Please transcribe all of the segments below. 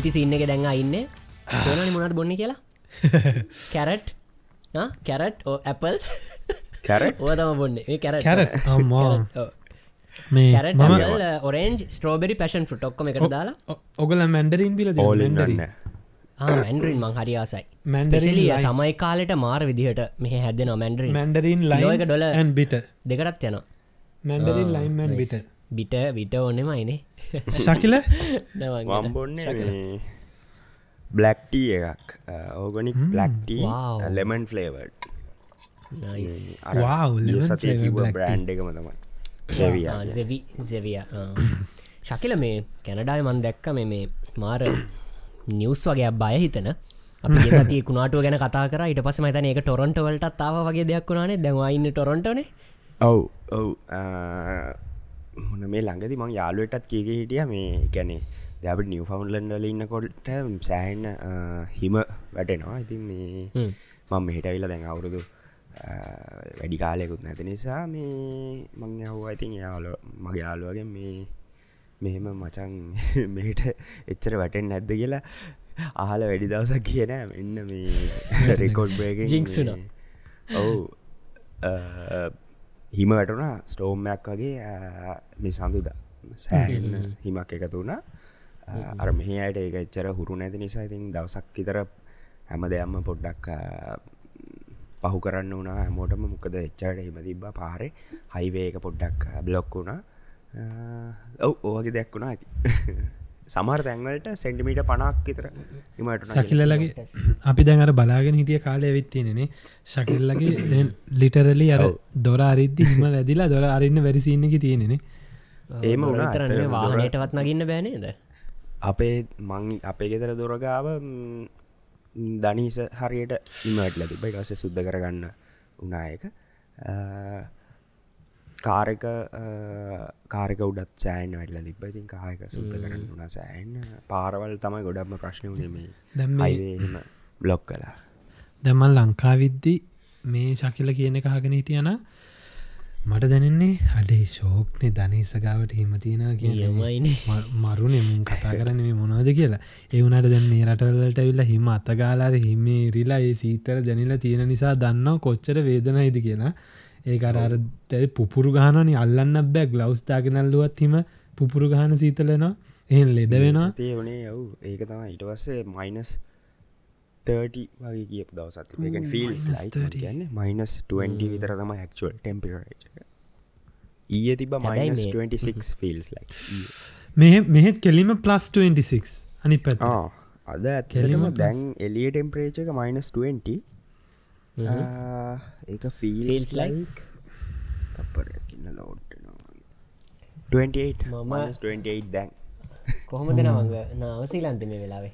හෙල්ති සින්න එක දැඟ ඉන්න. තේනනි මොනත් බොන්න කියලා? Carrot. Carrot or apple. Carrot? ඕතම බොන්න? ඒ carrot. Carrot. Orange strawberry passion fruit ඔක්කම එකට දාලා. ඔගල මැන්ඩරින් බිල ඕලන්න මැන්ඩරින් මං හරියාසයි Mandarin ස්පෙශලිය lime. සමයි කාලට මාර විදිහට මෙහ හැදෙන Mandarin Mandarin dollar line bit දෙකටත් යන මැන්ඩරින් ලයින්මන් බිට බිට විට ඕනෙමයිනේ ශකිල? වම්බොන්න බ්ලක්ටී එකක්. Organic black tea. Lemon tea. Brand එකම තමයි. සෙවිය සෙවි සෙවිය ශකිල මේ කැනඩායි මන් දැක්ක මේ මේ මාර නිවස් වගේ බය හිතන. අපි කුණාටුව ගැන කතා කර. ඊට පස මතන එක ටොරොන්ට වලට තාව වගේ දෙයක් වුණනේ. දැවයින්න ටොරොන්ටනේ ඔව් ඔව් හොන මේ ළඟදි මං යාලුවටත් කියක හිටිය මේ ගැනේ දැබට නිව ෆවන්ලන්ඩ වල ඉන්නකොට සෑහන්න හිම වැටෙනවා. ඉතින් මේ මං මෙහිට විල දැන් අවුරුදු වැඩි කාලයකුත් නැති නිසා මේ මං යහෝ ඉතින් යාලෝ මගේ යාලුවගේ මේ මෙහෙම මචන් මෙහිට එච්චර වැටෙන් නැද්ද කියලා ආහල වැඩි දවසක් කියන එන්න මේ රෙකෝඩ් Jinx වුණා. ඔවු හිම වැටුණා ස්ටෝම්මයක් වගේ මේ සඳුදා. සෑන්න හිමක් එකතු වුණා. අර මෙහ අයට ඒක එච්චර හුරු නැති නිසා ඉතින් දවසක් විතර හැම දෙයම්ම පොඩ්ඩක් පහු කරන්න වුණා. හැමෝටම මොකද එච්චට හිම තිබ්බ පාරේ. හයිවේක පොඩ්ඩක් බ්ලොක් වුණා. ඔව් ඕවගේ දෙයක් වුණා ඇති සමර තැන්වලට සෙන්ටිමීට පනක් විතර හිමට ශකිල්ලගේ අපි දැඟර බලාගෙන හිටිය කාලය විත්තියනෙනේ ශකිල්ලගේ ලිටරලි අර. දොර අරිද්දි හිම වැදිලා දොර අරන්න වැරිසින්නක තියෙනෙන ඒම වුණා, තරන්නේ ඇත්තටම දොර- වාහනයටවත් නගන්න බෑනේද අපේ මං අපේ ගෙතර දොරගාව දනිස හරියට ඉමට ලතිබ එකස සුද්ධ කරගන්න උනායක කාරක කාරක උඩත් සෑන් වැඩල තිබ ඉතින් කායක සුද්ධ කරන්න වුණ සෑන් පාරවල් තමයි ගොඩක්ම ප්‍රශ්න වනේ දැන් මේ මේ- අයිම බ්ලොක් කලා දැමල් ලංකාවිද්දි මේ ශකිල කියන කහගෙන හිටියන මට දැනෙන්නේ අඩේ ශෝක්නේ ධනීසගාවට හිමතියෙන කිය නියමයිනේ. මරුණ මුන් කතා කරන්න මේ මොනවද කියලා. එවුනට දැන් මේ රටවලට ඇවිල්ල හිම අතගාලාර හිමේ රිලා ඒ සීතර ජනිල තියෙන නිසා දන්නවා කොච්චර වේදනයිද කියලා ඒ අරර තැ පුපුරු ගානනි අල්ලන්න බැක් ලවස්ථාගෙනල්ලුවත් හිම පුපුරු ගාන සීතලනවා එහෙන් ලෙඩ වෙනවා. සතේ වනේ යව් ඒක තම ඉට පස්සේ මයිනස් 30 වගේ කිය දවසත් ෆිල් minus 30. ගන්න මයිනස් 20 විතර තම ක්ල් ටෙම්පිර ඊය තිබ මයිනස් මේ- 26 ෆිල්ස් මෙහ මෙහෙත් කෙලිම ප්ලස් 26 අනි පැත් අද ඇත්කෙලම කෙලිම දැන් එලිය ටෙම්පරේච එක මයිනස් 20 ඒක ෆිල්ස් Feels like? ලයික් තපරකින්න ලෝඩ් 28 මම- මස් 28 දැන්. කොහොම දෙන මඟ නවසීලන්ත මේ වෙලාවේ.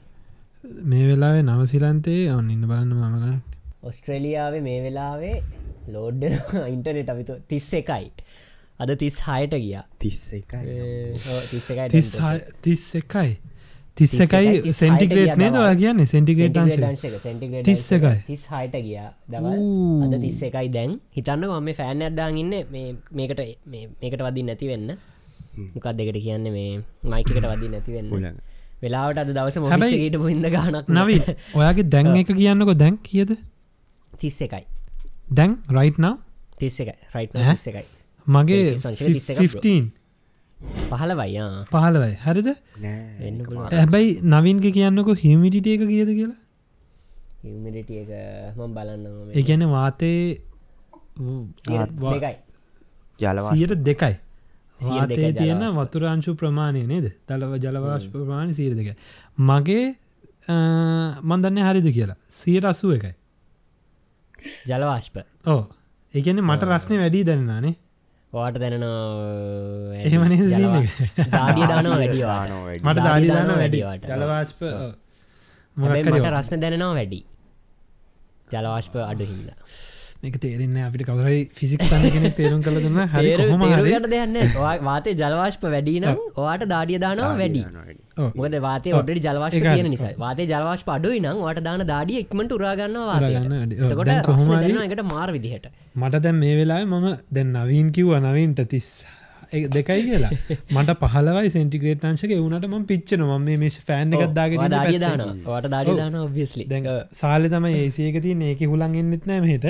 මේ වෙලාවේ නවසිලන්තේ ඔන්න ඉන්න බලන්න මමගන්න ඔස්ට්‍රේලියාවේ මේ වෙලාවේ ලෝඩ් ඉන්ටනෙට අපිතු තිස්ස එකයි අද තිස් හයට ගියා තිස් එකයි තිස්. එකයි, එකයි තිස් සෙන්ටිග්‍රේට් නේද කියන්නේ? සෙන්ටිග්‍රේට් තිස් එකයි. තිස් හයට ගියා දවල්. අද තිස්ස එකයි දැන්. හිතන්න මම ෆෑන් ඇත්දාන් ඉන්න. මේ මේකට මේ- මේකට වදින් නැති වෙන්න. මොකක් දෙකට කියන්න මේ මයිකට වදින් නැති වෙන්න? උලඟ. වෙලාවට අද දවස මොහිට පුහිද ගානක් නවී ඔයාගේ දැන් එක කියන්නකො. දැන් කියද? තිස්ස එකයි. දැන් රයිට් නව තිස්ස එකයි. රයිට් එකයි. මගේ සංශය 31 bro. 15 පහලවයියා පහලවයි හරිද? හැබැයි නවින්ක කියන්නකො හිමිටිට එක කියද කියලා? හිමිට එක මම බලන්න ඒගැන වාතේ දෙකයි. ජලවා සියට දෙකයි. වාතේ දෙකයි තියෙන. වතුරංශු ප්‍රමාණය නේද? දලව ජලවාශ ප්‍රමාණ සීර දෙක මගේ මන්දන්න හරිද කියලා? සියට අසුව එකයි. ජලවාශ්ප ඕ ඒගැන මට රස්නය වැඩි දැන්නානේ ඕට දැනන එහෙමනේ scene එක. දාඩිය දානවා වැඩිවා දානවා වැඩි. මට දාඩි දානවා දාන වැඩි වැඩිවට. ජලවාශ්ප මට රස්න දැනෙනවා වැඩි. ජලවාශ්ප අඩු හින්ද එක තේරෙන්න අපිට කවරයි ෆිසික් කෙනෙ තේරුම් කළ දුන්න. හරි කොහොම හරි. තේරුගට දෙයන්න වාතේ ජලවාශ්ප වැඩිනම් ඔයාට දාඩිය දානවා වැඩි. දානවා වැඩි. ඔව්. මොකද වාතය ඔඩට ජලවාශ්ප ඒකයි. තියෙන නිසා. වාතේ ජලවාශ්ප අඩුයි නම් වාට දාන දාඩිය එක්මට උරාගන්නවා උරාගන්න වැඩි. ඔව්. වාතයට දැන් එතකොට කොහොම රස්න හරි- දෙනවා එකට මාර විදිහට. මට දැන් මේ වෙලා මම දැන් නවීන් කිව්ව නවීන්ට තිස් දෙකයි කියලා. මට පහලවයි සෙන්ටිග්‍රේට් අංශක. වුණට ම පිච්චන ම මේ ශෑන් එකක් දාගෙන දාන වට දාඩි දාන ඔබ්වියස්ලි දැන් සාලි තම ඒසියක තිය ඒක හුලන් එන්නෙත් නෑ මෙහට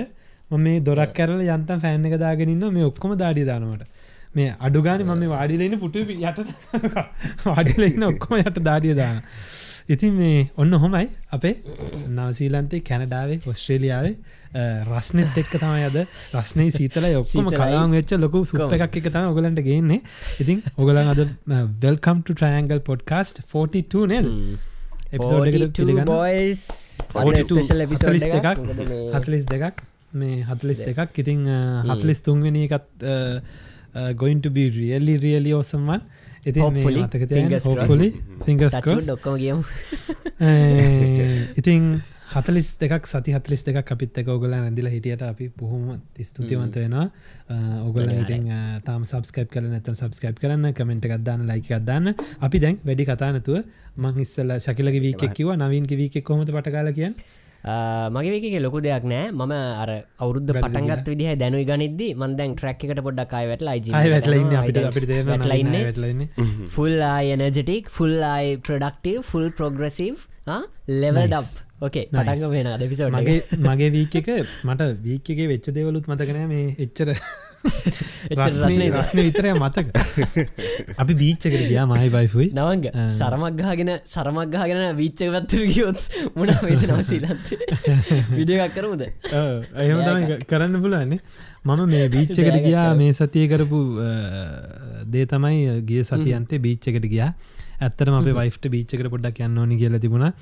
ම දොරක් කැරල යන්තම් ෆෑන් එක දාගෙනන්න මේ ඔක්කොම දාඩි දානවට. මේ අඩුගාන මම වාඩිලෙන පුටු යට වාඩිලෙන්න ඔක්කොම යට දාඩිය දාන ඉතින් මේ ඔන්න හොමයි අපේ නවසීලන්තේ කැනඩාවේ ඔස්ට්‍රේලියාවේ රස්නෙත් එක්ක තම යද රස්නේ සීතල ඔක්කොම සීතලයි. කලාම් වෙච්ච ලොකු සුප්ත එකක් එක තම ඔගලන්ට ගේන්නේ. ඉතින් ඔගලන් අද වෙල්කම්ට ට්‍රයන්ගල් පොඩ්කාස්ට 42 නෙල් පිළිගන්න. බොයිස් 42, ස්පෙශල් එපිසෝඩ් 42 එකක්. හතලිස් දෙකක් මේ හතලිස් දෙකක්. ඉතිං හතලිස් තුන්වෙනි එකත් going to be really really ඉතින් Hopefully, fingers holy fingers touch wood ඔක්කොම කියමු ඉතින් හතලිස් දෙකක් සති හතලිස් දෙකක් අපිත් එක ඔගල ඇඳදිල හිටියට අපි බොහොම ස්තුතිවන්ත වෙනවා. ඔගොල ඉතින් තාම සබස්කයිප් කල නැත සබස්කයිප් කරන්න කමෙන්ට් එකක්දන්න ලයික අදන්න අපි දැන් වැඩි කතානතුව මං ඉස්සල ශකිලක වීකෙක්කිව නවීන් වීකෙක් කොමට පටකාල කියන්න මගේ වේක ලොකු දෙයක් නෑ. මම අර අවුද්ධ පටන්ගත් විදිහ දැනුයි ගනිද්දි මන්දැන් ට්‍රක් එකට පොඩ්ඩක් අය වැටලා අය වැටලඉන්න අපිට අපිට දේම වැටලයින්න වැටලන්න ෆුල් ආය එනජටික් ෆුල් ආයි ප්‍රඩක්ටව ෆුල් ප්‍රොග්‍රසිව් ලෙවල් ඩප් ඕකේ පටන්ග වෙන දෙපිසෝට මගේ මගේ වීක එක මට වීකගේ වෙච්ච දේවලුත් මතකනෑ මේ එච්චර විතරය මතක. අපි බීච්චකට ගියා මයි බයිෆුයි නවංග. සරමක්ගාගෙන සරමක්ගාගෙන වීච්චකවත්තර ගියොත් මුණ වෙත නවසීලත් විඩියක් කරමුද? එහෙම කරන්න පුලන්නේ මම මේ බීච්චකට ගියා මේ සතිය කරපු දේ තමයි ගිය සතියන්තේ බීච්චකට ගියා. ඇත්තටම අපේ වයිෆ්ට බීච්චකට පොඩ්ඩක් යන්න ඕනි කියල තිබුණා.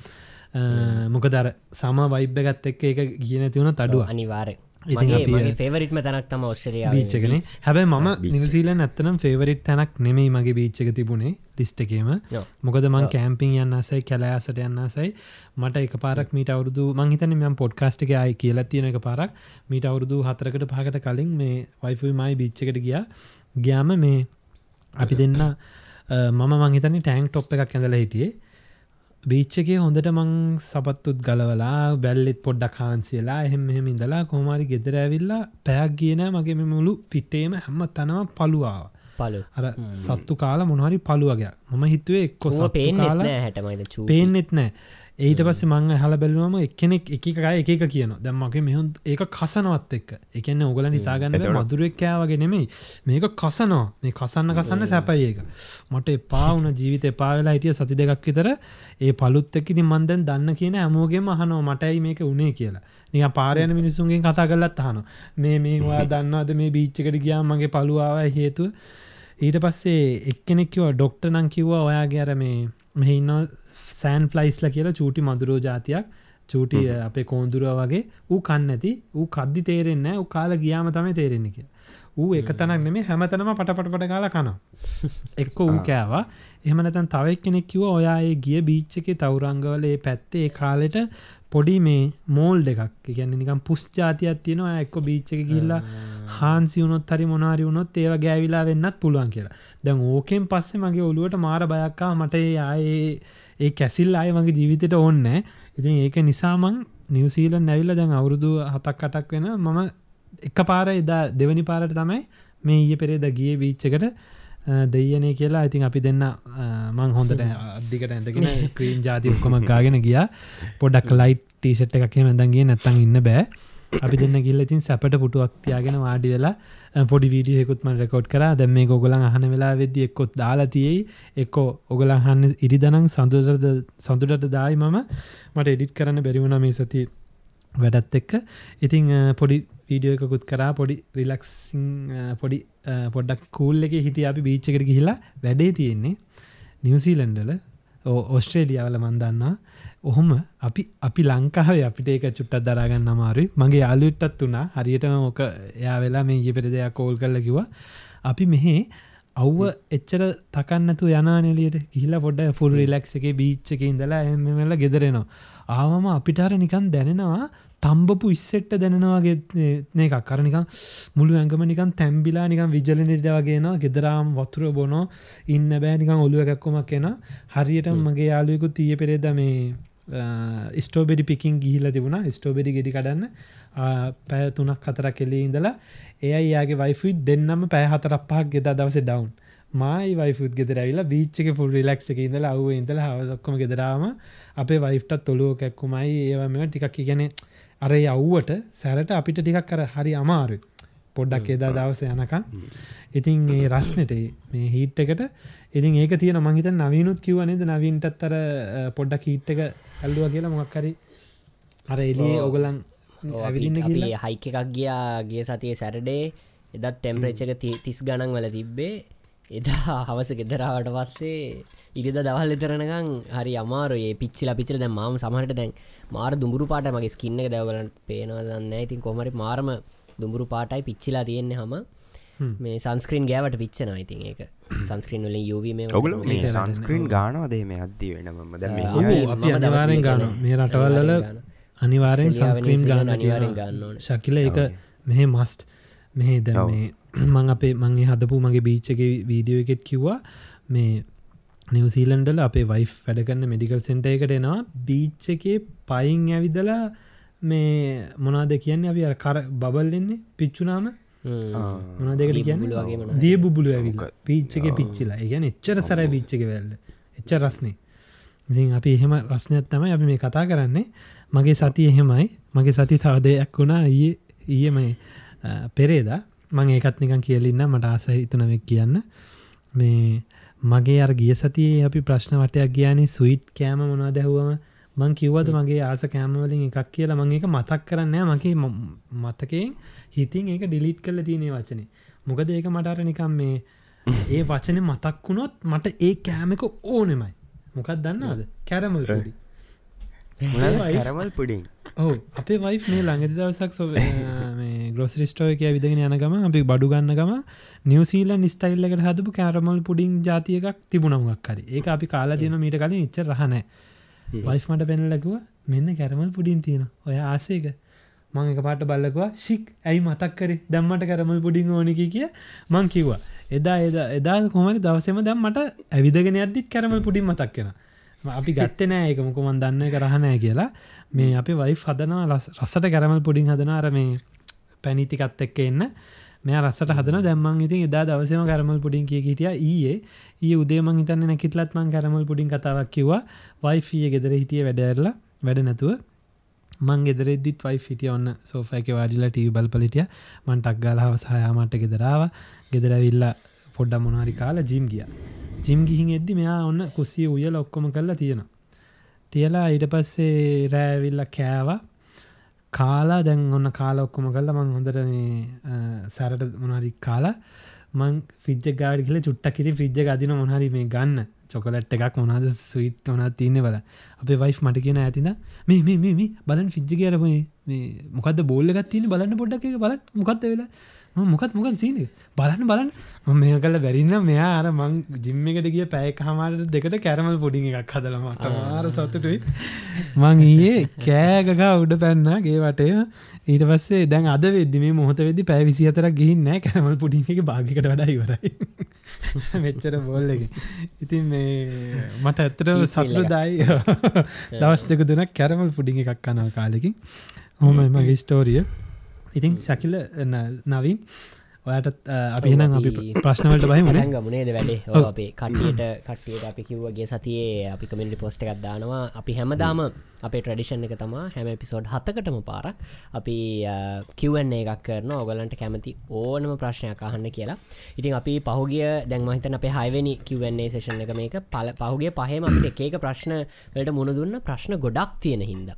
අ, මොකද අර සම වයිබ්බ ගත් එක්ක එක කියන තිවුණ තඩුව අනිවාර ඉතින් අපි- මගේ ෆේවරිට්ම තැනක් තම ඔස්ට්‍රලිය බීච්චකන හැබැයි මම නිවසීලන් ඇත්තනම් ෆේවරිට් තැනක් නෙමෙයි මගේ බීච්චක තිබුණේ ලිස්ටකේම මොකද මං කෑම්පිං යන්නසයි කැලෑසට යන්නසයි මට එක පාරක් මීට අවුරදු මංහිතන මෙම පොඩ්කාස්ටික අයි කියලා තියෙන එක පාරක් මීට අවුරුදු හතරකට පහකට කලින් මේ වයිෆයි මයි බිච්චකට ගියා. ගයාම මේ අපි දෙන්න මම මංහිතනි ටෑන්ක් ටොප් එකක් ඇඳල හිටියේ බීච්චකේ හොඳට මං සපත්තුත් ගලවලා බැල්ලෙත් පොඩ්ඩක් කාන්සියලා එහෙම එහෙම ඉඳලා කොහමාරි ගෙදර ඇවිල්ලා පැයක් ගියන මගේ මෙ මුළු පිටේම හැම තනම පලුවාව පලු අර සත්තු කාලා මොනහරි පලුවගේ මම හිතුවේ සත්තු පේෙන් හැටමයිද පේනෙත් නෑ ඒට පස්ස මං හල බැලුවම එකකය එක එක කියන දැම්මගේ මෙහුන් ඒක කසනවත් එක්ක. එකන්න ඔගල නිතාගන්න මදුරෙක් කෑවගේ නෙමෙයි. මේක කසනවා. මේ කසන්න කසන්න සැපයි ඒක. මට එපාවුන ජීවිත එපාවෙලා හිටිය සති දෙකක් විතර ඒ පලුත් එක්ක ඉතින් මන්දැන් දන්න කියන ඇමෝගේම අහනෝ මටයි මේක උනේ කියලා. නිය පාරයන මිනිසුන්ගෙන් කතා කරලත් අහන මේ මේවා දන්නවද මේ බීච්චකට ගියා මගේ පලුවාව හේතුව? ඊට පස්සේ එක්කෙනෙක්කිව ඩොක්ට නං කිව්වා ඔයාගේ අර මේ මෙහින්න සෑන් ෆ්ලයිස්ල කියලා චූටි මදුරෝ ජාතියක් චූටි අපේ කෝන්දුරුව වගේ ඌ කන්න ඇති ඌ කද්දි තේරෙන්න ඌ කාල ගියාම තම තේරෙන්නේ කිය ඌ එක තනක් නෙමේ හැමතනම පටපටපට කාලා කනවා. එක්ක ඌ කෑවා. එහමනතන් තවක් කෙනෙක් කිව ඔයා ඒ ගිය බීච්චක තවරංගවල ඒ පැත්තේ ඒ කාලෙට පොඩි මේ මෝල් දෙකක් ගැන්න නිකම් පුස් ජාතියක් තියෙනවා එක්ක බීච්චක ගිල්ලා හාන්සි වුණොත් හරි මොනාරි වුණොත් ඒව ගෑවිලා වෙන්නත් පුළුවන් කියලා. දැන් ඕකෙන් පස්සේ මගේ ඔලුවට මාර බයක්කා මට ඒ ආයේ ඒ කැසිල් අය මගේ ජීවිතයට ඕන්න ඉතින් ඒක නිසාමං නිවසීල නැවිල්ල දැන් අවුරුදු හතක් කටක් වෙන මම එක පාර එදා දෙවනි පාරට තමයි මේ ඊය පෙරේද ගිය බීච්චකට දෙයනේ කියලා. ඉතින් අපි දෙන්න මං හොඳට අධිකට ඇඳගෙන ක්‍රීම් ජාති ඔක්කොම ගාගෙන ගියා. පොඩක් ලයිට් ටීෂට් එකක් මැදන්ගේ නැත්තන් ඉන්න බෑ. අපි දෙන්න ගිල්ල ඉතින් සැපට පුටුවක් තියාගෙන වාඩි වෙලා පොඩි වීඩියකුත්ම රෙකෝඩ් කර. දැම් මේ ගොගලන් අහන වෙලා වෙද්දි එක්කොත් දාලා තියෙයි. එක්කෝ ඔගලහන්න ඉරිදනං සඳුරද සඳුරට දායි මම. මට එඩිට් කරන්න බැරිවුණ මේ සති වැඩත් එක්ක. ඉතිං අ, පොඩි වීඩියෝ එකකුත් කරා. පොඩි රිලක්සිං පොඩි අ, පොඩ්ඩක් කූල් එක හිටිය අපි බීච්චකට ගිහිලා වැඩේ තියෙන්නේ නිවසීලන්ඩල ඔස්ට්‍රේලියාවල මන්දන්නා ඔහොම අපි අපි ලංකාවේ අපිට ඒක චුට්ටත් දරාගන්න අමාරු මගේ යාලුට්ටත් වුණා හරියටම ඕක එයා වෙලා මේ ඊ පෙර දෙයක් කෝල් කරල කිව අපි මෙහේ අව්ව එච්චර තකන්නතු යනානෙලියට ගිහිලා පොඩ්ඩ ෆුල් රිලක්ස් එක බීච්ච එක ඉඳලා එමල ගෙදරෙනවා ආවම අපිටර නිකන් දැනෙනවා තම්බපු ඉස්සෙට්ට දැනෙනවාගේ එකක්. කරනිකම් මුළු ඇඟම නිකන් තැම්බිලා නිකන් විජලනිට වගේනවා ගෙදරාම් වතුර බොනෝ. ඉන්න බෑ නිකන් ඔලුව එකක්කොමක් එෙන හරියට මගේ යාලුවකු තිය පෙරේද මේ ස්ටෝබෙඩි පිකින් ගිහිල තිබුණා. ස්ටෝබෙඩි ගෙඩි කඩන්න. පැය තුනක් කතර කෙලේ ඉඳලා එයයි යාගේ වයිෆුයි දෙන්නම පැය හතරක් පහක් ගෙද දවස ඩවන්් මයි වයිෆුත් ගෙදර ඇවිලා බීච්චක ෆුල් රිලක්ස එක ඉඳලා අවුව ඉඳලා හවසක්කොම ගෙදරාම අපේ වයිෆ්ටත් තොලුව කැක්කුමයි ඒවා මෙම ටිකක් ගැන අර යව්වට සැරට අපිට ටිකක් කර හරි අමාරු පොඩ්ඩක් එදා දවස යනකම්. ඉතින් ඒ රස්නට මේ හිට් එකට ඉතින් ඒක තියෙන මහිත නවීනුත් කිවනේද නවීන්ටත් අර පොඩ්ඩක් හිට් එක ඇල්ලුව කියලා මොක්කරි අර එලිය ඔගලන් ඇවිදින්න කියලා හයික එකක් ගියාගේ සතිය සැරඩේ එදත් ටෙම්පරේචක තිස් ගණන් වල තිබ්බේ එදා හවස ගෙදරාවට පස්සේ ඉරිද දවල් එතරනකං හරි අමාරයේ. පිච්චිල පිචල දැ මාම සමහට දැන් මාර දුඹුරු පාට මගේ ස්කින්න දැවලට පේනවදන්න ඉතින් කොමරි මාරම දුඹුරු පාටයි පිච්චිලා තියෙන්නේ හම. මේ සංස්ක්‍රීන් ගෑවට පිච්චන ඉතින් ඒක සංස්ක්‍රීන් වලින් යවීම ඔගුල මේ සංස්ක්‍රීන් ගානවදේ? මේ අද්දී වෙනම අනිවාරෙන් ගන්න මේ රටවල්ල අනිවාරෙන් සංස්ක්‍රීම් ගාන අනිවාරෙන් ගන්න ශකිල එක මෙහ මස්ට් මෙහේ ද මේ මං අපේ මංගේ හදපු මගේ බීච්චක වීඩියෝ එකෙත් කිව්වා. මේ නිවසීලන්ඩල අපේ වයි් වැඩගන්න මෙඩිකල් සෙන්ට එකට එනවා. බීච්ච එකේ පයින් ඇවිදලා මේ මොනාද කියන්නේ? අපි කර බබල්ලෙන්නේ පිච්චුනාම මොනදකට කියන්න? දිය බුබුලු ඇවිල්ල. පිච්චක පිච්චිලා. ඒගැන එච්චර සර පිච්චක වැල්ල. එච්ච රස්නේ. ඉතින් අපි එහෙම රස්නයක් තමයි අපි මේ කතා කරන්නේ. මගේ සති එහෙමයි. මගේ සති තවදයක් වුණා. ඊයේ ඊයමයි පෙරේදා මං ඒකත් නිකන් කියලින්න මට ආස හිතනවෙක් කියන්න. මේ මගේ අර ගිය සතියේ අපි ප්‍රශ්න වටයක් ගියානේ සුයිට් කෑම මොනා දැහුවම මං කිව්වද මගේ ආස කෑමවලින් එකක් කියලා මං එක මතක් කරන්න මගේ මතකෙන් හිතින් ඒක ඩිලිට් කල තියනේ වචනේ. මොකද ඒක මටර නිකම් මේ ඒ වචන මතක් වුණොත් මට ඒ කෑමක ඕනෙමයි. මොකක් දන්නද කැරමල් පොඩි කැරමල් පුඩින් ඕ අපේ වයි් මේ ළඟදි දවසක් සො මේ ග්‍රොස්රිස්ටෝය කිය විදගෙන යනගම අපි බඩු ගන්නගම නිවසීල නිස්ටයිල්ලකට හදපු කෑරමල් පුඩින් ජාතියකක් තිබුණමක් හරි. ඒ අපි කාලා තියෙන මීට කලින් ඉච්ච රහනෑ වයිෆ් මට පෙනලකුව මෙන්න කැරමල් පුඩින් තියෙන ඔය ආසේක මං එක පාට බල්ලකවා ශික් ඇයි මතක් කරේ? දම්මට කරමල් පුඩින් ඕනකි කිය? මං කිව්වා එදා එදා එදා කොමරි දවසම දැම් මට ඇවිදගෙන අද්දිත් කැරමල් පුඩින් මතක් කෙන අපි ගත්ත නෑ එක මොකොමන් දන්න කරහනෑ කියලා. මේ අපි වයි හදනවා රස්සට කැරමල් පුඩින් හදනාර මේ පැනිතිකත් එක්ක එන්න. මෙයා රස්සට හදන දැම්මන් ඉතින් එදා දවසම කරමල් පුඩින් කිය හිටිය ඊයේ. ඒ උදේම හිතන්න නැකිටලත්මන් කරමල් පුඩින් කතාවක් කිව්වා. වයිෆිය ගෙදර හිටිය වැඩඇරලා වැඩ නැතුව. මං ගෙදරෙද්දිත් වයි ිටිය ඔන්න සෝෆයක වාඩිලා ටී බල්පලිටිය මන්ටක් ගාලාව සහයාමට ගෙදරාව ගෙදරවිල්ලා පොඩ්ඩ මොනාරි කාලා ජිම් ගිය ජිම් ගිහින් එද්දි මෙයා ඔන්න කුස්සිය උයල ඔක්කොම කරලා තියෙනවා. තියලා ඊට පස්සේ රෑවිල්ල කෑවා. කාලා දැන් ඔන්න කාල ඔක්කොම කල්ල මං හොඳට මේ සැරට මොනරි කාලා මං ෆිජ්ජ ගාඩි කියල චුට්ටක් කිරි ෆිජ්ජ අදින මොහරි මේ ගන්න. චොකලට් එකක් මොනාද ස්විට් වනා තියන්න බල. අපේ වයිෆ් මට කියන ඇතින මේ මේ මේ බලන් ෆිජ්ජ කියරම මොකද බෝල්ලගත් තියන බලන්න පොඩ්ඩක් එක බල මොකක්ද වෙලා? මොකත් මොකත් සීන බලන්න බලන්න. මේ කල බැරින්න මෙයා අර මං ජිම්ම එකට ගිය පැයක හමාට දෙකට කැරමල් පොඩි එකක් හදලමට මාර සතුටුයි. මං ඊයේ කෑගකා උඩ පැන්නගේ වටේ. ඊට පස්සේ දැන් අද වෙද්දි මේ මොහොත වෙදි පැ විසි අතරක් ගිහින්න කැරමල් පුඩි එක භාගිකට වඩා ඉවරයි. මෙච්චර බෝල්ල එක. ඉතින් මේ මට ඇත්තට සතුරු දයි දවස් දෙක දෙන කැරමල් පුඩි එකක් කනව කාලෙකින්. හොම. මගේ ස්ටෝරිය ඉතින් ශකිල නවින් ඔයාට අපිනම් අපි ප්‍රශ්නවලට බහිම ගමුණේද වැඩේ? අපේ කටියට කටියට අපි කිව්වගේ සතියේ අපි කමෙන්ටි පොස්ට එකක් දානවා. අපි හැමදාම අපේ ට්‍රඩිෂන් එක තමා හැම පිසෝඩ් හතකටම පාරක් අපි කිවන්නේ එකක් කරන ඔගලන්ට කැමති ඕනම ප්‍රශ්නයක් අහන්න කියලා. ඉතින් අපි පහුගිය දැන්මහිතන අපේ හයිවැනි කිවන්නේ සේෂන් එක මේක. පල පහුගේ පහම අප එකක ප්‍රශ්න වලට මුණ දුන්න ප්‍රශ්න ගොඩක් තියෙන හින්දා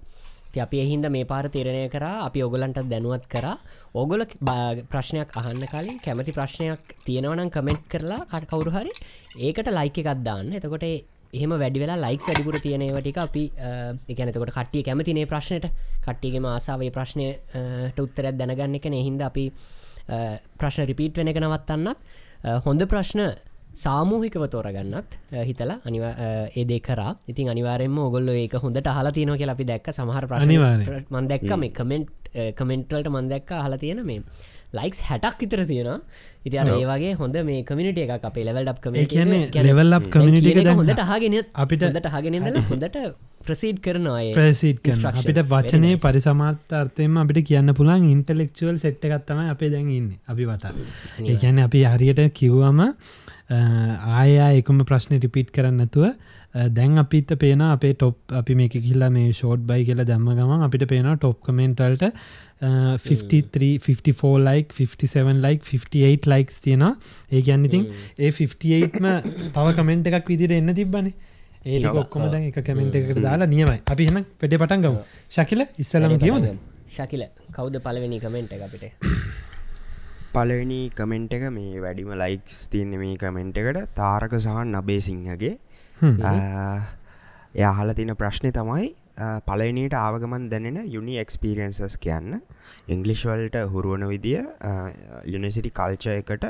අපි එහින්ද මේ පාර තීරණය කරා. අපි ඔගලන්ට දැනුවත් කරා. ඕගොල ප්‍රශ්නයක් අහන්න කලින් කැමති ප්‍රශ්නයක් තියෙනවනම් කමෙන්ට් කරලා කට කවුරු හරි ඒකට ලයික එකක් දාන්න. එතකොට එහෙම වැඩි වෙලා ලයික් වැඩිපුර තියෙනවටික අපි එකනතකොට කට්ටිය කැමතිනේ ප්‍රශ්නයට කට්ටියගේම ආසාාවේ ප්‍රශ්නයට උත්තරයක් දැනගන්න එක හින්ද අපි ප්‍රශ්න රිපීට් වෙන එක නවත්තන්නත්. හොඳ ප්‍රශ්න සාමූහිකව තෝරගන්නත් හිතලා අනිව ඒදේ කර. ඉතින් අනිවාරෙන්ම ඔගොල්ල ඒක හොඳට හලා තියන කියලා අපි දැක්ක. සමහර ප්‍රශ්න මන් දැක්ක මේ කමෙන්ට් කමෙන්ට්වලට මන් දැක්ක හලා තියෙන මේ ලයික්ස් හැටක් විතර තියෙනවා. ඉති අර ඒ වගේ හොඳ මේ කමිනිට එක අපේ ලෙවල් ඩ් ඒ කියන්නේ එක දැන් හොඳට හගෙන අපිට- හොඳට හගෙනදල හොඳට ප්‍රසීඩ් කරනවා ඒ ප්‍රසිට්. අපිට වචනය nice. පරිසමාර්ථර්ථයම අපිට කියන්න පුළන් ඉන්ටලෙක්චුවල් සෙට් එකත්තම අපේ දැන් ඉන්න. අපි වටා. ඒකැන අපි හරියට කිව්වම ආයා එකම ප්‍රශ්න රිපිට් කරන්න නැතුව දැන් අපිත පේන අපේ ටොප් අපි මේක කිල්ලා මේ ෂෝට් බයි කියලා දැම්ම ගමන් අපිට පේන ටොප් කමෙන්ටල්ට 53 ලයික් 57 ලයික් 58 ලයික්ස් තියෙනවා. ඒ ගැන්න ඉතින් ඒ 58ම තව කමෙන්ට් එකක් විදිට එන්න තිබ්බනේ. ඒ. ඔක්කොම දැන් එක කමෙන්ට් එකට දාලා නියමයි. අපි එන පෙඩේ පටන් ගමු. ශකිල ඉස්සලම කියවද ශකිල කෞද පලවෙනි කමෙන්ට් එක අපිට පලවෙනි කමෙන්ට් එක මේ වැඩිම ලයික්ස් තියන්න මේ කමෙන්ට් එකට. තාරක සහන් නබේ සිංහගේ. එයාහල තින ප්‍රශ්නය තමයි පලනට ආවගමන් දැනෙන යුනි එක්ස්පිරියන්සස් කියන්න. ඉංගලිෂ්වල්ට හුරුවන විදිය යුනිසිටි කල්ච එකට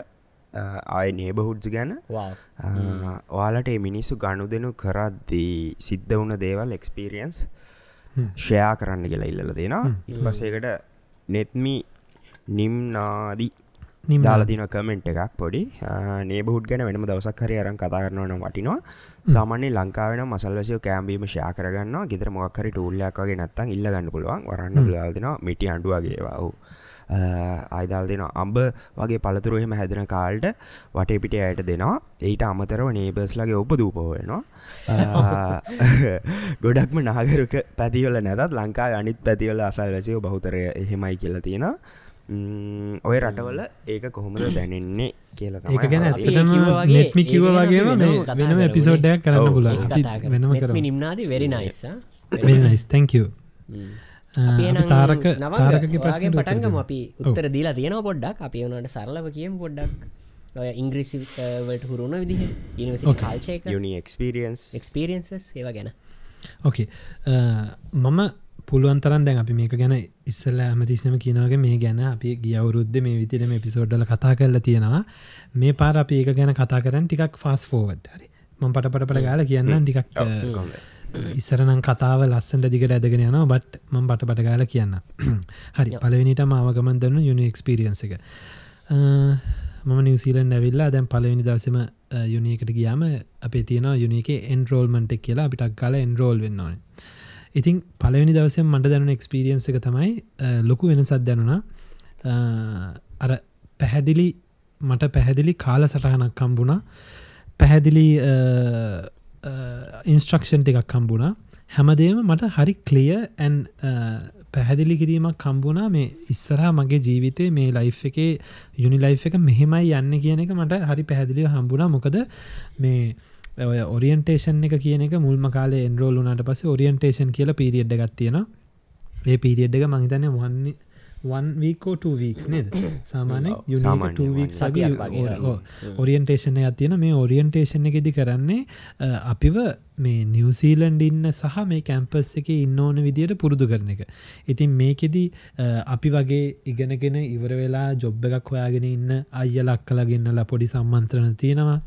ආය නේබහුඩ්ස් ගැන. ඔයාලට මිනිස්සු ගණු දෙනු කරද්දී සිද්ධ වුණ දේවල් එක්ස්පිරියන්ස් ෂයා කරන්න කියලා ඉල්ල දෙෙනවා ඉපසේකට නෙත්මි නිම්නාදී නිම් දාලදින කමෙන්ට් එකක් පොඩි. නේබහුඩ් ගැන වෙනම දවසක් හරි අරන් කතා කරනවන වටිනවා. සාමාන්‍ය ලංකාවෙන මසල්ලසිය කෑම්බීම ෂයා කරගන්න ගෙතර මොක්කරි ටූල්ලයක් වගේ නත්තන් ඉල්ල ගන්න පුළුවන්. වරන්න දාල්දින මිටි අඩුවගේවා වූ අයිදල් දෙෙන අම්බ වගේ පළතුරුහෙම හැදෙන කාල්ට වටේ පිට අයට දෙනවා. ඒට අමතරව නේබස්ලගේ ඔප දූපවෙනවා ගොඩක්ම නාගරක පැතිවල නැතත් ලංකා අනිත් පැතිවල අසල් වැසියෝ බහුතරය එහෙමයි කියලා තියෙනවා ඔය රටවල ඒක කොහොමද දැනෙන්නේ කියලා තමයි ඒක ගැන වගේ නෙත්මි කිව වගේම වෙනම එපිසෝඩ්ඩයක් කරන්න. පුලා වෙනම කර නිම්නාද වෙරි නයිස් තැංක තාරක තාරකගේ නවගේ ප්‍රශ්න පටන්ගම අපි උත්තර දීලා තියෙන පොඩ්ඩක්. අපි වනට සරලව කියම් පොඩ්ඩක්. ඔය ඉංග්‍රීසි වලට හුරුණ කාල්චයක යුනි එක්ස්පිරියන්ස් එක්ස්පිරියන්සස් ඒව ගැන. ඕකේ මම පුළුවන් තරන් දැන් අපි මේක ගැන ඉස්සල්ල ඇමතිසම කියනවගේ මේ ගැන අපි ගියවුරුද්ධ මේ විතිරම එපිසෝඩ්ඩල කතා කරලා තියෙනවා. මේ පාර අපි ඒක ගැන කතා කරන්න ටිකක් ෆාස් ෆෝවඩ් හරි. මං පට පට ගාල කියන්න ටිකක් ඉස්සරනම් කතාව ලස්සට දිගට ඇදගෙන යනවා බට් මං පට පට ගාල කියන්න හරි. පලවෙනිට මාවගමන් දන්න යුනි එක්ස්පිරියන්ස එක. මම නිවසිීලන් ඇවිල්ලා දැන් පලවෙනි දවසම යුනිකට ගියාම අපේ තියෙන යුනික එන්රෝල්මන්ටක් කියලා අපිටක් කාල එන්රෝල් වෙන්න ඕන ඉතින් පලවෙනි දවසෙන් මට දැනුන එක්ස්පිරියන්ස එක තමයි අ, ලොකු වෙනසත් දැනුණා. අ, අර පැහැදිලි මට පැහැදිලි කාල සටහනක් කම්බුණා පැහැදිලි ඉන්ස්ට්‍රක්ෂන් ටිකක් කම්බුණා හැමදේම මට හරි කලිය ඇන් පැහැදිලි කිරීමක් කම්බුණා මේ ඉස්සරහා මගේ ජීවිතය මේ ලයි් එකේ යුනි ලයි් එක මෙහෙමයි යන්න කියන එක මට හරි පැහැදිලිව හම්බුණා. මොකද මේ ඔය ඔරියන්ටේෂන් එක කියන එක මුල්ම කාලේ එන්රෝල් වුනාට පස ඔරියන්ටේෂන් කියල පිරිියඩ් ගත්තියෙන ඒ පිරිියඩ් එක මහිතන වන්නේ වීකෝ වීක්ස් නේද? සාමානය ඔව්, සාමාන්‍ය යුනිට one සතියක් වගේ. ඔරියන්ටේෂන ඇතියෙන මේ ඔරියන්ටේෂන් එකෙදි කරන්නේ අපිව මේ නිවසීලන්ඩ ඉන්න සහ මේ කැම්පස් එක ඉන්න ඕන විදියට පුරුදු කරන එක. ඉතින් මේකෙදි අපි වගේ ඉගෙනගෙන ඉවර වෙලා ජොබ් එකක් හොයාගෙන ඉන්න අයියලක් කලගන්නලා පොඩි සම්මන්ත්‍රණ තියෙනවා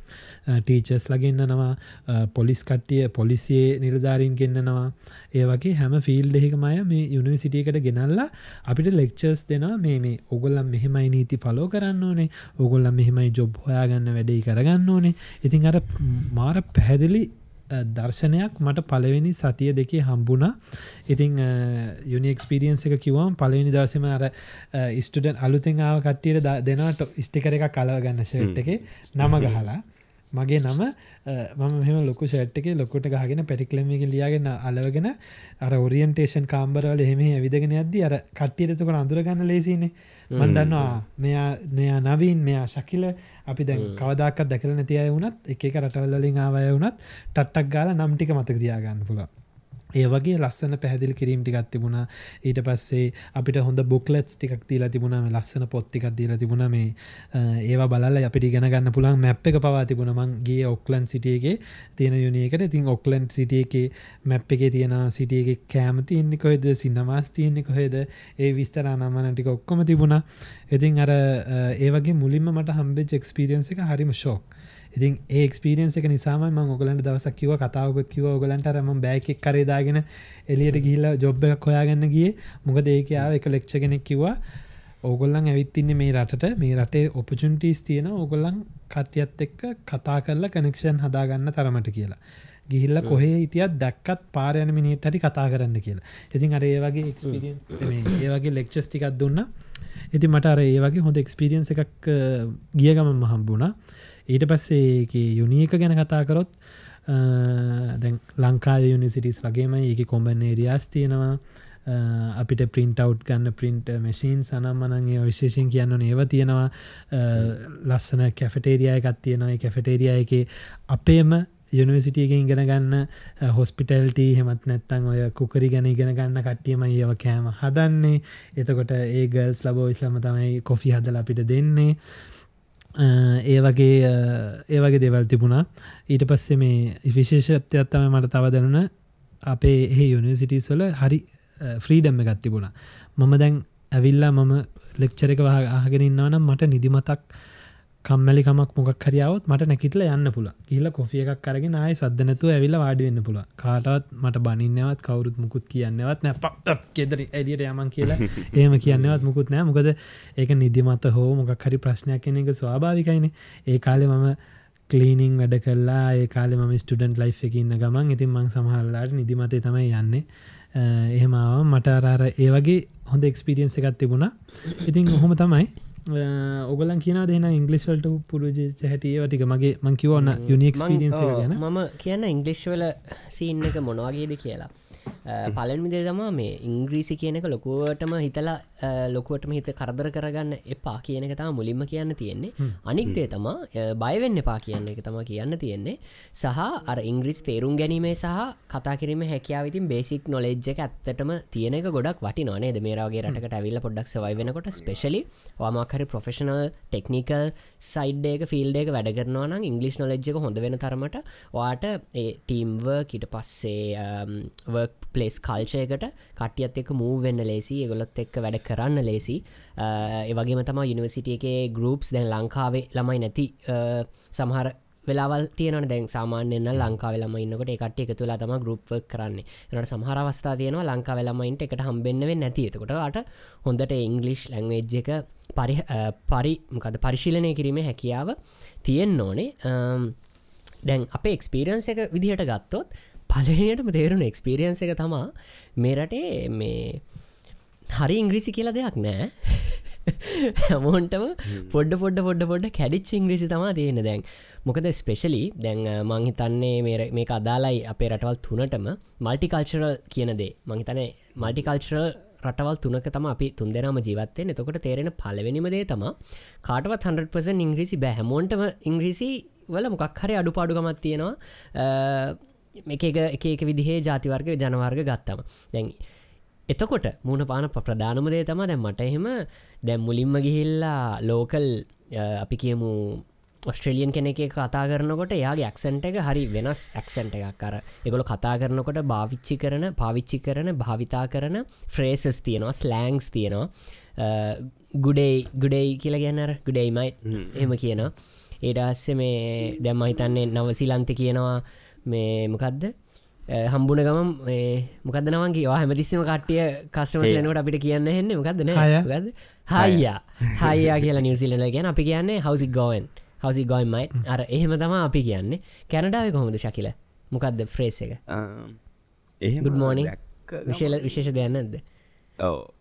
ටීචස් ලගන්නනවා පොලිස් කට්ටිය පොලිසියේ නිර්ධාරීන් ගෙන්න්නනවා ඒ වගේ හැම ෆිල් දෙහිකමය මේ යුනිවසිටියකට ගෙනල්ලා අපිට ලෙක්චර්ස් දෙෙන මේ මේ ඔගොල්ලම් මෙහෙමයි නීති පලෝ කරන්න ඕනේ. ඔගොල්ලම් මෙහෙමයි ජොබ් හොයාගන්න වැඩේ කරගන්න ඕනේ. ඉතින් අර මාර පැහැදිලි අ, දර්ශනයක් මට පලවෙනි සතිය දෙකේ හම්බුණා. ඉතිං යුනික්ස්පිරියන්ස එක කිවම් පලවෙනි දවසම අර ස්ටඩන් අලුතෙන් ආව කට්ටියට ද- දෙනට ස්ටිකර එක කලගන්න ෂට් එක නම ගහලා. මගේ නම. මම මෙම ලොකු ෂට් එක ලොකොට ගහගෙන පැටික්ලමක ලියගෙන අලවගෙන අර ඔරියන්ටේෂන් කාම්බරවල එහෙම ඇවිදගෙන අද්දි අර කට්ටියතකොට අඳුරගන්න ලේසිනේ මන්දන්නවා මෙයා මෙයා නවීන් මෙයා ශකිල. අපි දැන් කවදක්ත් දැකල නැති අය වුණත් එක එක රටවල්ලින් ආවය වුණත් ටට්ටක් ගාල නම්ටික මතක දියාගන්න පුළ ඒ වගේ ලස්සන පැහදිල් කිරීම් ටිකක් තිබුණා. ඊට පස්සේ අපිට හොඳ බුක්ලෙට්ස් ටිකක් දීලා තිබුණ. මේ ලස්සන පොත්තිකක් දීලා තිබුණ. මේ අ, ඒවා බලල අපිට ගෙන ගන්න පුළන් මැප් එක පවා තිබුණ. මං ගේ ඔක්ලන් සිටියගේ තියෙන යුනියකට ඉතින් ඔක්ලන්් සිටිය එක මැප් එක තියෙන සිටියගේ කෑම තියන්නේ කොහෙද? සින්නවාස් තියන්නේ කොහෙද? ඒ විස්තර නමන ටික ඔක්කොම තිබුණා. ඉතින් අර අ, ඒ වගේ මුලින්ම මට හම්බෙච් එක්ස්පිරියන්ස එක හරිම ශෝක් ඉතින් ඒක්ස්පිරියන්ස එක නිසාම ම ඔගලන්ට දවසක් කිව කතාවකොත් කිව ඔගලන්ට රම බෑකෙක් කරේදාගෙන එලියට ගිල්ල ජොබ් එකක් හොයාගන්න ගිය. මොකද ඒකාව එක ලෙක්ෂ කෙනෙක් කිවා ඕගොල්ලන් ඇවිත්තින්නේ මේ රටට. මේ රටේ ඔපචුන්ටස් තියෙන ඕගොල්ලන් කට්‍යත් එක්ක කතා කරලා කනෙක්ෂන් හදාගන්න තරමට කියලා. ගිහිල්ල කොහේ හිටියත් දැක්කත් පාරයන මිනිට හටි කතා කරන්න කියලා. ඉතින් අර ඒ වගේ එක්ස්පිරියන්ස් ඒ වගේ ලෙක්චස් ටිකක් දුන්න. ඉති මට අර ඒ වගේ හොඳ එක්ස්පිරියන්ස එකක් ගිය ගමන් මහම්බුණා ඊට පස්සේ යුනීක ගැන කතා කරොත් දැන් ලංකා යුනිසිටිස් වගේම ඒක කොම්බන් ඒරියස් තියෙනවා. අපිට පින්ටව් ගන්න පින්ට මැසින් සනම් මනන්ගේ විශේෂෙන් කියන්න ඒව තියෙනවා. ලස්සන කැෆටේරිය එකත් තියෙනවා. කැෆටේරිය එක අපේම යුනිවසිටියකින් ගෙන ගන්න හොස්පිටල්ට හෙමත් නැත්තං ඔය කුකරි ගැන ඉගෙන ගන්න කට්ටියම ඒව කෑම හදන්නේ. එතකොට ඒ ගල්ස් ලබෝ ඉස්ලම තමයි කොෆි හදල අපිට දෙන්නේ. ඒ වගේ ඒ වගේ දෙවල් තිබුණා. ඊට පස්සේ මේ විශේෂත්වයක් තම මට තව දැනුන අපේ ඒ යුනිසිටිස්වල හරි ෆ්‍රීඩම්ම එකත් තිබුණා. මම දැන් ඇවිල්ලා මම ලෙක්චර එක ආගෙන ඉන්නවනම් මට නිදිමතක් කම්මලිකමක් මොක් හරියාවත් මට නැකිටල යන්න පුළ කියල කොෆිය එකක් කරගෙන ආය සද්ධනතු ඇවිල්ල වාඩිවෙන්න පුළ කාටවත් මට බනින්නවත් කවරුත් මුකුත් කියන්නවත් නැ. පක්ත් කෙදර එදියට යමන් කියලා. ඒම කියන්නවත් මුකුත් නෑ. මොකද ඒක නිදිමත හෝ මොකක් හරි ප්‍රශ්නයක් කෙන එක ස්වාභාවිකයින ඒ කාලෙ මම කලීනිං වැඩ කල්ලා ඒ කාලෙ ම ස්ටඩන්ට ලයි් එක ඉන්න ගමන්. ඉතින් මං සමහල්ලාට නිදිමතේ තමයි යන්නේ. එහෙමාව මට අරාර ඒ වගේ හොඳ එක්ස්පිරියන්ස එකත් තිබුණා. ඉතින් ඔහොම තමයි ඔගලන් කියන දෙන ඉංගලිස්වලට පුරජ හැටිය වටික මගේ මංකිවන්න යුනික්ස්පිරියන්ස ගැන. මම කියන්න ඉංගලිස්්වල සීන්න එක මොනවාගේද කියලා පලන්මිදේ තමා මේ ඉංග්‍රීසි කියනක ලොකුවටම හිතලා ලොකුවටම හිත කරදර කරගන්න එපා කියන එක තම මුලින්ම කියන්න තියෙන්නේ. අනික්දේ තමා බයවෙන්න එපා කියන්න එක තම කියන්න තියෙන්නේ. සහ අර ඉංග්‍රිස් තේරුම් ගැනීමේ සහ කතා කිරීම හැකියාවිතින් බේසික් නොලෙජ් එක ඇත්තටම තියෙනක ගොඩක් වටි නොනේ මේරගේ රටකට ඇවිල්ල පොඩක් සවයි වෙනකොට ස්පෙශලි වාමකරි ප්‍රොෆෙෂනල් ටෙක්නිකල් සයිඩ්ඩේක ෆිල්ඩේක වැඩ කරනවා නම් ඉංගලිස් නොලෙජ්ක හොඳ වෙන තරමට වාට ඒ ටීම්ව කිට පස්සේ වර්ක් පලේස් කල්චයකට කටියත් එක් මූ වෙන්න ලේසි ගොලොත් එක්ක වැඩ කරන්න ලේසි. ඒවගේම තම යනිවසිටිය එක ගරුප්ස් දැන් ලංකාවේ ළමයි නැති සමහර වෙලාවල් තියන දැන් සාමාන්‍යන්න ලංකා වෙලම ඉන්නකට එකට එක තුලා තම ගරුප් කරන්නේ. නට සහර අවස්ථා තියනවා ලංකා වෙලමයින්ට එකට හම්බෙන්න්නවෙ නැතිතකොට අට හොඳට ඉංගලිෂ් ලැංවේජ් එක පරි පරි මකද පරිශීලනය කිරීමේ හැකියාව තියෙන් ඕනේ. දැන් අප එක්ස්පිරන්ස එක විදිහට ගත්තොත් පලනයටම තේරුණ එක්ස්පිරියන්ස එක තමා. මේ රටේ මේ හරි ඉංග්‍රීසි කියලා දෙයක් නෑ. හැමෝන්ටම පොඩ්ඩ පොඩ්ඩ පොඩ්ඩ පොඩ්ඩ කැඩිච් ඉංග්‍රීසි තමා තියෙන දැන්. මොකද ස්පෙශලි දැන් මංහිතන්නේ මේ අදාලයි අපේ රටවල් තුනටම. මල්ටිකල්චරල් කියන දේ. මංහිතන මල්ටිකල්චරල් රටවල් තුනක තම අපි තුන්දෙනම ජීවත්තය එතකොට තේරෙන පලවෙනිමදේ තම කාටවත් 100% ඉංග්‍රීසි බැහැමෝන්ටම ඉංග්‍රීසි වල මොකක් හරි අඩුපාඩුගමත් තියෙනවා එක එක එක විදිහේ ජාතිවර්ග ජනවර්ග ගත්තම. දැන් එතකොට මුණ පාන ප්‍රධානමදේ තම දැන් මට එහෙම දැම් මුලින්ම ගිහිල්ලා ලෝකල් අපි කියමු ඔස්ට්‍රලියන් කෙනෙ කතා කරනකොට යාගේ ඇක්සන්ට එක හරි වෙනස් ඇක්සන්ට එකක්. කර එගොල කතා කරනකොට භාවිච්චි කරන පාවිච්චි කරන භාවිතා කරන ෆ්‍රේසස් තියෙනවා ස්ලෑංස් තියෙනවා. ගුඩේ ගුඩෙයි කියලා ගැන්නර ගුඩෙයිමයි එම කියනවා. ඒඩස්ස මේ දැම්ම හිතන්නේ නවසිලන්ත කියනවා මේ මොකක්ද හම්බුන ගම මොකද නවන්ගේ හැමතිස්සම කට්ටිය කස්ටමස්ලනට අපිට කියන්න හෙන්න මොකක්දන හයියා. හයියා කියලා නිවසිලන ගැන අපි කියන්නේ හවසි ගෝවන් හවසි ගොයිමයි අර එහෙම තම අපි කියන්නේ. කැනඩාව කොහොමද ශකිල? මොකක්ද ෆ්‍රේස් එක? ගුඩ් මෝනිින් විශේල විශේෂ දෙයන්නද ඕ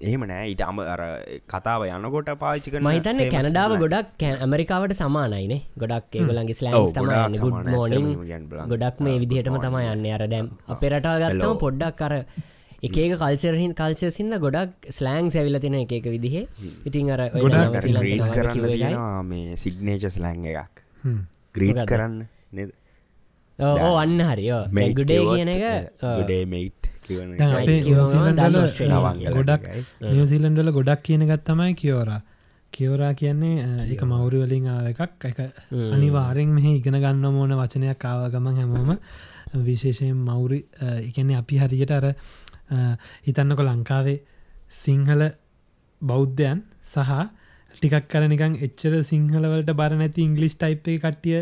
එහෙම නෑ. ඊට අම අර කතාව යනකොට පාචික මහිතන්න කැනඩාව ගොඩක් ඇමරිකාවට සමානයිනේ ගොඩක් ඒගොලන්ගේ ස්ලයිස් තම ගුඩ් මෝනිින් ගොඩක් මේ විදිහටම තම යන්න. අර දැම් අපේ රටා ගත්තම පොඩ්ඩක් කර එකක කල්චරහින් කල්චසින්න ගොඩක් ස්ලෑං සැවිල තින එක විදිහ. ඉතින් අර මේ සිග්නේචස් ලැං එකක්. ග්‍රීට කරන්න නද? ඕ අන්න හරිෝ. ගුඩේ කියන එක ගුඩේ මෙයිට් ගොඩක් නිවසිීලන්ඩල ගොඩක් කියන ගත්තමයි කියෝරා කියෝරා කියන්නේ එක මවුරු වලින් ආව එකක්. එක අනිවාරෙන් මෙහ ඉගෙන ගන්න මෝන වචනයක් කාවගමන් හැමෝම විශේෂයෙන් මවුරි එකන්නේ අපි හරියට අර හිතන්නකො ලංකාවේ සිංහල බෞද්ධයන් සහ ටිකක් කරනිකං එච්චර සිංහලවලට බර නැති ඉංගලිස් ටයිප් කට්ටිය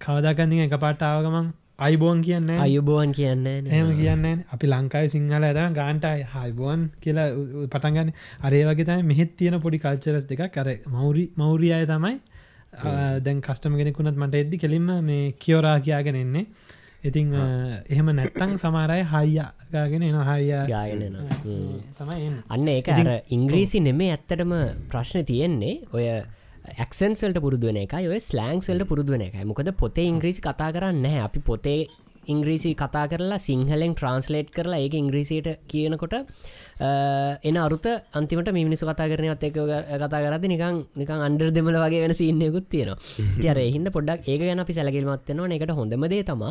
කවදාකන්දිින් එක පාට ආවගමන් අයිබෝන් කියන්න අයුබෝවන් කියන්න එහෙම කියන්න අපි ලංකායි සිංහල ඇර ගාන්ටයි හයිබෝන් කියලා පටන්ගන්න අරේ වගේ තයි මෙහෙත් තියෙන පොඩි කල්චරස් දෙක කර මවරි මෞරිය අය තමයි. දැන් කස්ටම කෙනෙකුුණත් මට එද්දි කෙලින්ම මේ කියෝරා කියාගෙන එන්නේ. ඉතිං එහෙම නැත්තං සමාරය හයියාගාගෙන එන හයියා ගායනන තමයි. අන්න අර ඉංග්‍රීසි නෙමේ ඇත්තටම ප්‍රශ්න තියෙන්නේ. ඔය ඇක්සන්සල්ට පුරදුවන එක ඔය ස්ලෑංසල්ට පුරදුවන එකයි. මොකද පොතේ ඉංග්‍රීසි කතා කරන්න අපි පොතේ ඉංග්‍රීසි කතා කරලා සිංහලෙන් ට්‍රන්ස්ලේට් කරලා ඒක ඉංග්‍රීසියට කියනකොට එන අරුත අන්තිමට මිනිසු කතා කරනවත් එක කතා කරද නිකං නිකං අන්ඩර් දෙමල වගේ වෙන සින්නයකුත් තියෙනවා. තියර හිද පොඩක් ඒක ගැන අපි සැලකිල්මත්වනවා එකට හොඳමදේ තම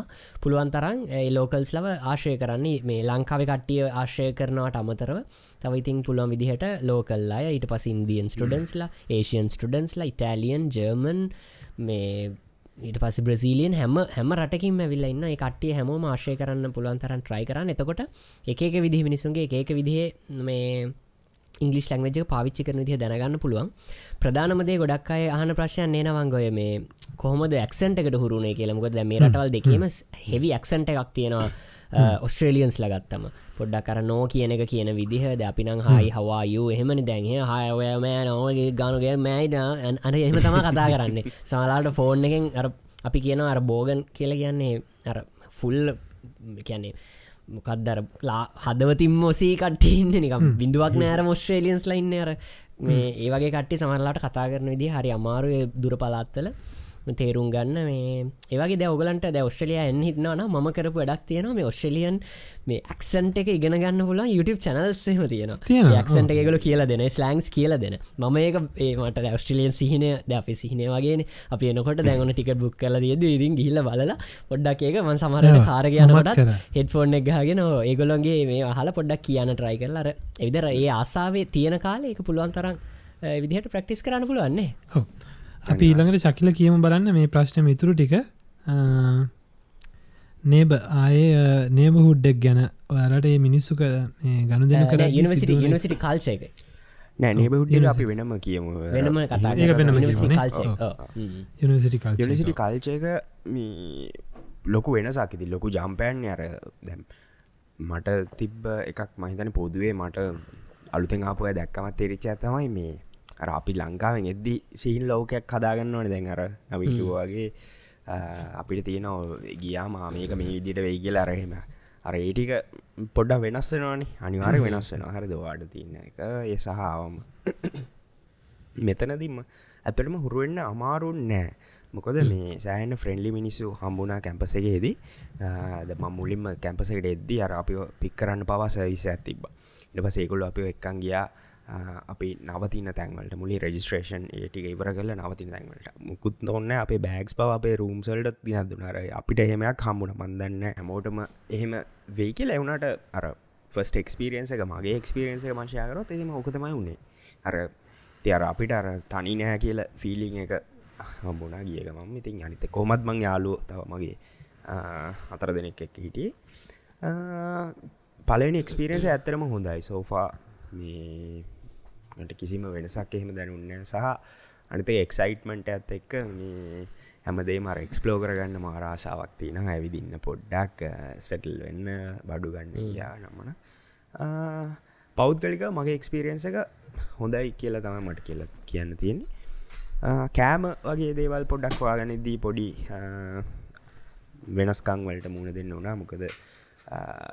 පුළුවන් තරන් ලෝකල්ස් ලව ආශය කරන්නේ මේ ලංකාව කට්ටිය ආශය කරනවට අමතරව. තවයිතින් පුළුවන් විදිහට ලෝකල්ලා ඊට පස් ඉන්දියන් ස්ටඩන්ස්ලා ඒෂයන් ස්ටඩන්ස්ලා ඉටලියන් ජර්මන් මේ ඊට පස්ස බ්‍රසීලියන් හැම හැම රටකින් ඇවිල්ල ඉන්න කට්ටිය හැමෝම ආශය කරන්න පුළුවන් තරන් ට්‍රයි කරන්න. එතකොට එක විදි මිනිසුන්ගේ ඒක විදිහ මේ ඉංගලිස් ලංවජ පාවිච්චි කරන විදිහ දැනගන්න පුළුවන්. ප්‍රධානමදේ ගොඩක් අය අහන ප්‍රශ්යන් නේනවංගොය මේ කොහොමද ඇක්සන්ට එකට හුරුණේ කියලමකොද මේ රටවල් දෙකීම හෙවි ඇක්සන්ට එකක් තියෙනවා ඔස්ට්‍රේලියන්ස් ලගත්තම පොඩ්ඩක් කර නෝ කියන එක කියන විදිහද අපිනං හයි හවායු එහෙමනි දැන්හ හයඔය මෑ නෝගේ ගනුගේ මෑයිද අන එහෙම තම කතා කරන්නේ. සමලාට ෆෝන් එකෙන් අර අපි කියන අර බෝගන් කියල කියන්නේ අර ෆුල් කියන්නේ මොකක්දර ලා හදවතින් මොසී කට්ටඉන්න නිකම් බිඳුවක් නෑර මොස්ට්‍රේලියන්ස් ලයින්න අර. මේ ඒවගේ කට්ටි සමරලාට කතා කරන විදි හරි අමාරුය දුර පලාත්තල තේරුම් ගන්න මේ ඒවගේ ද ඔගලන්ට ද ඔස්ට්‍රලිය එන්න හිටනවන ම කරපු වැඩක් තියෙන මේ ඔස්ට්‍රලියන් මේ ඇක්සන්ට එක ඉගෙන ගන්න හොල YouTube චනල්සම තියෙන ක්සන්ට එකගල කියලා දෙන ස්ලංස් කියල දෙන. ම ඒක ඒමට ඔස්ට්‍රලියන් සිහිනය ද අපි සිහිනය වගේ අපි එනකොට දැගන ටික බුක් කල දියද ඉදින් ගිල්ල බලලා පොඩ්ඩක් ඒක මන් සමරට කාරගයනට හෙඩ්ෆෝන් එක ගහගෙන ඒගොලන්ගේ මේ හල පොඩ්ඩක් කියන්න ට්‍රයි කරලර එවිදර ඒ ආසාාවේ තියෙන කාලේ එක පුළුවන් තරම් විදිහට ප්‍රක්ටිස් කරන්න පුළුවන්නේ අපි ඊළඟට ශකිල කියම බලන්න මේ ප්‍රශ්න මිතුරු ටික. නේබ ආයේ නේබ හුඩ්ඩක් ගැන ඔයාලට ඒ මිනිස්සුක ගණු දෙන කර යනිසිටි කාල්සයක නෑ නේබහුඩ්ඩ අපි වෙනම කියමු. වෙනම කතා යනිසිටි කල්ච යනිසිටි කල් යනිසිටි කල්චයක ලොකු වෙනසාකිති ලොකු ජම්පෑන් අර දැම් මට තිබ්බ එකක් මහිතන පොදුවේ මට අලුතෙන් ආපුය දැක්කමත් තෙරිච්ච ඇතමයි මේ අර අපි ලංකාවෙන් එද්දි සිහිල් ලෝකයක් කදාගන්න ඕන දැන් අර නවිටුවගේ අපිට තියෙන ගියා මා මේක මේ විදිට වෙයි කියල අරහෙම අර ඒටික පොඩ්ඩ වෙනස්සෙනවානි අනිවාර වෙනස් වෙන හරි දවාට තියන්න එක. ඒ සහාවම මෙතනදිම ඇතටම හුරුවෙන්න අමාරුන් නෑ. මොකද මේ සෑන ෆ්‍රෙන්ඩලි මිනිස්සු හම්බුනා කැම්පසගේදී ම මුලින්ම කැම්පසකට එද්දි අර අපි පික් කරන්න පවස විස ඇතිබ ඉට පසේකුල්ල අපි එක්කන් ගියා අපි නවතින තැන්වලට මුලි රජිස්ට්‍රේෂන් ඒටික ඉවර කල නවතින තැන්වලට. මුකුත් ඔන්න අපේ බෑගස් පව අපේ රූම්සල්ට දින දුනර අපිට එහෙමයක් හම්බුණ මන්දන්න හැමෝටම එහෙම වෙයි කියල එවුණට අර ෆස්ට එක්ස්පිරියන්ස එක මගේ එක්ස්පිරියන්ස එක මංශයකරොත් එම ඕකතමයි වුණේ අර තියර අපිට අර තනි නෑ කියල ෆිලිං එක හම්බුණා ගියක මම. ඉතින් අනිත කොමත් මං යාලුව තව මගේ අතර දෙනෙක් එක් හිටියේ. පලනි එක්ස්පිරියන්ස ඇත්තරම හොඳයි. සෝෆා මේ මට කිසිම වෙනසක් එහෙම දැනුන්න සහ අනිත එක්සයිට්මට ඇත් එක්ක මේ හැමදේ මර එක්ස්පලෝ කරගන්න මාරාසාවක් තියන ඇවිදින්න පොඩ්ඩක් සැටල් වෙන්න බඩු ගන්න යා නමන. පෞද්ගලික මගේ එක්ස්පිරියන්ස එක හොඳයි කියලා තම මට කියල කියන්න තියෙන්නේ. කෑම වගේ දේවල් පොඩ්ඩක් වාගනිදී පොඩි වෙනස්කං වලට මුණ දෙන්න වනා මොකද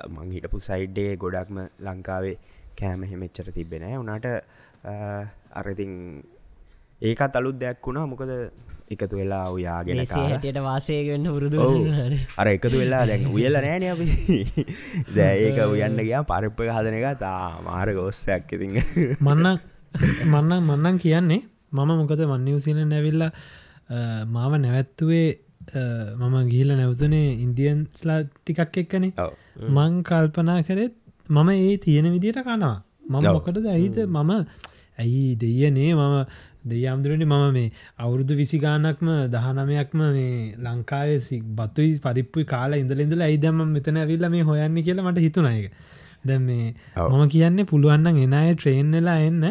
මං හිටපු සයිඩ්ඩේ ගොඩක්ම ලංකාවේ කෑම හෙමෙච්චර තිබෙන උනාට අරතින් ඒකත් අලුත් දෙයක් වුණා. මොකද එකතු වෙලා ඔයාගෙන හටට වාසයගන්න පුරුදු අර එකතු වෙලා දැන් උයල්ල නෑන අපි. දැ ඒක උයන්න ගයා පරප්ප හදන එක තා මාර ගෝස්සයක් ඉතිං මන්න මන්න මන්නන් කියන්නේ මම මොකද මන්නවසිල නැවිල්ල මාව නැවැත්තුවේ මම ගිහිල නැවතුනේ ඉන්දියන්ස්ලා ටිකක් එක්කනේ. මං කල්පනා කරෙත් මම ඒ තියෙන විදියට කනවා. මම මොකටද ඇයිද? මම ඇයි දෙයනේ මම දෙයම්දුරට මම මේ අවුරුදු විසිගානක්ම දහනමයක්ම මේ ලංකාවේ බත්තුයි පරිප්පුයි කාලා ඉඳල ඉඳල ඇයිදම මෙතන ඇවිල්ල මේ හොයන්න කියලා මට හිතුනයක දැ මේ මම කියන්නේ පුළුවන්න එනය ට්‍රේන්වෙලා එන්න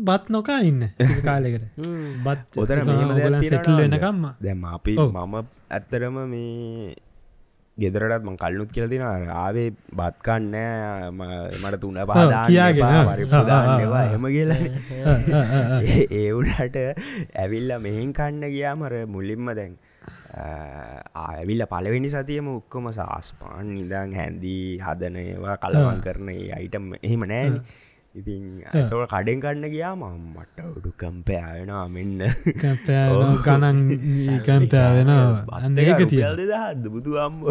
බත් නොකා ඉන්න කාලෙකට බත් ඔතන සෙටල් වෙනකම්ම. දැම අපි මම ඇත්තරම මේ ගෙදරටත් මං කල්නුත් කියලතින ආවේ බත්කන්න මට තුන එපා, එහෙම කියල. ඒවුනට ඇවිල්ල මෙහෙන් කන්න ගියා මර මුලින්ම දැන් ආවිල්ල පලවෙනි සතියම උක්කොම සාස්පාන් නිදං හැන්දී හදනයවා කලවන් කරන අයිටම් එහෙම නෑන ඉතින් ඇතව කඩෙන් කන්න ගියා මම්මට උඩු කම්පෑවෙනවා මෙන්න. ගණන් කැම්පෑවෙනවා අන්න ඒක තිය දෙදහද බුදු අම්බ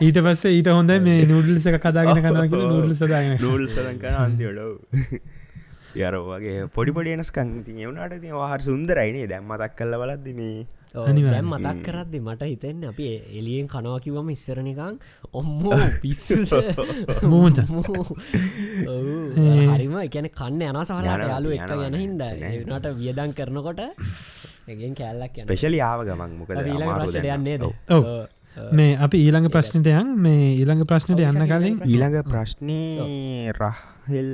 ඊට පස්සේ ඊට හොඳ මේ නූඩල්ස කදාගෙන කනවා කියලා නූඩල් සදාගෙන නූල් සලන් කන අන්තිවඩ යර වගේ පොඩිපොඩි එනස්කන් ති එවුණට ති වාහර සුන්දරයිනේ දැම් මතක් කල්ල බලද්දි මේ අනිවාර්යෙන්. දැම් මතක් කරද්දි මට හිතෙන් අපි එලියෙන් කනවා කිවම ඉස්සරනිකං ඔම්මෝ පිස්සු මූච හරිම එකන කන්න යනවා, යාලු එක ගැන හින්ද. ඒනට වියදන් කරනකොට එගෙන් කැල්ලක් යන. ස්පෙශලි ආව ගමන් ඔව්. ඔව්. මේ අපි ඊළඟ ප්‍රශ්නයට යන්. මේ ඊළඟ ප්‍රශ්නයට යන්න කලින් ඊළඟ ප්‍රශ්නය රහල්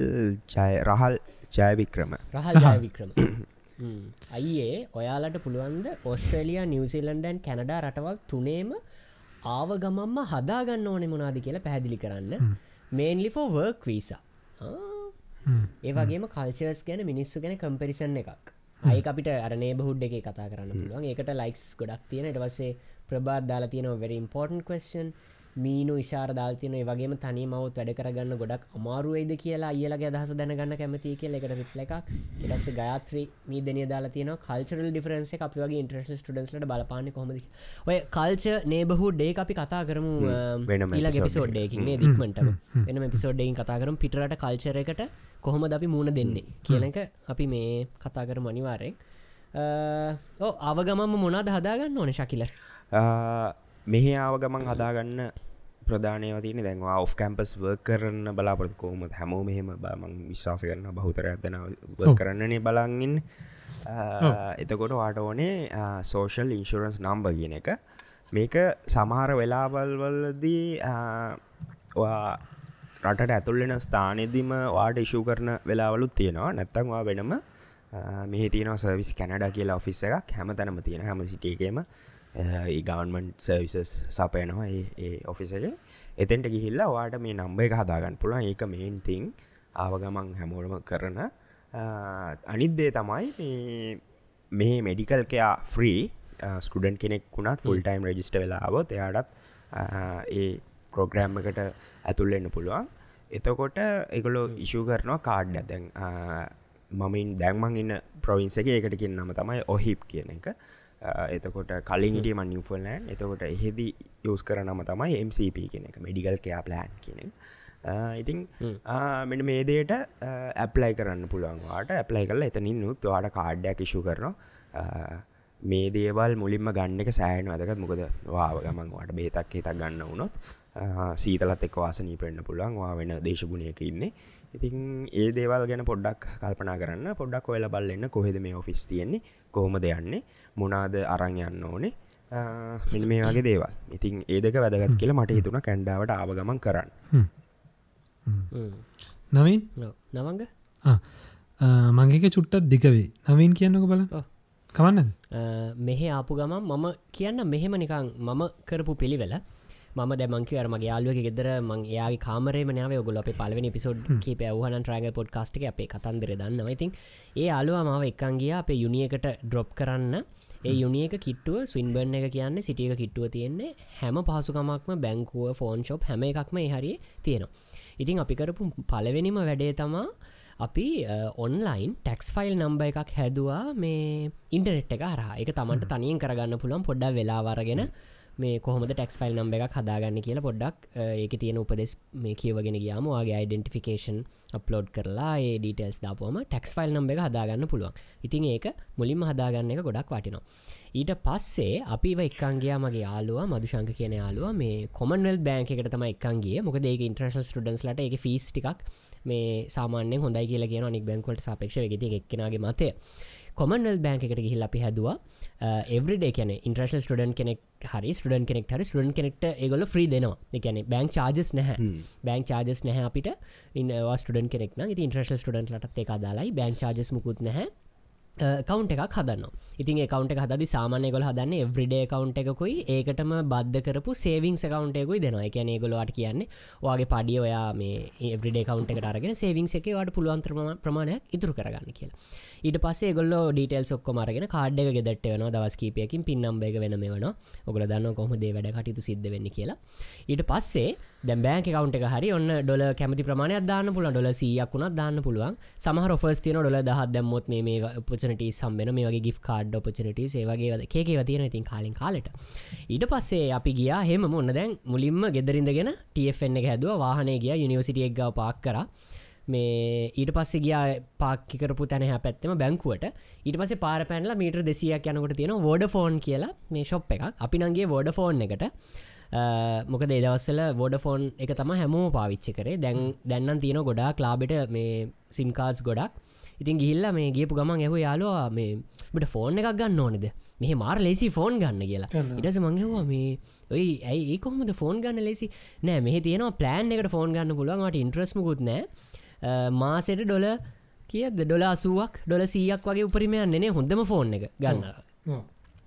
ජය රහල් ජයවික්‍රම. රහල් ජයවික්‍රම අයියේ ඔයාලට පුළුවන්ද ඔස්ට්‍රේලියයා නිවසිලන්ඩන් කැනඩා රටවල් තුනේම ආව ගමම්ම හදාගන්න ඕනෙ මොනාද කියලා පැහැදිලි කරන්න. මේන්ලි ෆෝ වර්ක් වීසා ඒ වගේම කල්චර්ස් ගැන මිනිස්සු ගැන කම්පිරිසන් එකක්. අයි අපිට අරනේ බහුඩ් එක කතා කරන්න පුළුවන්. ඒකට ලයික්ස් ගොඩක් තියෙන. ටවසේ ප්‍රබාත් දාලා තියෙන වෙර ඉම්පෝර්ටන් කස්න් මීනු ඉශාර දාල්තියන වගේම තනි මවත් වැඩ කරගන්න ගොඩක් අමාරුවයිද කියලා අයලගේ අදහස දැනගන්න කැමති කිය එකට රිප්ල එකක්. එටස ගාත්‍රී මේ දනය දාලා තියන කල්චරල් ඩිෆරන්ස අප වගේ ඉන්ට්‍රස් ටඩන්ස්ලට බලපාන කොමද ඔය කල්ච නේබහු ඩේ අපි කතා කරමු ඊලා ගෙපිසෝඩ්ඩයකින් දික්මටම වෙනම පිසෝඩ්ඩයින් කතා කරම්. පිටරට කල්චර එකට කොහොමද අපි මුණ දෙන්නේ කියන එක අපි මේ කතා කර මනිවාරෙක් ඕ අවගමම මොනාද හදාගන්න ඕන ශකිල? මෙහි ආව ගමන් හදාගන්න ප්‍රධානය තින දැන්වා ඔෆ් කැම්පස් වර් කරන්න බලාපොරත් කෝම හැමෝ මෙහෙම බමං විශ්වාස කරන්න බහුතරයක්දන කරන්නනේ බලංගින් එතකොට වාට ඕනේ සෝෂල් ඉන්ශරන්ස් නම්බ කියන එක. මේක සමහර වෙලාවල් වල්ලදී රටට ඇතුල්ලෙන ස්ථානෙදිම වාට ඉශූ කරන වෙලාවලුත් තියෙනවා. නැත්තංවා වෙනම මෙහ තියන සර්විස් කැනඩ කියලා ඔෆිස්ස එකක්. හැම තැනම තියෙන හැම සිටියකේම ගවන්මන්් සර්විසස් සපයනවා ඒ ඔෆිසක එතෙන්ට ගිහිල්ලා වාට මේ නම්බ එක හදාගන්න පුළුවන්. ඒක මේන් තිං ආවගමන් හැමෝටම කරන අනිත්දේ තමයි මේ මෙඩිකල් කයා ෆ්‍රී ස්කුඩන් කෙනෙක් වුණත් ෆුල් ටයිම් රජිස්ට වෙලාවොත් එයාටත් ඒ ප්‍රෝග්‍රෑම් එකට ඇතුල්ලෙන්න පුළුවන්. එතකොට එකොලො ඉශූ කරනවා කාඩ් ඇතැන් මමින් දැන්මං ඉන්න ප්‍රවින්සක ඒකට කියන්නම තමයි ඔහිප් කියන එක. එතකොට කලින් ඉටිය මන් නිියෆල්ලෑන් එතකොට එහෙදි යස් කරනම තමයි MCP කියන එක මෙඩිකල් කයා ප්ලෑන් කියන ඉතින් මෙට මේ දේට ඇප්ලයි කරන්න පුළුවන්වාට ඇප්ලයි කරල එතනින් නුත් වාට කාඩ්ඩයක් ඉශු කරනවා. මේ දේවල් මුලින්ම ගන්න එක සෑන වැදකත් මොකද වාව ගමන් වාට බේතක් හිතක් ගන්න වුණොත් සීතලත් එක් වාසනී පෙන්න්න පුළුවන්. වා වෙන දේශගුණයක ඉන්නේ. ඉතින් ඒ දේවල් ගැන පොඩ්ඩක් කල්පනා කරන්න. පොඩ්ඩක් ඔයල බල්ලන්න කොහෙද මේ ඔෆිස් තියෙන්නේ කොහොම දෙයන්නේ මොනාද අරං යන්න ඕනේ. මෙ මේ වගේ දේවල්. ඉතින් ඒදක වැදගත් කියලා මට හිතුන කැන්ඩාවට ආවගමන් කරන්න. නවින්? නවංග? මංගේක චුට්ටත් දිකවේ නවීන් කියන්නක බල ඔව්. කවන්න මෙහෙ ආපු ගමන් මම කියන්න මෙහෙම නිකං මම කරපු පිළිවෙල මම දැමංක අරම යාලුව ගෙදර මං යාගේ කාමරේ නාව ගොල අප පලවෙනි පිසෝඩ් කීප වහන ට්‍රයිග පොඩ් කාස්ටක අපේ කතන්දර දන්න ඉතින් ඒ අලුව මාව එකන්ගිය අපේ යුනියකට ඩ්‍රොප් කරන්න. ඒ යුනියක කිට්ටුව ස්වින්බර්න එක කියන්න සිටියක කිට්ටුව තියෙන්නේ හැම පහසුකමක්ම බැංකුව ෆෝන් ශොප් හැම එකක්ම හරි තියෙනවා. ඉතින් අපි කරපු පලවෙනිම වැඩේ තමා අපි ඔන්ලයින් ටෙක්ස් ෆයිල් නම්බ එකක් හැදවා මේ ඉන්ටනෙට් එක හරහා. එක තමන්ට තනියෙන් කරගන්න පුළන් පොඩ්ඩ වෙලාවරගෙන මේ කොහොම ටෙක්ස් ෆයිල් නම්බ එකක් හදාගන්න කියලා පොඩ්ඩක් ඒක තියෙන උපදෙස් මේ කියවගෙන ගයාම වගේ අයිඩෙන්ටිෆිකේෂන් අප්ලෝඩ් කරලා ඒ ඩීටෙල්ස් දාපුවම ටෙක්ස් ෆයිල් නම්බ එක හදාගන්න පුළුවන්. ඉතින් ඒක මුලින්ම හදාගන්න එක ගොඩක් වටිනවා. ඊට පස්සේ අපි එකන්ගේ මගේ යාලුව මදුශංක කියන යාලුව මේ කොමන්වල් බෑන්ක එකට තම එකන්ගේ මොක ඒක ඉන්ට්‍රශල් ටඩන්ස් ලට එක ෆිස් ටික් මේ සාමාන්‍ය හොඳයි කියලා කියන නික් බැංකොට සාපක්ෂ ගෙති එක්කෙනගේ මතය. කොමන්ල් බෑන්ක එකට ගිහිල් අපි හැදවා. එවරිඩේ කියන ඉන්ට්‍රශල් ස්ටඩන් කෙනෙක් හරි ස්ටඩන් කෙනෙක් හරි ස්ටඩන් කෙනෙක්ට ඒගොල ්‍රී දෙනවා. එකන බෑංක් චාජස් නැහැ. බෑංක් චාජස් නැහැ අපිට. ඉන්වා ස්ටඩන් කෙනෙක් ඉන්ට්‍රශල් ස්ටඩන්ට ලට එක දාලායි බෑංක් චාජස් මුකුත් නැහැ කවන්් එකක් හදන්න ඉතින් කවන්ට හද සාමානය ගොල හදන්න එවරිඩේ කවන්් එකකුයි. ඒකටම බද්ධ කරපු සේවිං කවන්ටයකුයි දෙනවා. එක ගොලට කියන්නේ වගේ පඩිය ඔයා මේ එවරිඩේ කවන්් එකට අරගෙන සේවිං එක වට පුළුවන්ත්‍ර ප්‍රමාණයක් ඉතුර කරගන්න කියලා. ඊට පස්සේ ගොල්ල ඩීටල් සොක්ක මරගෙන කාඩ් එක ගෙදට වෙන දවස් කීපයකින් පින්නම්බේක වෙන වෙන ඔගල දන්න කොහොමදේ වැඩ කටයුතු සිද්ධ වෙන්න කියලා. ඊට පස්සේ දැම් බෑක කවන්ට එක හරි ඔන්න ඩොල කැමති ප්‍රමාණයක් දාන්න පුළ ඩොල සියක් වුණත් දාන්න පුළුවන්. සමහර ෆස් තියන ඩොල දහත් දැම්මොත් මේ පචනට සම්බෙන මේ වගේ ගි් කාඩ් ඔපචනට ඒවගේ කේකේ වතියන ඉතින් කාලින් කාලට. ඊට පස්සේ අපි ගියා. හෙම ඔන්න දැන් මුලින්ම ගෙදරින්දගෙන TFන්න එක හැදුව. වාහනය ගිය. යනිවසිටියක් ගව පාක් කර. මේ ඊට පස්සේ ගියා පාක්කිකරපු තැන හැ පැත්තම බැංකුවට. ඊට පස පාර පැන්ල මීටර් දෙසියක් යනකොට තියෙන වෝඩ ෆෝන් කියලා මේ ශොප් එකක්. අපි නගේ වෝඩ ෆෝන් එකට. මොක දේදවස්සල වෝඩ ෆෝන් එක තම හැමෝ පාවිච්චි කරේ. දැන් දැන්නම් තියෙන ගොඩා ලාබෙට මේ සිම්කාස් ගොඩක්. ඉතින් ගිල්ල මේ ගේපු ගමන් ඇහ යාලවා මේ බට ෆෝන් එකක් ගන්න ඕනෙද? මෙහ මාර ලෙසි ෆෝන් ගන්න කියලා. ඉටස මංහවා මේ ඔයි ඇයි ඒකොහොමද ෆෝන් ගන්න ලෙසි නෑ මෙහ තියෙනවා ප්ලෑන් එකට ෆෝන් ගන්න පුළුවන්ට ඉන්ට්‍රස්මකුත් නෑ. මාසෙට ඩොල කියද ඩොල අසුවක් ඩොල සීයක් වගේ උපරිමයන්නනේ හොඳම ෆෝන් එක ගන්න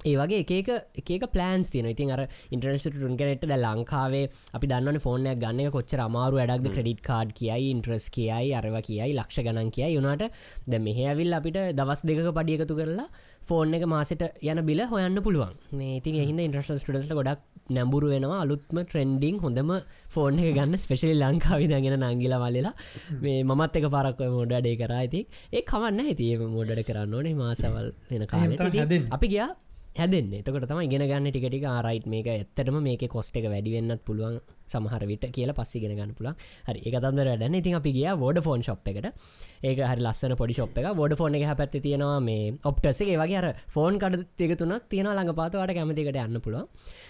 ඒ වගේ එක එක පලන්ස් තියන ඉතින් අර ඉන්ට්‍රස්ට රුන්ගනට ද ලංකාවේ අපි දන්න ෆෝනයක් ගන්න කොච්චර අමාරු වැඩක්ද? ක්‍රඩිට් කාඩ් කියයි ඉන්ට්‍රස් කියයි අරව කියයි ලක්ෂ ගණන් කියයි. යුනාට ද මෙහඇවිල් අපිට දවස් දෙක පඩියකතු කරලා ෆෝන් එක මාසට යන බිල හොයන්න පුළුවන්. මේ ඉතින් එහිද ඉන්ට්‍රස්ල් ටඩස්ට ගොඩක් නැඹුරු වෙනවා. අලුත්ම ට්‍රෙන්ඩිං හොඳම ෆෝන් එක ගන්න ස්පෙශලි ලංකාවිදගෙන නංගිල වලලා මේ මත් එක පරක් මොඩඩේ කරා. ඇති ඒ කවන්න ඇතිඒ මෝඩට කරන්න ඕනේ. මාසවල් වෙන කාලට. අපි ගියා හැදෙන් එතකට තම ඉගෙන ගන්න ටිකටික ආරයිට් මේක ඇත්තටම මේක කොස්ට එක වැඩිවෙන්නත් පුළුවන් සමහර විට කියලා පස්සිගෙන ගන්න පුළන් හරි එක තන්දර වැඩන්න. ඉතින් අපි ගිය වෝඩ ෆෝන් ශප් එකට. ඒක හරි ලස්සන පොඩි ශප් එක වෝඩ ෆෝන් එක පැත්ති තියෙනවා මේ ඔප්ටසේ වගේ අර ෆෝන් කඩ තිකතුනක් තියෙන ළඟ පාතවට කැමතිකට යන්න පුළුව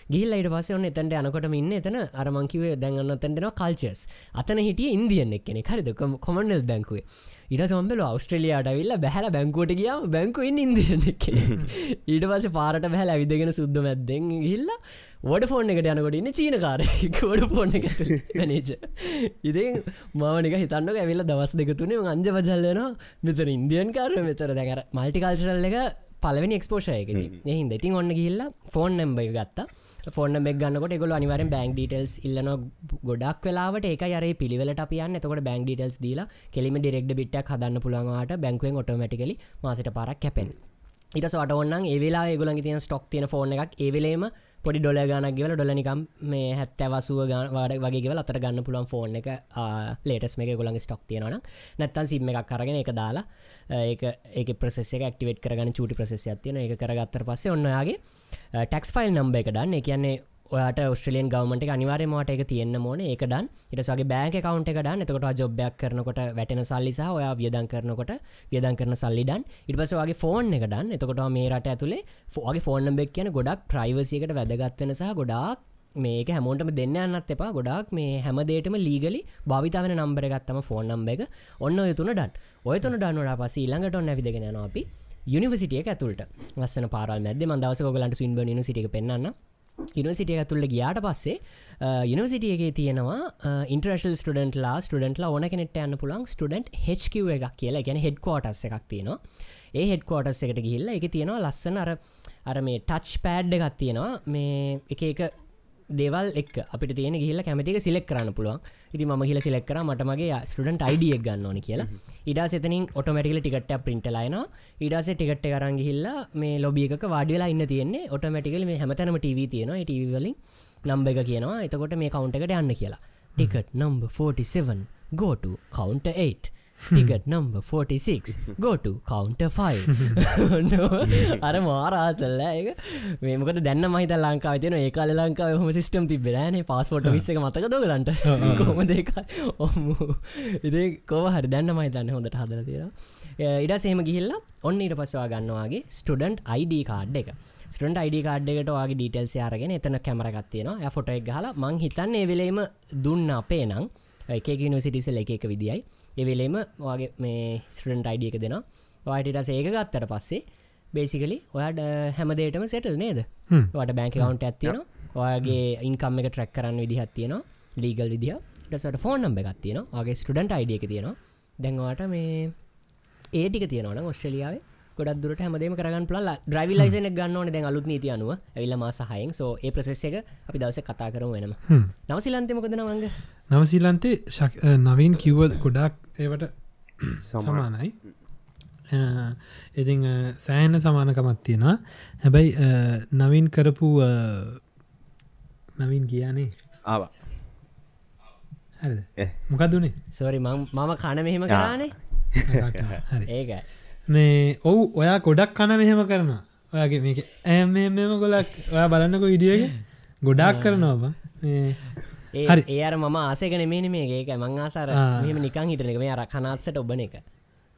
ගිල් අයිට පස ඔන්න එතැට අනකොට ඉන්න. එතන අරමංකිවේ දැන්ගන්න තැන්ටෙන කල්චස් අතන හිටිය ඉන්දියන් එක්කෙනෙ හරිද? කොමන්ඩල් බැංකුවේ ඉට සොම්බල අවස්ට්‍රලියයාට විල්ල බැහල බැංකුවට කිය බැංකුවෙන් ඉදියන ඊට පස පාරට බැහල ඇවිදගෙන සුද්ද මැද්දෙන් හිල්ල වඩ ෆෝන් එකට යනකොට ඉන්න චීනකාර ෝඩ ෆෝන් එක මැනේජ ඉතින් මවනික හිතන්නක ඇවිල්ල දවස් දෙක තුනේ අංජ පජල්ලන මෙතර ඉන්දියන් කාරය මෙතර දැකර මල්ටිකල්චරල් එක පලවෙනි එක්ස්පෝෂයක එහින්ද ඉතින්. ඔන්න ගිල්ලා ෆෝන් නම්බයි ගත්තා. ෆෝන මෙක් ගන්නකොට ගොල අනිවරෙන් බැංක් ඩීටල්ස් ඉල්ලන ගොඩක් වෙලාට ඒක යර පිළිවෙලට අපියන්න එතකොට බැංක් ඩීටල්ස් දීලා කෙලිම ඩිරෙක්් බිට්ක් හදන්න පුළන්වාට බැංකුවෙන් ඔටමටිකලි මාසට පරක් කැපෙන් ඉට සට ඔන්න ඒවෙලා ගොලන් තියන ස්ටොක් තියන ෆෝන එකක් ඒවෙලේම පොඩි ඩොල ගනක් ගෙවල ඩොලනිකම් මේ හැත්ත වසුව ගවාඩ වගේ අතර ගන්න පුළුවන් ෆෝන් එක ලේටස් මේ ගොළන් ස්ටොක් තියෙනවන නැත්තන් සිම් එකක් කරගෙන එක දාලා ඒක ඒක ප්‍රසෙස ක්ටිවේට කරගන්න චුටි ප්‍රසෙස තියන එක කරගත්තර පස්සේ ඔන්නයාගේ ටක්ස් ෆයිල් නම්බ එක දන්න. කියන්නේ ඔයාට ස්ට්‍රලියන් ගවමට අනිවාරය මට එක තියන්න මෝන ඒකඩන් ඉටසගේ බෑක කවන්ට එකඩන් එතකොට ජොබ්යක් කරනකොට වැටෙන සල්ලිසා ඔයා වියදන් කරනකොට වියදන් කරන සල්ලිඩන් ඉටපස වගේ ෆෝන් එකඩන් එතකොට මේ රට ඇතුළේ ෆෝගේ ෆෝර්න බෙක් කියන ගොඩක් ප්‍රයිවසියකට වැදගත්වෙන සහ ගොඩක් මේක හැමෝටම දෙන්න යන්නත් එපා. ගොඩක් මේ හැමදේටම ලීගලි භාවිතාවන නම්බර ගත්තම ෆෝන් නම්බ එක. ඔන්න ඔය තුන ඩන් ඔය තුන ඩන්වට පස ඊළඟට ඔන්න ඇවිදගෙන අපි යනිවසිටිය ඇතුළට. වස්සන පාරල් මැද මදවස ගලන්ට ස්වින්බ නිසිටික පෙන්න්න යනිසිටිය ඇතුල්ල ගියාට පස්සේ යනිසිටියගේ තියෙනවා ඉන්ට්‍රශල් ස්ටඩන්ටලා ස්ටඩන්ටලා ඕන කෙනෙට යන්න පුළන් ස්ටඩන්ට් HQ එකක් කියලා. ගැන හෙඩ්කෝටස් එකක් තියෙනවා. ඒ හෙඩ්කෝටස් එකට ගිහිල්ල එක තියෙනවා ලස්සන අර අර මේ ටච් පෑඩ් එකක් තියෙනවා. මේ එක එක දෙවල් එක් අපිට තියෙන ගිල්ල කැමතික සිලෙක් කරන්න පුළුවන්. ඉති ම හිල සිලෙක්කර මටමගේ ස්ටඩන්ට අයිඩියක් ගන්න ඕනි කියලා. ඉඩා සතනින් ඔටමටිකල ටිකට පින්ටලයින ඉඩස ටිකට කරන්න හිල්ල මේ ලොබියක වාඩියලා ඉන්න තියෙන්නේ. ඔටමටිකල මේ හැමතනම ටව තියෙනවා. ටවලින් නම්බ එක කියනවා. එතකොට මේ කවුන්ට එකට යන්න කියලා. Ticket number 47 go to counter 8 ticket number 46 go to counter 5 අර මාරාතල්ල එක මේමකට දැන්න මහිත ලංකාව තියන ඒකාල ලංකාව හම සිස්ටම් තිබෙනන පස්පොට විස්සක මතක දොලන්ට කොම දෙක ඔහමු ඉදේ කෝව හරි දැන්න මහිතන්න හොඳට හදර තියෙන ඉඩ සේම ගිහිල්ලා ඔන්න ඊට පස්සවා ගන්නවාගේ ස්ටඩන්ට් අයිඩ කාඩ් එක. ස්ටන්ට අයිඩ කාඩ්ඩකට වගේ ඩීටල්ස් යාරගෙන එතන කැමරගත්තියන ෆොට එක් හලා මං හිතන්නේ වෙලේම දුන්න අපේ නං එක නිවසිටිසල් එක එක විදියි එවෙලේම වගේ මේ ස්ටන් අයිඩිය එක දෙෙන වාටට ඒක ගත්තට පස්සේ බේසිකලි ඔයාට හැමදේටම සෙටල් නේද? වට බැංක කවන්ට ඇත්තියෙන ඔයාගේ ඉන්කම් එක ට්‍රක් කරන්න විදිහත් තියෙනවා. ලීගල් විදිහ. ටසට ෆෝන් නම්බ එකත් තියෙන වගේ ස්ටඩන්ට අයිඩිය එක තියෙනවා. දැන්වාට මේ ඒටික තියෙනවන ඔස්ට්‍රලියාව. ගොඩක් දුරට හැමදේම කරගන්න පල ්‍රවි ලයිසන ගන්න ඕන දැන් අලුත් නීති අනුව. ඇවිල්ල මාසාහයෙන් සෝ ඒ ප්‍රසෙස් එක අපි දවස කතා කරම වෙනම හ්ම්. නවසීලන්තේ ශක්- නවීන් කිව්ව ගොඩක් ඒවට සමා සමානයි. ඉතිං සෑහන සමානකමත් තියෙනවා. හැබැයි නවින් කරපු නවින් කියනේ ආවා. මොකක්දුනේ සෝරි මම කන මෙහෙම කරානේ? හරි. ඒක මේ ඔවු ඔයා ගොඩක් කන මෙහෙම කරනවා. ඔයාගේ මේක ඇම මෙම ගොලක් ඔයා බලන්නකො ඉඩියක ගොඩක් කරනවා බා. මේ ඒ හරි. ඒර ම ආසක නෙමේ මේ ඒක. මං ආසාර. මෙම නිකං හිටන එක. මේ අර කනාත්සට ඔබන එක.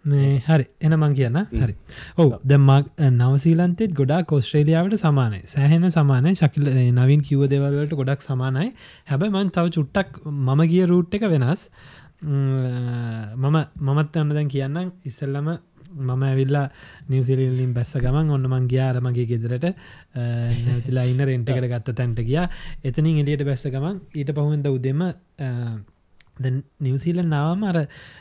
මේ හරි. එන මං කියන්න. හරි. ඔවු. දැමක් නවසීලන්තෙත් ගොඩා කොස්ට්‍රේලියාවට සමානයි. සෑහෙන සමානය. ශකිල නවින් කිව දෙවල්ලට ගොඩක් සමානයි. හැබැයි මන් තව චුට්ටක් මම ගිය රූට් එක වෙනස්. ම්, මම මමත් අන්න දැන් කියන්නම්. ඉස්සල්ලම මම ඇවිල්ලා නිවසිලින් බැස්ස ගමන් ඔන්න මං ගියාර මගේ ගෙදරට. නැතිලා ඉන්න රෙන්ටකට ගත්ත තැන්ට ගියා. එතනින් එලියට බැස්ස ගමන් ඊට පහුවෙන්ද උදෙම නිවසිීල නාවම අර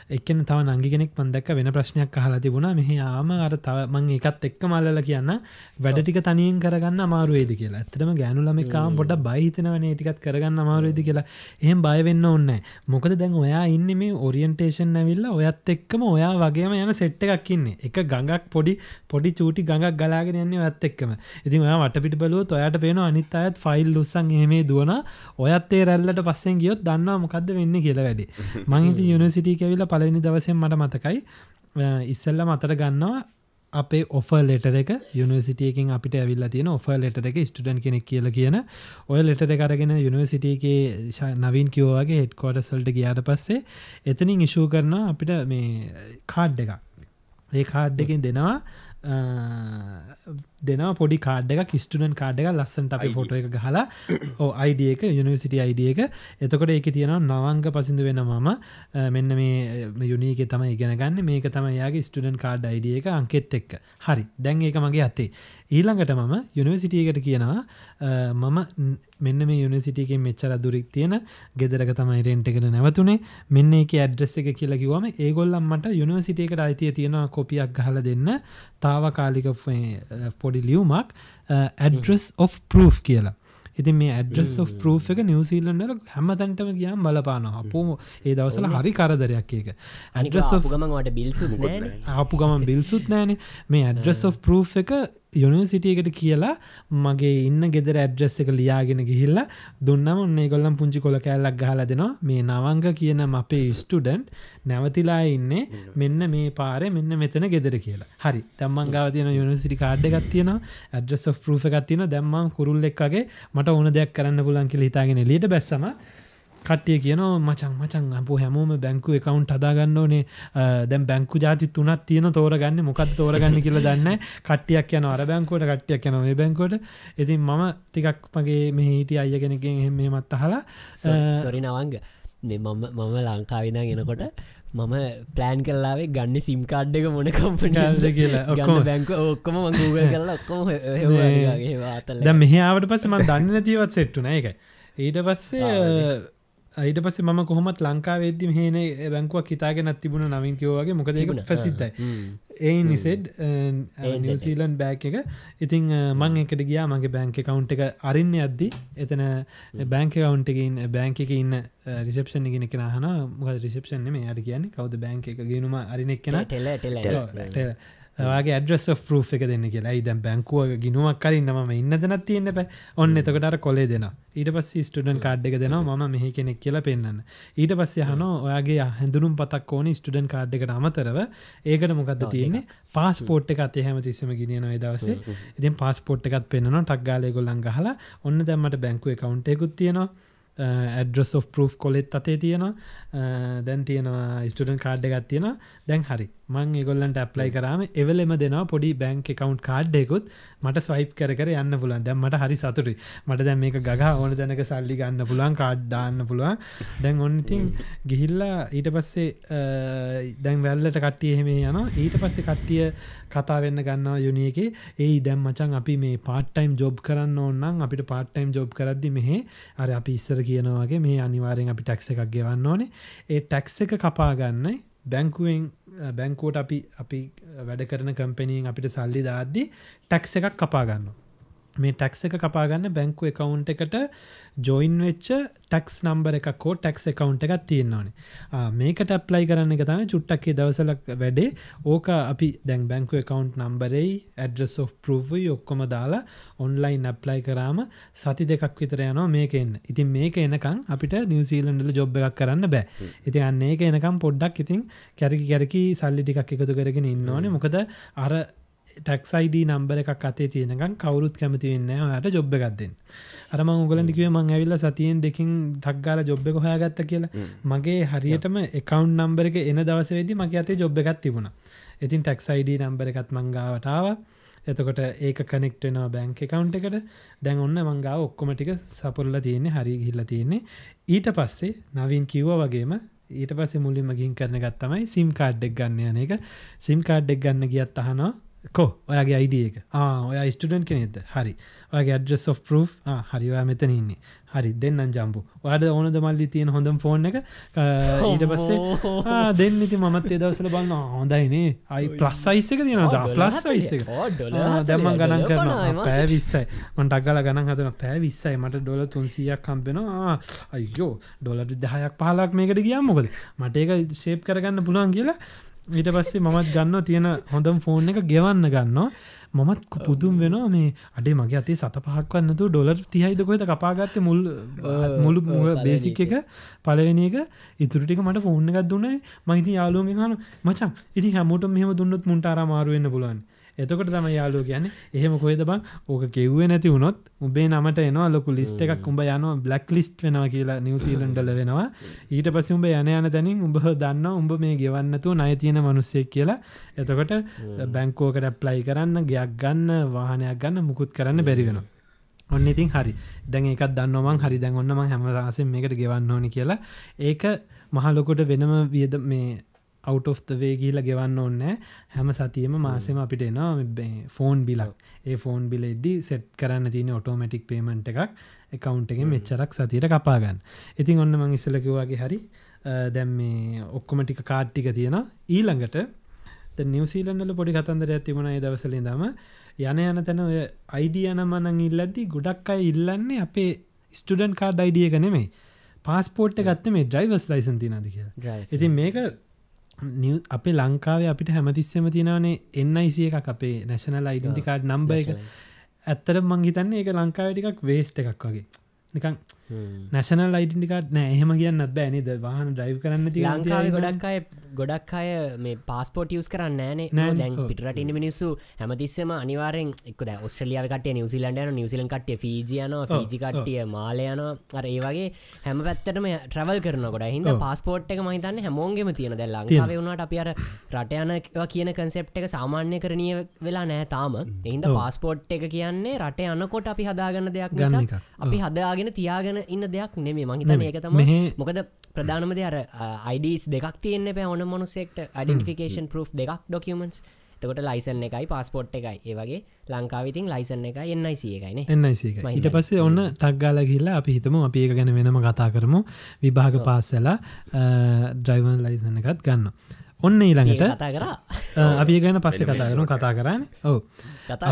එක්කන තව නංගි කෙනෙක් පන්දක් වෙන ප්‍රශ්නයක් කහලා තිබුණා. මෙහ ආම අර තව මං එකත් එක්ක මල්ල කියන්න වැඩටික තනියෙන් කරගන්න අමාරුවේද කියලා. ඇත්තටම ගෑනුලමකාම් පොට බයිහිතනවනේ ටිකත් කරගන්න අමාරුවේද කියලා. එහෙම බයවෙන්න ඔන්න මොකද දැන් ඔයා ඉන්න මේ ඔරියන්ටේෂන් ඇවිල්ල ඔයත් එක්කම ඔයා වගේම යන සෙට්ට එකක් ඉන්නේ. එක ගඟක් පොඩි පොඩි චූටි ගඟක් ගලාගෙන යන්නේ ඔයත් එක්කම. ඉතින් ඔයා වටපිට බලුව ඔයාට පේන අනිත් අයත් ෆයිල් ලුස්සන් එහෙමේ දුවන ඔයත් ඒ රැල්ලට පස්සෙන් ගියොත් දන්නා මොකක්ද වෙන්න කියලා වැඩි. මංහිති යුනිසිටි ඇවිල පලනි දවසෙන් මට මතකයි අ, ඉස්සල්ල මතර ගන්නවා අපේ ඔෆර් ලෙටර එක යුනිසිටියකින් අපිට ඇවිල්ලා තියෙන ඔෆර් ලෙටර එක ස්ටඩන් කෙනෙක් කියල කියන. ඔය ලෙටර කරගෙන යුනිවසිටගේ නවින් කිවෝවගේ හෙඩ්කෝට සල්ට ගියාට පස්සේ එතනින් ඉශූ කරනවා අපිට මේ කාඩ් එක ඒ කාඩ් එකින් දෙනවා අ, දෙනවා පොඩි කාඩ් එක ස්ටඩන් කාඩ් එක ලස්සන්ට අපි ෆොට එක ගහලා ඕ අයිඩ එක යුනිවසිට අයිඩ එක. එතකොට ඒක තියෙනවා නවංග පසිදු වෙන මම. මෙන්න මේ යුනීක තම ඉගෙන ගන්න. මේක තම යාගේ ස්ටඩන් කාඩ් අයිඩ එක අංකෙත් එක්ක. හරි. දැන් ඒක මගේ අත්තේ ඊළඟට මම යුනිවසිටියකට කියනවා. මම මෙන්න මේ යුනිසිටියකින් මෙච්චර දුරික් තියෙන ගෙදරක තමයි රෙන්ටකට නැවතුනේ. මෙන්න එක ඇඩ්‍රෙස් එක කියලා කිවම ඒගොල්ලම්මට යුනිවසිටියකට අයිතිය තියෙනවා කොපියක් ගහල දෙන්න. තාවකාලික ෆ- පොඩි ලියවමක් ඇඩ්‍රස් of ප්‍රෝ් කියලා. ඉතින් මේ ඇඩ්‍රස් of ප්‍රෝ් එක නිවසිීලන්නට හැම තැන්ටම ගියම් බලපානවා. අපෝ ඒ දවසල හරි කරදරයක් ඒක. ඇඩ්‍රස් of ගමන්ට බිල්සු ආපු ගමන් බිල්සුත් නෑන. මේ ඇඩ්‍රස් of ප්‍රෝ් එක යුනිසිටියකට කියලා මගේ ඉන්න ගෙදර ඇඩ්‍රස් එක ලියාගෙන ගිහිල්ල දුන්නම ඔන්නේ කොල්ලම් පුංචි කොල කෑල්ලක් ගහල දෙනවා. මේ නවංග කියන අපේ ස්ටඩන්ට් නැවතිලා ඉන්නේ මෙන්න මේ පාර මෙන්න මෙතන ගෙදර කියලා. හරි. දම්මන් ගාව තියන යුනිසිටි කාඩ් එකක් තියෙන ඇඩ්‍රස් of ප්‍රෝ් එකක් තියෙන දැම්මම් කුරුල්ලෙක්ගේ මට ඕන දෙයක් කරන්න පුලන් කියල හිතාගෙන ලිට බැස්සම කට්ටිය කියනවා මචන් මචන් අප හැමෝම බැංකු එකකවුන්් හදාගන්න ඕනේ දැම් බැංකු ජාති තුනත් තියෙන තෝරගන්න. මොකත් තෝරගන්න කියල දන්න කට්ටියක් යන අර බැංකෝට කට්ටියක් යන මේ බැංකෝට ඉතින් මම ටිකක් මගේ මේ හිටිය අය කෙනකින් එහෙම මත් අහලා සොරි නවංග. මම ලංකාවින ගෙනකොට මම ප්ලෑන් කරලාවේ ගන්න සිම් කාඩ් එක මොන කම්පනද කියලා. බැංක ඔක්කොම. ගූග කරලා ඔක්කොම දැ මෙහාවට පස ම දන්න නැතිවත් සෙට්ටුන එක ඊට පස්සේ ඊට පස්සේ මම කොහොමත් ලංකාවේද්දි හේන බැංකුවක් හිතාගෙන තිබුණ නවින් කිවෝගේ මොකද ඒක ප්‍රසිද්ධයි. ඒ නිසෙඩ් නිසීලන් බෑක් එක. ඉතිං මං එකට ගියා. මගේ බැංක කවුන්් එක අරින්න අද්දි එතන බැංක කවුන්්ටකින් බැංක එක ඉන්න රිසප්ෂන් ගෙන කෙන හන මොක රිසප්ෂන් මේ අට කියන්නේ කවද බැංක එක ගෙනුම අරිනෙක් කෙන ටෙල ටෙල ගේ ප්‍රෝ් එක දෙන්න කියලා. ඉදම් බැංකුව ගිනුවක් කරින් නම ඉන්න දෙනත් තියෙන්න පැ ඔන්න එතකට කොලේ දෙෙන ඊට පස් ස්ටඩන් කාඩ් එක දෙනවා. ම මෙහි කෙනෙක් කියලා පෙන්න්න ඊට පස්සේ හන ඔයාගේ හැඳුරුම් පතක් ඕන ස්ටඩන් කාඩ් එකට අමතරව. ඒකට මොකක්ද තියෙන්නේ? පාස්පෝට් එක අතේ හැම තිස්සම ගෙනියන දවසේ. ඉතින් පාස්පෝට් එකත් පෙන්න්නන ටක්ගාලය ගොල්ලන් ගහලා ඔන්න දැම්මට බැංකුව කවුන්ටයකුත් තියෙනවා Eh, ඇඩ්‍රස් of ප්‍රෝ් කොලෙත් අතේ තියෙනවා. අ, දැන් තියෙනවා ස්ටඩන් කාඩ් එකත් තියෙන දැන් හරි. මං ඒගොල්ලන්ට ඇප්ලයි කරම එවලෙම දෙනවා පොඩි බැංක කවුන්් කාඩ්ඩෙකුත් මට ස්වයිප් කර කර යන්න පුලන් දැම් මට හරි සතුරි මට දැන් මේක ගහ ඕන දැනක සල්ලි ගන්න පුලන් කාඩ්ඩාන්න පුළුවන්. දැන් ඔන්නඉතින් ගිහිල්ලා ඊට පස්සේ අ, දැන් වැල්ලට කට්ටිය එහෙම යන ඊට පස්සේ කට්ටිය කතා වෙන්න ගන්නවා යුනියගේ. ඒ දැම් මචන් අපි මේ පාට්ටයිම් ජොබ් කරන්න ඕන්නම් අපිට පාට්ටයිම් ජොබ් කරද්දි මෙහෙ අර අපි ඉස්සර කියනවාගේ මේ අනිවාරෙන් අපි ටැක්ස එකක් ගෙවන්න ඕනේ. ඒ ටැක්ස එක කපාගන්න බැංකුවෙන් බැංකෝට අපි අපි වැඩ කරන කම්පනීන් අපිට සල්ලි දාද්දි ටැක්ස එකක් කපාගන්න මේ ටැක්ස එක කපාගන්න බැංකු එකකවුන්් එකට ජොයින් වෙච්ච ටක්ස් නම්බර එකකෝ ටැක්ස් එකකවුන්් එකක් තියෙන්නවානේ මේකට ඇප්ලයි කරන්න එක තම චුට්ටක්කේ දවසලක් වැඩේ. ඕක අපි දැන් බැංකු එකකවුන්් නම්බරයි ඇඩ්‍රස් of පරුවයි ඔක්කොම දාලා ඔන්ලයින් ඇප්ලයි කරාම සති දෙකක් විතර යනවා මේක එන්න. ඉතින් මේක එනකං අපිට නිවසීලන්ඩල ජොබ් එකක් කරන්න බෑ. ඉති අන්න ඒක එනකම් පොඩ්ඩක් ඉතින් කැරකි කැරකි සල්ලි ටිකක් එකතු කරගෙන ඉන්න ඕනේ. මොකද අර ටක්සයිඩ නම්බර එකක් අතේ තියෙනකම් කවරුත් කැමති වෙන්න යට ජොබ් එකක්දෙන් අරම උගලටිකව මං ඇවිල්ල සතියෙන් දෙකින් තක්ගාල ජොබ් එක හොයාගත්ත කියලා. මගේ හරියටම එකකවන්් නම්බර එක එන දවසේද මගේ අතේ ජොබ් එකත් තිබුණ. ඉතින් ටක්සයිඩ නම්බර එකත් මංගාවටාව එතකොට ඒක කනෙක්ටනවා බැංක එකකවුන්් එකට. දැන් ඔන්න මංගාව ඔක්කොමටික සපුරල තියෙන්නේ හරි ගිල්ල තියෙන්නේ. ඊට පස්සේ නවින් කිව්ව වගේම ඊට පස්සේ මුලින්ම ගින් කරන ගත්තමයි සිම් කාඩ්ඩෙක් ගන්න යන එක. සිම් කාඩ්ඩෙක් ගන්න ගියත් අහනවා කෝ? ඔයාගේ අයිඩ එක. ඔයා ස්ටඩන් කෙනෙද හරි. ඔයාගේ අඩ්‍රස් of පර් හරිවා මෙතන ඉන්නේ. හරි. දෙන්න ජම්පු වාඩ ඕනද මල්ලි තියෙන හොඳම් ෆෝන් එක? ඊට පස්සේ දෙන්න ඉති මත් දවසල බලන්න හොඳයිනේ අයි ප්ලස් අයිස්සක තියෙන ප්ලස් අයිස්සක දැම්ම ගණන් කරන පෑ විස්සයි මට අගල ගණන් හදන පෑ විස්සයි මට ඩොල තුන්සියක් කම්පෙනවා අයෝ ඩොලට දහයක් පහලක් මේකට ගියම් මොකද මට ඒක ශේප් කරගන්න පුළුවන් කියලා ඊට පස්සේ මමත් ගන්න තියෙන හොඳම් ෆෝන් එක ගෙවන්න ගන්නවා. මමත් පුදුම් වෙනවා මේ අඩේ මගේ අතේ සත පහක්වන්නතු ඩොලර් තියයිද කොහෙත කපාගත්ත මුල් මුළු බේසික් එක පලවෙනි එක. ඉතුරටික මට ෆෝන් එකක් දුන්නේ මහිති යාලුවම හන මචන් ඉති හැමෝට මෙහම දුන්නත් මුන්ට අරමාරුවෙන්න්න පුලුවන් එතකොට තම යාලෝ කියන්න එහෙම කොහෙද බං? ඕක කෙව්වේ නැති වුණොත් උබේ නමට එනවා ලොකු ලිස්ට එකක් උඹ යනවා බ්ලක් ලිස්ට් වෙනවා කියලා නිවසීලන්ඩල වෙනවා. ඊට පස උඹ යන යන තැනින් උඹ දන්න උඹ මේ ගෙවන්නතු නය තියෙන මනුස්සෙක් කියලා. එතකොට බැංකෝකට ප්ලයි කරන්න ගයක් ගන්න වාහනයක් ගන්න මුකුත් කරන්න බැරි වෙනවා. ඔන්න ඉතින් හරි. දැන් එකත් දන්නවමන් හරි දැන් ඔන්නම හැමරාසෙන් මේකට ගෙවන්න ඕනි කියලා. ඒක මහලොකොට වෙනම වියද මේ අවට් of වේ ගීල ගෙවන්න ඕන්න හැම සතියම මාසෙම අපිට එනවා ෆෝන් බිලක් ඒ ෆෝන් බිල එද්දි සෙට් කරන්න තියෙන ඔටෝමටික් පේමෙන්ට් එකක් එකකවුන්් එක මෙච්චරක් සතියට කපාගන්න ඉතින් ඔන්න මං ඉස්සලකිවගේ හරි දැම් මේ ඔක්කොමටික කාට්ටික තියෙන ඊළඟට නිවසීලන්නල පොඩි කතන්දර ඇතිවුණ දවසලින් දම යන යන තැන ඔය අයිඩිය යන මනං ඉල්ලද්දි ගොඩක් අයි ඉල්ලන්නේ අපේ ස්ටඩන් කාඩ් අයිඩිය එක නෙමෙයි. පාස්පෝට් ගත්ත මේ ඩ්‍රයිවස් ලයිසන් තිනද කියලා. ඉතින් මේක අපේ ලංකාවේ අපිට හැමතිස්සම තියෙනවනේ එන්නයිසිය එකක් අපේ නැශනල් අයිඩන්ටිකාඩ් නම්බ එක. ඇත්තර මංහිතන්නේ ඒක ලංකාවටිකක් වේස්ට එකක් වගේ. නිකං නැශනල් අයිඩටිකාට නෑ. එහෙම කියන්න බෑනිද වාහන ඩයිව් කරන්න ති ලංකාව ගොඩක් අය ගොඩක් අය මේ පාස්පෝට යස් කරන්න නෑනේ දැන් පිටරට මිනිස්සු හැමතිස්සම අනිවාරෙන් එක් ඔස්ට්‍රලියාව කට නිවසිලන්ඩ නිවසිලන් කට්ටිය ෆීජියන ෆීජි කට්ටිය මාලයන අර ඒ වගේ හැම පැත්තටම ට්‍රවල් කරන ගොඩ හිද පාස්පෝට් එක මහිතන්න හැමෝන්ගේම තියෙන දැ ලංකාව වුණට අපි අර රටයන කියන කන්සෙප් එක සාමාන්‍ය කරනය වෙලා නෑ තාම. එහින්ද පාස්පෝට් එක කියන්නේ රට යනකොට අපි හදාගන්න දෙයක් නිසා අපි හදාගෙන තියාගෙන කරන ඉන්න දෙයක් නෙමේ මහිතන ඒක තම මොකද ප්‍රධානමද අර අයිඩස් දෙක් තියන්න පැ ඕන මොනුසෙක්ට අඩිෆිකේන් පර් දෙකක් ඩොකමන්ස් තකොට ලයිසන් එකයි පස්පොට් එකයි. ඒවගේ ලංකාවිතින් ලයිසන් එක එන්නයිසි එකයින එන්නයිසි ඊට පස්සේ ඔන්න තක්ගාල කියලා අපි හිතම අපි ඒක ගැන වෙනම කතා කරමු. විභාග පාස්සලා ඩ්‍රයිවන් ලයිසන එකත් ගන්න ඔන්න ඊළඟට කතා කර. අපි ගැන පස්ස කතා කරනු. කතා කරන්න ඕ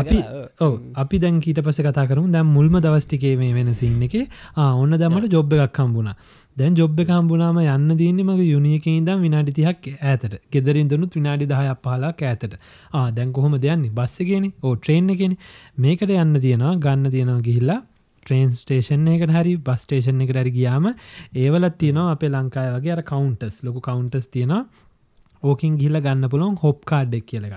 අපි ඕ අපි දැන්කීට පස කතා කරු දැම් මුල්ම දවස්ටිකේ මේ වෙන සින්න එක. ඔන්න දැමට ජොබ් එකක් කම්බුණා දැන් ජොබ් කම්බුනාම යන්න දන්නේ මගේ යුනිියකින් දම් විනාඩි තිහක් ඇතට ගෙදරින් දනුත් විනාඩි දහයක් පහලා ඇතට දැන් කොහොම දෙයන්නේ බස්සගෙන ඕ ට්‍රේන් එකෙන. මේකට යන්න තියෙනවා ගන්න තියෙනවා ගිහිල්ලා ට්‍රේන් ස්ටේෂන් එකට හරි බස්ටේෂන් එකට හරි ගියාම ඒවලත් තියෙනවා අපේ ලංකාය වගේ අර කවන්ටස් ලොකු කවන්ටස් තියෙනවා ඕකින් ගිල්ල ගන්න පුළොන් හොප් කාඩ්ඩෙක් කියලක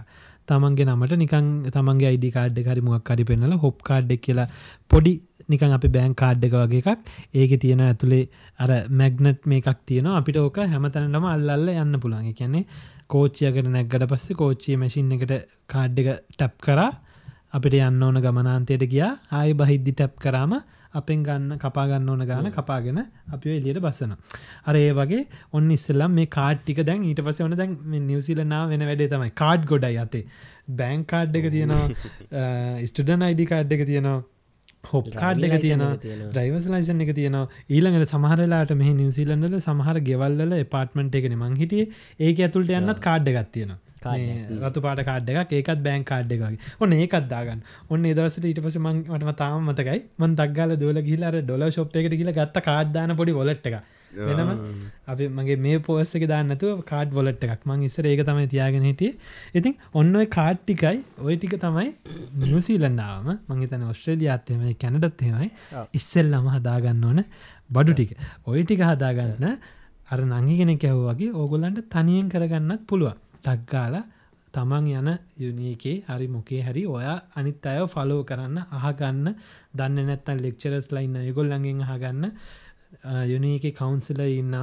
තමන්ගේ නමට නිකන් තමන්ගේ අයිඩි කාඩ් හරි මොක්කරි පෙන්නල හොප් කාඩ්ඩෙක් කියලා පොඩි නිකන් අපි බෑන් කාඩ් එක වගේ එකක්. ඒක තියෙන ඇතුළේ අර මැග්නට් මේ එකක් තියෙන අපිට ඕක හැමතැනටම අල්ලල්ල යන්න පුළන් කියන්නේ කෝච්චියකට නැක්ගට පස්සේ කෝච්චිය මැසින් එකට කාඩ් එක ටැප් කරා. අපිට යන්න ඕන ගමනාන්තයට ගියා. ආය බහිද්දි ටැප් කරාම අපෙන් ගන්න කපාගන්න ඕන ගාන කපාගෙන අපි එලියට බස්සන අර ඒ වගේ ඔන්න ඉස්සල්ලම් මේ කාට්ටික දැන් ඊට පස වන දැන් නිවසිලනා වෙන වැඩේ තමයි. කාඩ් ගොඩයි අතේ. බෑන් කාඩ් එක තියෙනවා ස්ටඩන් අයිඩි කාඩ් එක තියෙනවා හොප් කාඩ් එක තියෙන ්‍රයිවස් ලයිසන් එක තියෙනවා. ඊළඟට සමහරලාට මෙහි නිවසිීලන්ඩල සමහර ගෙවල්ල පාර්ට්මට එකන මං හිටිය. ඒක ඇතුළට යන්නත් කාඩ්ඩ ගත්තියෙන රතු පාට කාඩ් එකක් ඒකත් බෑන් කාඩ් එකගේ ඔන්න ඒකත් දාගන්න. ඔන්න ඒදවසට ඊට පස මංටම තාම මතකයි. මන් දක්ගල දොල ගිලර ඩොල ශොප් එකට කියල ගත්ත කාඩ්දාන පොඩි ොලට් එක වෙනම. අපි මගේ මේ පෝස්සක දාන්නතු කාඩ් වොලට් එකක්. මං ඉස්සර ඒක තමයි තියාගෙන හිටිය. ඉතින් ඔන්න ඔය කාට්ටිකයි ඔය ටික තමයි නිවසීලන්නාවම මංහිතන ඔස්ට්‍රේලියයාත්තයම කැනඩත්තේමයි ඉස්සෙල්ලම හදාගන්න ඕන බඩු ටික. ඔය ටික හදාගන්න අර නංගි කෙනෙ කැව්වගේ ඕගොල්ලන්ට තනියෙන් කරගන්නත් පුළුවන්. ටක්ගාල තමන් යන යුනීකේ හරි මොකේ හරි ඔයා අනිත් අය ෆලෝ කරන්න අහගන්න. දන්න නැත්තන් ලෙක්චරස් ලයින්න යගොල්ලඟෙන් අහගන්න යුනීක කවන්සිල ඉන්න.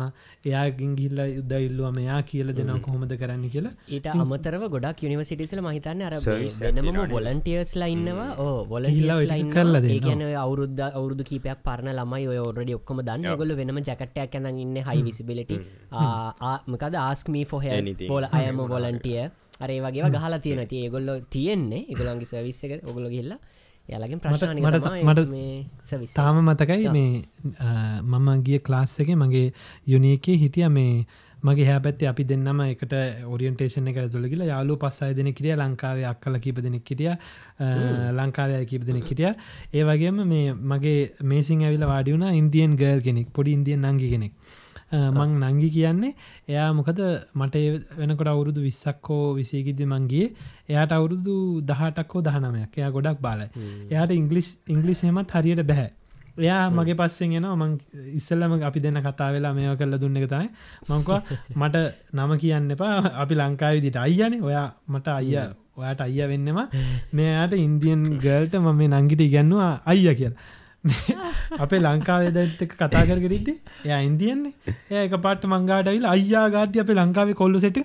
එයාගින් ගිල්ල යුද්ධ ඉල්ලුවම එයා කියල දෙනව කොහොමද කරන්න කියලා. ඊට අමතරව ගොඩක් යනිවසිටිසල මහිතන්න අර වෙනම බොලන්ටියස්ලා ඉන්නවා. ඕ බොලන්ටියස්ලා කරලා. කියන අවුරුද්ධ අවුරුදු කීපයක් පරණ ළමයි ඔය ඔරඩි ඔක්කොම දන්න. ගොල වෙනම ජකටයක් ඇඳ ඉන්න හයි විසිබිලිටි මකද ආස්මී ෆොහ. බොල අයම වොලන්ටිය අරේ වගේ ගහලා තියෙන ති ඒගොල්ල තියෙන්නේ. එකගොලන්ගේ සවිස්ස එක ඔගොල ගිල්ලා යාලගින් ප්‍රශ්න මට- මට- සවිස් තාම මතකයි මේ මම ගිය ක්ලාස් එක මගේ යුනීකේ හිටිය මේ මගේ හැපැත්ති අපි දෙන්නම එකට ඔරියන්ටේෂන එක තුළගල යාලු පස්සය දෙන කිරිය ලංකාවේ අක්කල කීප දෙනෙක් කිටිය ලංකාවය කීප දෙනෙක් කිටිය ඒ වගේම මේ මගේ මේසින් ඇවිල වාඩියුණ ඉන්දියන් ගර්ල් කෙනෙක් පොඩි ඉන්දියන් නංගි කෙනෙක් මං නංගි කියන්නේ. එයා මොකද මට වෙනකොට අවුරුදු විස්සක්කෝ විසේකිද්දි මංගේ එයාට අවුරුදු දහටක්කෝ දහනමයක් එයා ගොඩක් බාලයි. එයාට ඉංගලිස් ඉංගලිස් හෙමත් හරියට බැහැ. එයා මගේ පස්සෙන් එනවා. මං ඉස්සල්ලම අපි දෙන්න කතා වෙලා මේව කරල දුන්න එක තයි මංකවා මට නම කියන්න එපා. අපි ලංකාවිදිට අයියනේ ඔයා මට අයිය ඔයාට අයිය වෙන්නෙම. මෙයාට ඉන්දියන් ගල්ට මම මේ නංගිට ඉගන්නවා අයිය කියල අපේ ලංකාවේ දැත්තක කතා කරගරිද්දි එයා ඉන්දියන්නේ? ඒ එක පාට මංගාටවිල් අයියා ගාධ්‍ය අපේ ලංකාවේ කොල්ල සෙට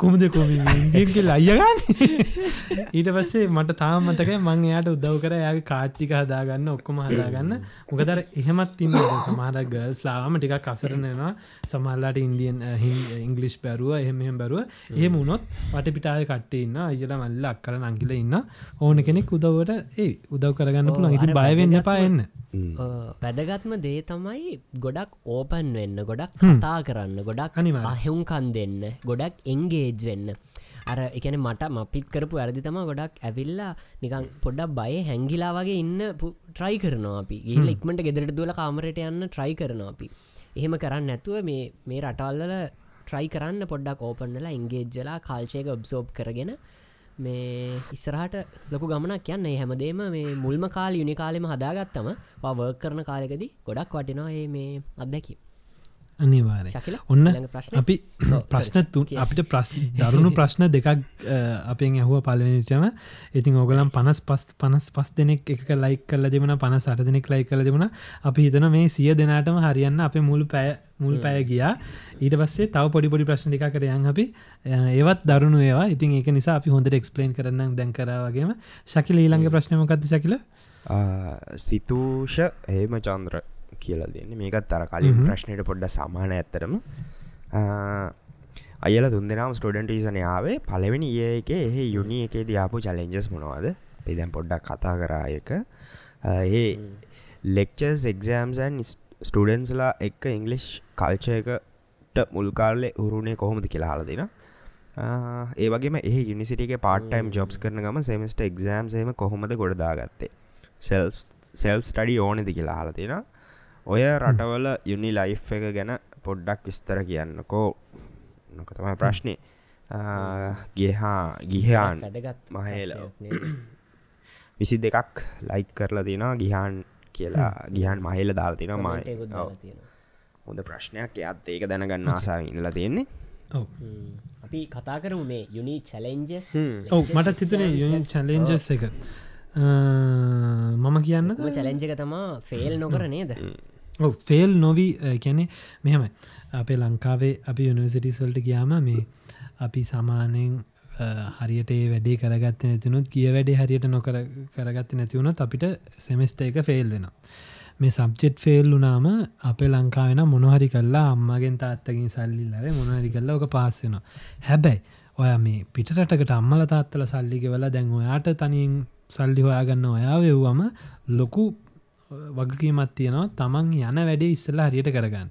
කොමද කොම ඉන්දියන්ගේ අයියගන්න ඊට පස්සේ මට තාමතක මං එයාට උදව් කර යාගේ කාච්චික හදාගන්න ඔක්කොම හදාගන්න. මොකදර එහෙමත් ඉන්න සමහර ගල්ස් ලාම ටිකක් කසරනවා සමල්ලාට ඉන්දියන් ඉංගලිෂ් බැරුව එහෙම බැරුව. එහෙම උනොත් වට පිටාය කට්ටේ ඉන්න අයල මල්ල අක්කර නංගිල ඉන්න ඕන කෙනෙක් උදවට ඒ උදව් කරගන්න පුළුවන්. ඉති බයවෙන්න පා එන්න වැදගත්ම දේ තමයි ගොඩක් ඕපන් වෙන්න ගොඩක් කතා කරන්න ගොඩක් අනිවාර්යෙන්. අහෙවුන්කන් දෙන්න ගොඩක් එංගේජ් වෙන්න. අර එකන මට මපිත් කරපු ඇරදි තම ගොඩක් ඇවිල්ලා නිකං පොඩ්ඩක් බය හැංගිලා වගේ ඉන්න ට්‍රයි කරනවා අපි. ඒ ඉක්මට ගෙදරට දුවල කාමරයට යන්න ට්‍රයි කරනවා අපි. එහෙම කරන්න නැතුව මේ මේ රටල්ලල ට්‍රයි කරන්න පොඩ්ඩක් ඕපන්නලා ඉංගේජ්ජලා කාල්චයක ඔබ්සෝබ් කරගෙන මේ ඉස්සරහට ලොකු ගමනක් කියන්න ඒ හැමදේම මේ මුල්ම කාල යුනි කාලෙම හදාගත්තම වර්ක් කරන කාලෙකදී ගොඩක් වටිනවා ඒ මේ අත්දැකි අනිවාරය ඔන්න? අපි ප්‍රශ්න. තුන්. අපිට ප්‍රශ් දරුණු ප්‍රශ්න දෙකක් අපෙන් ඇහුව පලනිචම ඉතින් ඕගලම් පනස් පස් පනස් පස් දෙනෙක් එක ලයික් කල දෙමන පන සට දෙනෙක් ලයි කල දෙමුණ. අපි හිතන මේ සිය දෙනාටම හරියන්න අප මුල් පැය මුල් පැය ගියා. ඊට පස්සේ තව පොඩි පොඩි ප්‍රශ්නිකකට යන් අපි. ඒවත් දරුණු ඒවා. ඉතින් ඒක නිසා අපි හොඳට එක්ස්පලේන් කරන්න දැන් කරවාගේම ශකිල ඊළඟ ප්‍රශ්නමකක්ද ශකිල? සිතූෂ හේම චන්ද්‍ර කියලා දෙන්න. මේකත් අර කලින් ප්‍රශ්නයට පොඩ්ඩ සමාන ඇත්තරම අයල තුන්දෙනම් ස්ටඩන්ටීසනයාවේ පලවෙනි ඒ එක එහ යුනි එකේ දයාපු චලෙන්ජස් මොනවාද? පිදැම් පොඩ්ඩක් කතා කරායක ඒ ලෙක්චර්ස් එක්සෑම්සන් ස්ටඩන්ස්ලා එක්ක ඉංගලිෂ් කල්චයකට මුල්කාල්ලෙ උරුණේ කොහොමද කියලා හල දෙෙන ඒ යුනිසිටික පාටයිම් ජොබ්ස් කරන ගම සෙමස්ට එක්සෑම් සේම කොහොමද ගොඩදාගත්තේ සෙල් ස්ටඩි ඕනෙද කියලා හල තියෙන ඔය රටවල යුනි ලයි් එක ගැන පොඩ්ඩක් විස්තර කියන්නකෝ. නොක තමයි ප්‍රශ්නය ගහා ගිහාන් වැදගත් මහේල? විසි දෙකක් ලයික් කරලා තිනවා. ගිහාන් කියලා ගිහන් මහිල දාල් තින Comment මයි. හොඳ ප්‍රශ්නයක්. එයත් ඒක දැනගන්න ආසාාව ඉල්ල තියෙන්නේ. අපි කතා කරමු මේ යුනි චලෙන්ජස් ඔව මට තිතන චලෙන්ජස් එක. මම කියන්න චලෙන්ජක තමා ෆෙල් නොකර නේද ෆෙල් නොවී කැනෙ මෙහෙමයි. අපේ ලංකාවේ අපි යුනිවසිටිස්වල්ට ගියාම මේ අපි සමානයෙන් අ, හරියට ඒ වැඩේ කරගත්ත නැතිනුත් කිය වැඩේ හරියට නොකර කරගත්ත නැතිවුණොත් අපිට සෙමස්ට එක ෆෙල් වෙන මේ සබ්චෙට් ෆෙල් වුනාම අපේ ලංකාවෙන මොනහරි කල්ලා අම්මගෙන් තාත්තකින් සල්ලිල්ලර මොනහරි කල්ලා ඕක පාස්සෙනවා හැබැයි ඔය මේ පිටරටකට අම්මල තාත්තල සල්ලිගෙවල දැන් ඔයාට තනින් සල්ලි හොයාගන්න ඔයා වෙව්වම ලොකු වගකීමත් තියෙනවා. තමන් යන වැඩේ ඉස්සල්ලා හරියට කරගන්න.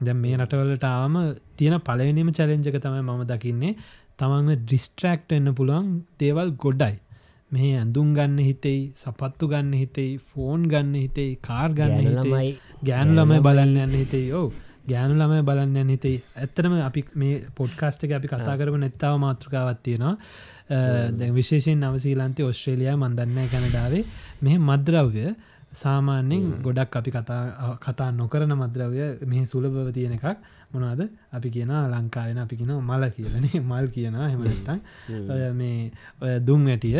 දැ මේ රටවලටාවම තියෙන පලවෙනිම චලෙන්ජක තමයි මම දකින්නේ. තමන්ව ඩිස්ට්‍රක්ට එන්න පුළුවන් දේවල් ගොඩ්ඩයි මේ ඇඳුම් ගන්න හිතෙයි සපත්තු ගන්න හිතෙයි ෆෝන් ගන්න හිතෙයි කාර් ගන්න හිතෙයි ගෑනු ළමයි බලන්න යන්න හිතෙයි. ඕ ගෑනු ළමයි බලන්න යන්න හිතෙයි. ඇත්තරම අපි මේ පොඩ්කාස්ට එක අපි කතා කරපු නැත්තාව මාතෘකාවත් තියෙනවා. දැ විශේෂෙන් නවසීලන්තය ඔස්ට්‍රේලියයා මන්දන්න කැනඩාවේ. මෙහ මද්‍රව්‍ය සාමාන්‍යෙන් ගොඩක් අපි කතා නොකරන මද්‍රවය මෙහි සුලභව තියෙන එකක්. මොනාද අපි කියන ලංකාවෙන අපි කියන මල කියලනේ මල් කියන හෙමනත්තන් මේ දුම් වැටිය.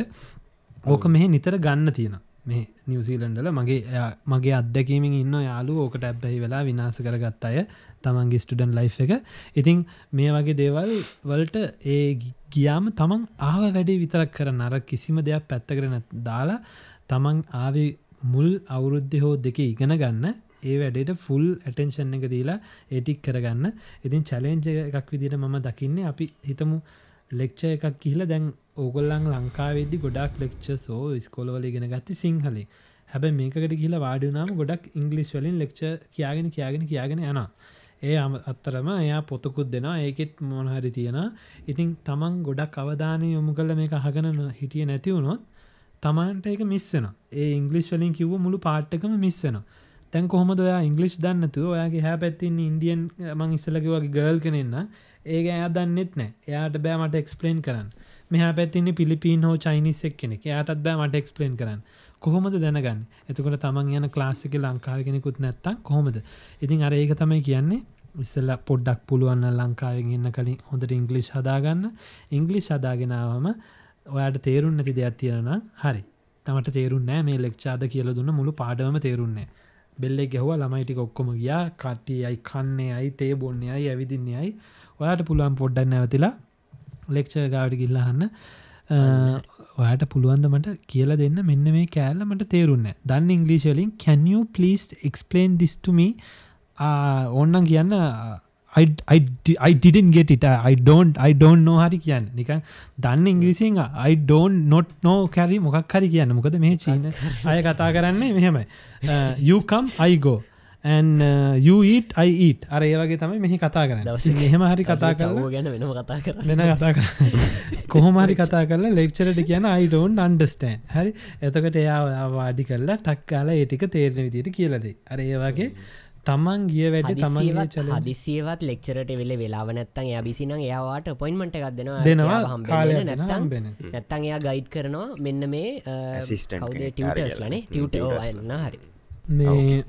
ඕක මෙහෙ නිතර ගන්න තියෙන මේ නිවසිීලන්ඩල මගේ මගේ අත්දැකීමින් ඉන්න යාලු ඕකට ඇබ්බැහි වෙලා විනාස කරගත් අය තමන්ගේ ස්ටඩන් ලයි් එක. ඉතිං මේ වගේ දේවල් වලට ඒ ගියාම තමන් ආව වැඩේ විතරක් කර නර කිසිම දෙයක් පැත්ත කරන දාලා තමන් ආවේ මුල් අවුරුද්ධ හෝ දෙක ඉගෙන ගන්න ඒ වැඩට ෆුල් ඇටෙන්ෂන් එක දීලා ඒටික් කරගන්න. ඉතින් චලෙන්ජ එකක් විදිට මම දකින්නේ අපි හිතමු ලෙක්ෂ එකක් කියල දැන් ඕගොල්ලං ලංකාවෙදදි ගොඩක් ලෙක්ෂ සෝ ස්කොලවල ගෙන ගත්ති සිංහලේ හැබැ මේකට කියලා වාඩිනාම ගොඩක් ඉංගලිස් වලින් ලෙක්ෂ කියයාගෙන කියයාගෙන කියයාගෙන යන ඒ අත්තරම එයා පොතකුත් දෙෙනවා ඒකෙත් මොනහරි තියෙන ඉතින් තමන් ගොඩක් අවධානය යොමු කල මේක අහගන හිටිය නැතිවුණොත් තමන්ට එක මිස්සෙන ඒ ඉංගලිස් වලින් කිව්ව මුළු පාට්ටකම මිස්සෙන තැන් කොහොමද ඔයා ඉංගලිස් දන්නතු ඔයාගේ හැ පැත්තින් ඉන්දියන් මං ඉස්සලක වගේ ගර්ල් කෙනෙන්න ඒක එයා දන්නෙත් නෑ එයාට බෑ මට එක්ස්පලේන් කරන්න. මෙහ පැත්තින්නේ පිලිපීන් හෝ චයිනිසෙක් කෙනෙක් එයාටත් බෑ මට එක්ස්පලේන් කරන්න. කොහොමද දැනගන්න? එතකොට තමන් යන ක්ලාසික ලංකාව කෙනෙකුත් නැත්තම් කොහොමද? ඉතින් අර ඒක තමයි කියන්නේ. ඉස්සල්ල පොඩ්ඩක් පුළුවන්න ලංකාවෙන් එන්න කලින් හොඳට ඉංගලිෂ් හදාගන්න. ඉංගලිෂ් හදාගෙනාවම ඔයාට තේරුන් නැති දෙයක් තියෙන හරි. තමට තේරුන්නෑ මේ ලෙක්ෂාද කියල දුන්න මුළු පාඩම තේරුන්නේ බෙල්ලෙ ගැහව ළමයිටි ඔක්කොම ගියා. කට්ටිය අයි කන්නේ අයි තේ බොන්නේ අයි ඇවිදින්නේ අයි ඔයාට පුළුවන් පොඩ්ඩක් නැවතිලා ලෙක්ෂ ගාඩි ගිල්ලහන්න ඔයාට පුළුවන්ද මට කියල දෙන්න? මෙන්න මේ කෑල්ල මට තේරුන්න දන්න ඉංගලිශලින් කැනිය පලිස් එක්ස්පලේන් දිස්ටමි ඕන්නන් කියන්න I, I, I didn't get it. I don't I don't know හරි කියන්න නිකන් දන්න ඉංග්‍රීසින් I don't not know කැරි මොකක් හරි කියන්න මොකද මේ චීන අය කතා කරන්නේ මෙහෙමයි you come I go. And you eat I eat. අර ඒවගේ තමයි මෙහි කතා කරන්න එහෙම හරි කතා කර ගැන වෙනම කතා කර වෙන කතා කර කොහොමරි කතා කරලා ලෙක්චරට කියන I don't understand. හරි එතකට එයා වාඩි කරලා ටක්කාලා ඒටික තේරණ විදිට කියලදේ අර ඒවාගේ තමන් ගිය වැඩ තමන්ගේ චල හදිසියවත් ලෙක්චරට වෙල වෙලාව නැත්තන් ය බිසින එයාවාට පොයින්මට එකක් දෙනවා. දෙනවා හම්බ කාලයක් නැත්තන් එයා ගයිඩ් කරනවා. මෙන්න මේ කවද හරි ලනේ කියලා. ටියට tutors. න්න හරි. මේ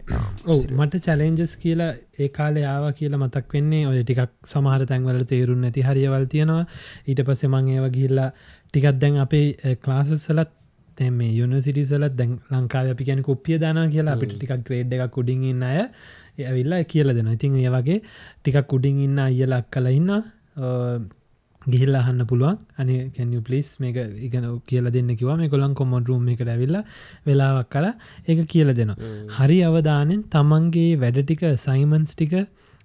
ඔව මට චලෙන්ජස් කියලා ඒ කාලේ ආව කියලා මතක් වෙන්නේ. ඔය ටිකක් සමහර තැන්වල තේරුම් නැති හරියවල් තියෙනවා. ඊට පස්සේ මං ඒව ගිල්ලා ටිකත් දැන් අපේ ක්ලාසස්සලත් තැම මේ යුනිසිටිසලත් දැන් ලංකාව අපි ගැන කොපිය දාන කියලා අපිට ටිකක් ග්‍රේඩ් එකක් කුඩින් ඉන්න අය ඇවිල්ලා කියල දෙන ඉතින් ඒ වගේ ටිකක් කුඩින් ඉන්න අයියලක් කල ඉන්න ගිහිල්ල අහන්න පුළුවන්. අනි කැනිය පලිස් මේක ඉගන කියල දෙන්න කිව මේ කොළන් කොමොඩ රුම් එකට ඇවිල්ලා වෙලාවක් කලා ඒක කියල දෙනවා. හරි අවධානෙන් තමන්ගේ වැඩ ටික සයිමන්ස් ටික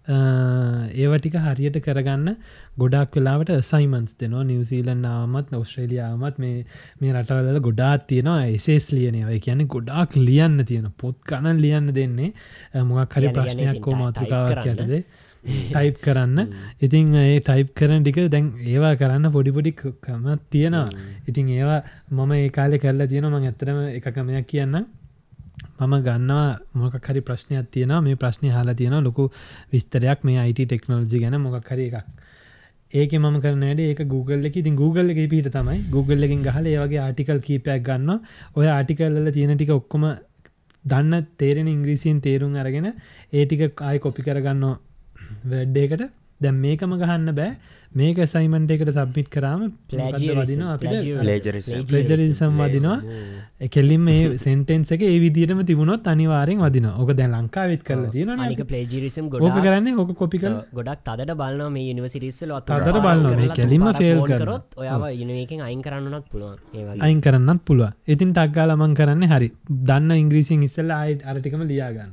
ඒවටික හරියට කරගන්න ගොඩක් වෙලාවට සයිමන්ස් දෙනවා. නිවසීලන් නාමත් ඔස්ට්‍රේලියාමත් මේ මේ රටවල ගොඩාත් තියෙනවා එසේස් ලියනයවයි කියන්නේ ගොඩාක් ලියන්න තියෙන පොත් ගණන් ලියන්න දෙන්නේ. මොකක් හරි ප්‍රශ්නයක් කෝ මාතෘකාවක්. යටද ටයිප් කරන්න. ඉතින් ඒ ටයිප් කරන ටික දැන් ඒවා කරන්න පොඩිපොඩි කම තියෙනවා. ඉතින් ඒවා මම ඒ කාලෙ කරලා තියෙන ම ඇතරම එකකමයක් කියන්න මම ගන්නවා මොක හරි ප්‍රශ්නයක් තියෙන මේ ප්‍රශ්නය හලා තියෙන ලොකු විස්තරයක් මේ අයිට ටෙක්නෝජි ගැන මොකක් හරි එකක්. ඒක ම කරනට ඒක Google එක. ඉතින් Google එක පිට තමයි. Google එකින් ගහල ඒවගේ ආටිකල් කීපයක් ගන්න ඔය ආටිකල්ල තියෙන ටික ඔක්කොම දන්න තේරෙන ඉංග්‍රීසියෙන් තේරුම් අරගෙන ඒ ටික ආය කොපි කරගන්න වැඩ්ඩේකට දැම් මේකම ගහන්න බෑ. මේක සයිමන්ට එකට සබ්මිට් කරාම. ප්ලජරිසම් වදිනවා කෙල්ලින් මේ සෙන්ටෙන්ස එක ඒ විදිටම තිබුණොත් අනිවාරෙන් වදින ඕක දැ ලංකාවෙත් කරල අනික ප්ලේජිරිසම් ගොඩ කරන්නේ ඕක කොපි කර ගොඩක් තදට බලන මේ යනිවසිටිස්සල තදට බලනවා. මේ කෙලින්ම කරනවා. කරොත් ඔයාව යනකින් අයින් කරන්නනත් පුළුවන්. අයින් කරන්නත් පුළුව ඉතින් ටක්ගාලමං කරන්න හරි. දන්න ඉංග්‍රීසින් ඉස්සල්ල අයිට අරටිකම ලියාගන්න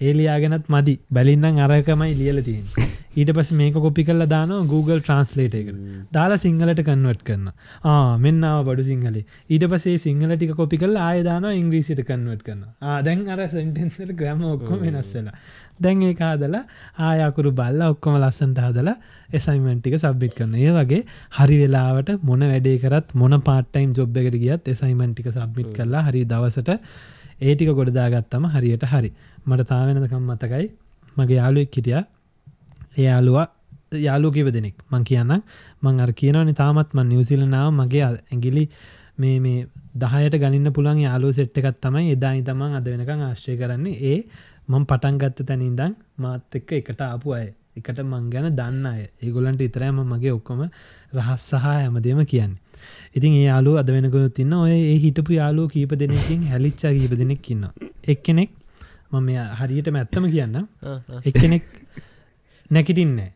ඒ ලියාගෙනත් මදි. බැලින්නම් අරකමයි ලියල තියෙන් ඊට පස් මේක කොපි කල්ලා දාන Google ට්‍රන්ස්ලේට එක දාලා සිංහලට කන්වට් කරන්න මෙන්නාව බඩු සිංහලේ. ඊට පසේ සිංහල ටික කොපි කල් ආයදාන ඉංග්‍රීසිට කන්වට් කරන්න ආදැන් අර සෙන්ටෙන්සට ග්‍රම ඔක්කොම වෙනස්සලා දැන් ඒ කාදලා ආයකුරු බල්ල ඔක්කොම ලස්සන්ට හදලා එසයිමන්ටික සබ්බිට් කරන ඒ වගේ හරි වෙලාවට මොන වැඩේ කරත් මොන පාටයිම් ජොබ් එකට ගියත් එසයිමන්ටික සබ්මිට් කරලා හරි දවසට ඒටික ගොඩදාගත්තම හරියට හරි. මට තාවෙනකම් මතකයි. මගේ යාලුවෙක් හිටිය. ඒ යාලුවා යාලු කිව දෙනෙක්. මං කියන්න මං අර කියනවනි තාමත් මන් නිවසිලනාව මගේ ඇගිලි මේ මේ දහයට ගනින්න පුළන් යාලු සෙට් එකත් තමයි එදායි තමන් අද වෙනකං ආශ්‍රය කරන්නේ. ඒ මං පටන් ගත්ත තැනින්දං මාත් එක්ක එකට ආපු අය. එකට මං ගැන දන්න අය. ඒගොලන්ට ඉතරෑම මගේ ඔක්කොම රහස් සහ හැමදේම කියන්න. ඉතින් ඒ යාලු අද වෙනකුත් තින්න ඔය ඒ හිටපු යාලු කීප දෙනකින් හැලිච්චා කීප දෙනෙක් ඉන්න එක්කෙනෙක් මම හරියට මැත්තම කියන්න එක්කෙනෙක් නැකිටින්නේ